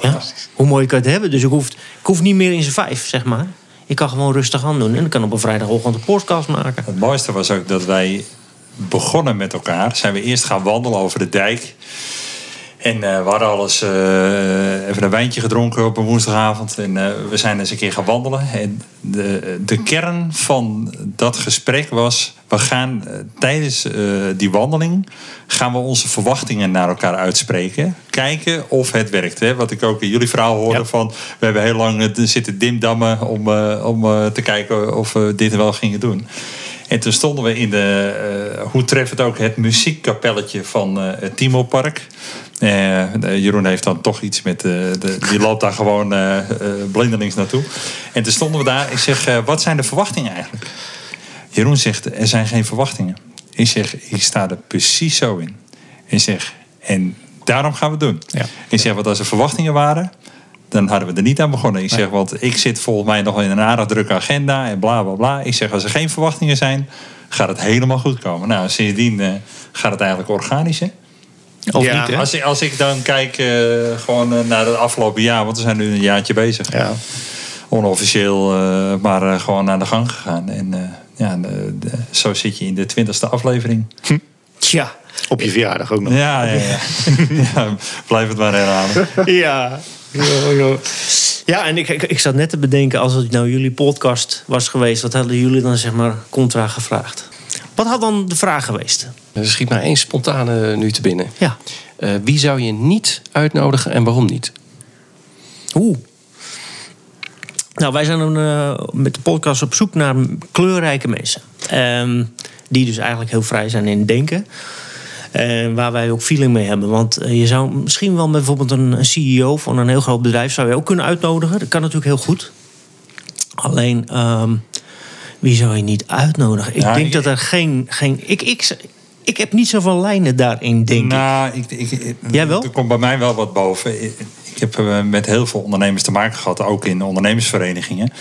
Ja. Hoe mooi kan het hebben? Dus ik hoef, ik hoef niet meer in zijn vijf, zeg maar. Ik kan gewoon rustig aan doen. En ik kan op een vrijdagochtend een podcast maken. Het mooiste was ook dat wij begonnen met elkaar. Zijn we eerst gaan wandelen over de dijk. En eh, we hadden alles eh, even een wijntje gedronken op een woensdagavond. En eh, we zijn eens een keer gaan wandelen. En de, de kern van dat gesprek was... we gaan tijdens die wandeling... gaan we onze verwachtingen naar elkaar uitspreken. Kijken of het werkt. Hè? Wat ik ook in jullie verhaal hoorde Ja. van... we hebben heel lang zitten dimdammen om, om te kijken of we dit wel gingen doen. En toen stonden we in de, eh, hoe treffend ook, het muziekkapelletje van het Timo-park. Eh, de- Jeroen heeft dan toch iets met, eh, de, die loopt daar gewoon eh, blindelings naartoe. En toen stonden we daar, ik zeg, wat zijn de verwachtingen eigenlijk? Jeroen zegt, er zijn geen verwachtingen. Ik zeg, ik sta er precies zo in. Ik zeg, en daarom gaan we het doen. Ja. Ik zeg, want als er verwachtingen waren, dan hadden we er niet aan begonnen. Ik zeg, want ik zit volgens mij nog in een aardig drukke agenda en bla bla bla. Ik zeg, als er geen verwachtingen zijn, gaat het helemaal goed komen. Nou, sindsdien gaat het eigenlijk organisch, hè? Of Ja, niet, hè? Als ik, als ik dan kijk eh, gewoon eh, naar het afgelopen jaar, want we zijn nu een jaartje bezig. Ja. Onofficieel, eh, maar eh, gewoon aan de gang gegaan. En eh, ja, de- de- zo zit je in de twintigste aflevering. Tja. Op je verjaardag ook nog. Ja, ja, ja. ja blijf het maar herhalen. Ja. Ja, en ik, ik, ik zat net te bedenken, als het nou jullie podcast was geweest, wat hadden jullie dan zeg maar contra gevraagd? Wat had dan de vraag geweest? Er schiet maar één spontane nu te binnen. Ja. Eh, wie zou je niet uitnodigen en waarom niet? Oeh. Nou, wij zijn dan, eh, met de podcast op zoek naar kleurrijke mensen. Ehm, die dus eigenlijk heel vrij zijn in denken. En waar wij ook feeling mee hebben. Want eh, je zou misschien wel met bijvoorbeeld een CEO van een heel groot bedrijf... zou je ook kunnen uitnodigen. Dat kan natuurlijk heel goed. Alleen, ehm, wie zou je niet uitnodigen? Ik Ja, denk ik- dat er geen... geen ik, ik, ik heb niet zoveel lijnen daarin, denk ik. nou, ik, ik, ik- Jij wel? Er komt bij mij wel wat boven. Ik, ik heb eh, met heel veel ondernemers te maken gehad, ook in ondernemersverenigingen.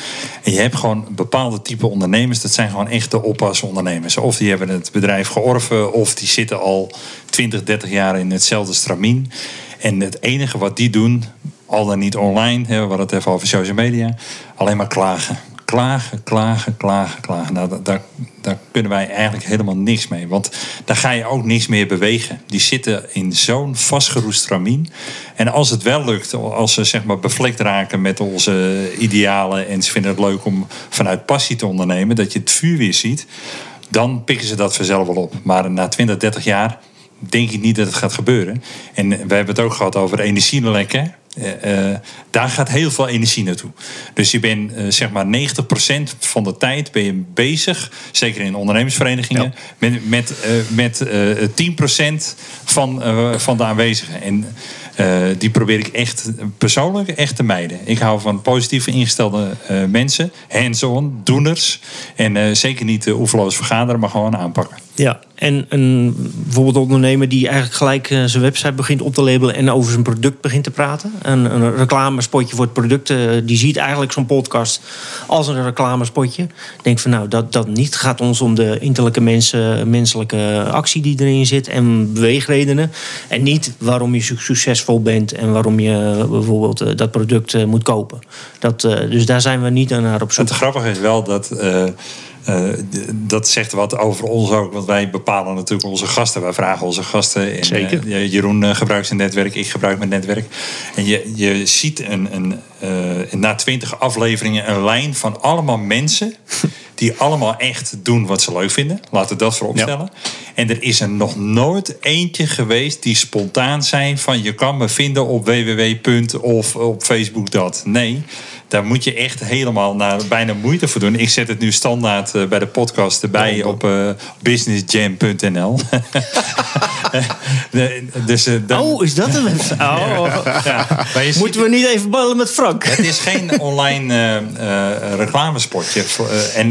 En je hebt gewoon bepaalde type ondernemers, dat zijn gewoon echte oppasondernemers. Of die hebben het bedrijf georven, of die zitten al 20, 30 jaar in hetzelfde stramien. En het enige wat die doen, al dan niet online, we hadden het even over social media, alleen maar klagen. Klagen, klagen, klagen, klagen. Nou, da- daar, daar kunnen wij eigenlijk helemaal niks mee. Want daar ga je ook niks meer bewegen. Die zitten in zo'n vastgeroest stramien. En als het wel lukt, als ze zeg maar bevlekt raken met onze idealen... en ze vinden het leuk om vanuit passie te ondernemen... dat je het vuur weer ziet, dan pikken ze dat vanzelf wel op. Maar na 20, 30 jaar denk ik niet dat het gaat gebeuren. En we hebben het ook gehad over energielekken. Eh, eh, daar gaat heel veel energie naartoe. Dus je bent eh, zeg maar 90% van de tijd ben je bezig, zeker in ondernemersverenigingen, met, met, met eh 10% van, van de aanwezigen. En die probeer ik echt persoonlijk echt te mijden. Ik hou van positief ingestelde mensen, hands-on, doeners. En zeker niet oeverloos vergaderen, maar gewoon aanpakken. Ja, en een, bijvoorbeeld ondernemer die eigenlijk gelijk eh, zijn website begint op te labelen en over zijn product begint te praten. Een, een reclamespotje voor het product, eh, die ziet eigenlijk zo'n podcast als een reclamespotje. Denkt van nou, dat, dat niet. Gaat ons om de innerlijke mensen, menselijke actie die erin zit en beweegredenen. En niet waarom je su- succesvol bent en waarom je eh, bijvoorbeeld dat product moet kopen. Dat, dus daar zijn we niet naar op zoek. Het grappige is wel dat. Eh, dat zegt wat over ons ook, want wij bepalen natuurlijk onze gasten. Wij vragen onze gasten. En, Zeker. eh, Jeroen eh, gebruikt zijn netwerk, ik gebruik mijn netwerk. En je, je ziet een, een, na twintig afleveringen een lijn van allemaal mensen. die allemaal echt doen wat ze leuk vinden. Laten we dat voorop Ja. stellen. En er is er nog nooit eentje geweest die spontaan zijn van je kan me vinden op www. of op Facebook dat. Nee, daar moet je echt helemaal naar bijna moeite voor doen. Ik zet het nu standaard eh, bij de podcast erbij op eh, businessjam.nl. Dus, eh, dan, Oh, is dat een website? Oh. ja, ziet- Moeten we niet even ballen met Frank? het is geen online reclamespotje. En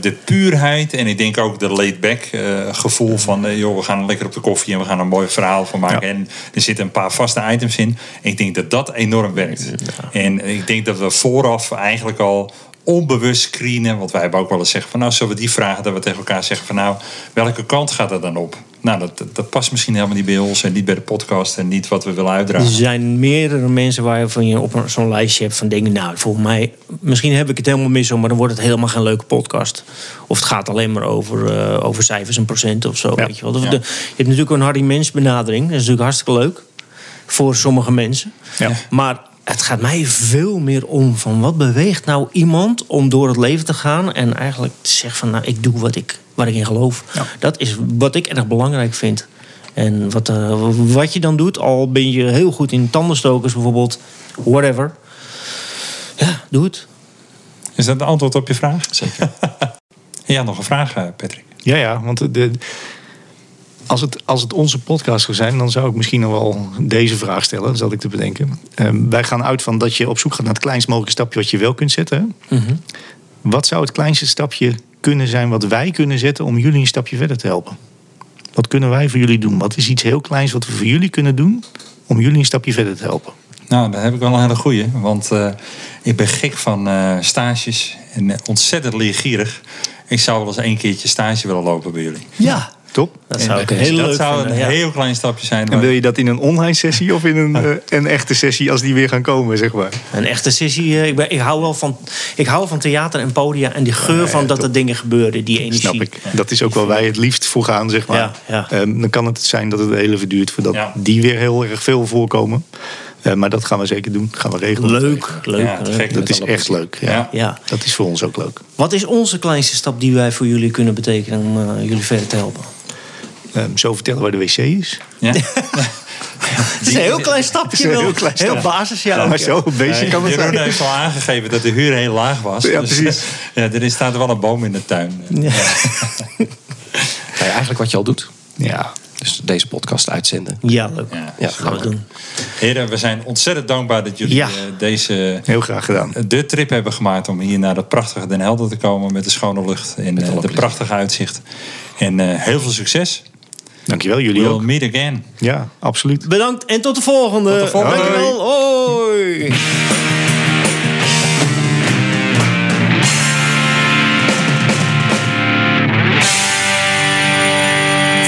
de puurheid en ik denk ook de laid-back gevoel van... joh, we gaan lekker op de koffie en we gaan een mooi verhaal van maken. En er zitten een paar vaste items in. Ik denk dat dat enorm werkt. En ik denk dat we vooraf eigenlijk al onbewust screenen. Want wij hebben ook wel eens zeggen van... nou, zullen we die vragen dat we tegen elkaar zeggen van... nou, welke kant gaat het dan op? Nou, dat, dat- past misschien helemaal niet bij ons... en niet bij de podcast en niet wat we willen uitdragen. Er zijn meerdere mensen waarvan je op een- zo'n lijstje hebt van dingen. Nou, volgens mij, misschien heb ik het helemaal mis, maar dan wordt het helemaal geen leuke podcast. Of het gaat alleen maar over, eh, over cijfers en procenten of zo. Ja. Weet je, wel. Of Ja. de- je hebt natuurlijk een Harry Mens benadering. Dat is natuurlijk hartstikke leuk voor sommige mensen. Ja. Maar het gaat mij veel meer om van wat beweegt nou iemand om door het leven te gaan en eigenlijk te zeggen van nou ik doe wat ik, waar ik in geloof. Ja. Dat is wat ik erg belangrijk vind. En wat, eh, wat je dan doet, al ben je heel goed in tandenstokers bijvoorbeeld, whatever. Ja, doe het. Is dat een antwoord op je vraag? Zeker. Ja, nog een vraag, eh, Patrick. Ja, ja, want de, als, het, als het onze podcast zou zijn, dan zou ik misschien nog wel deze vraag stellen, zat ik te bedenken. Ehm, wij gaan uit van dat je op zoek gaat naar het kleinst mogelijke stapje wat je wel kunt zetten. hè? Wat zou het kleinste stapje kunnen zijn wat wij kunnen zetten om jullie een stapje verder te helpen? Wat kunnen wij voor jullie doen? Wat is iets heel kleins wat we voor jullie kunnen doen om jullie een stapje verder te helpen? Nou, daar heb ik wel een hele goeie. Want eh, ik ben gek van eh, stages en eh, ontzettend leergierig. Ik zou wel eens een keertje stage willen lopen bij jullie. Ja, top. Dat zou heel dat zou vinden. een ja. heel klein stapje zijn. En wil je dat in een online sessie of in een, eh, een echte sessie als die weer gaan komen, zeg maar? Een echte sessie. eh, Ik, ben, ik, hou wel van, ik hou van theater en podia en die geur van dat er dingen gebeuren, die energie. Snap ik. Dat is ook waar wij het liefst voor gaan, zeg maar. Ja, ja. Ehm, dan kan het zijn dat het heel even duurt voordat Ja. die weer heel erg veel voorkomen. Eh, maar dat gaan we zeker doen. Dat gaan we regelen. Leuk, leuk. Ja, leuk. Dat is echt leuk. Ja. Ja. Ja. Dat is voor ons ook leuk. Wat is onze kleinste stap die wij voor jullie kunnen betekenen om jullie verder te helpen? Ehm, zo vertellen waar de wc is. Ja? Het is een heel klein stapje. Heel klein Heel basis, ja. maar zo een beetje kan het Jeroen zijn. heeft al aangegeven dat de huur heel laag was. Ja, Dus, precies. ja, er staat wel een boom in de tuin. Nou ja, eigenlijk wat je al doet. Ja. Dus deze podcast uitzenden. Ja, leuk. Ja. Ja, gaan we doen. Heren, we zijn ontzettend dankbaar dat jullie Ja. eh, deze Heel graag gedaan. de trip hebben gemaakt om hier naar dat prachtige Den Helder te komen met de schone lucht en eh, de plezier. prachtige uitzicht. En eh, heel veel succes. Dankjewel, jullie We'll ook. meet again. Ja, absoluut. Bedankt en tot de volgende. Tot de volgende. Dankjewel. Hoi.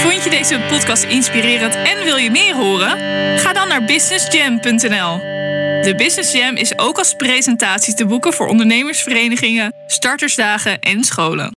Vond je deze podcast inspirerend en wil je meer horen? Ga dan naar businessjam.nl. De Business Jam is ook als presentatie te boeken voor ondernemersverenigingen, startersdagen en scholen.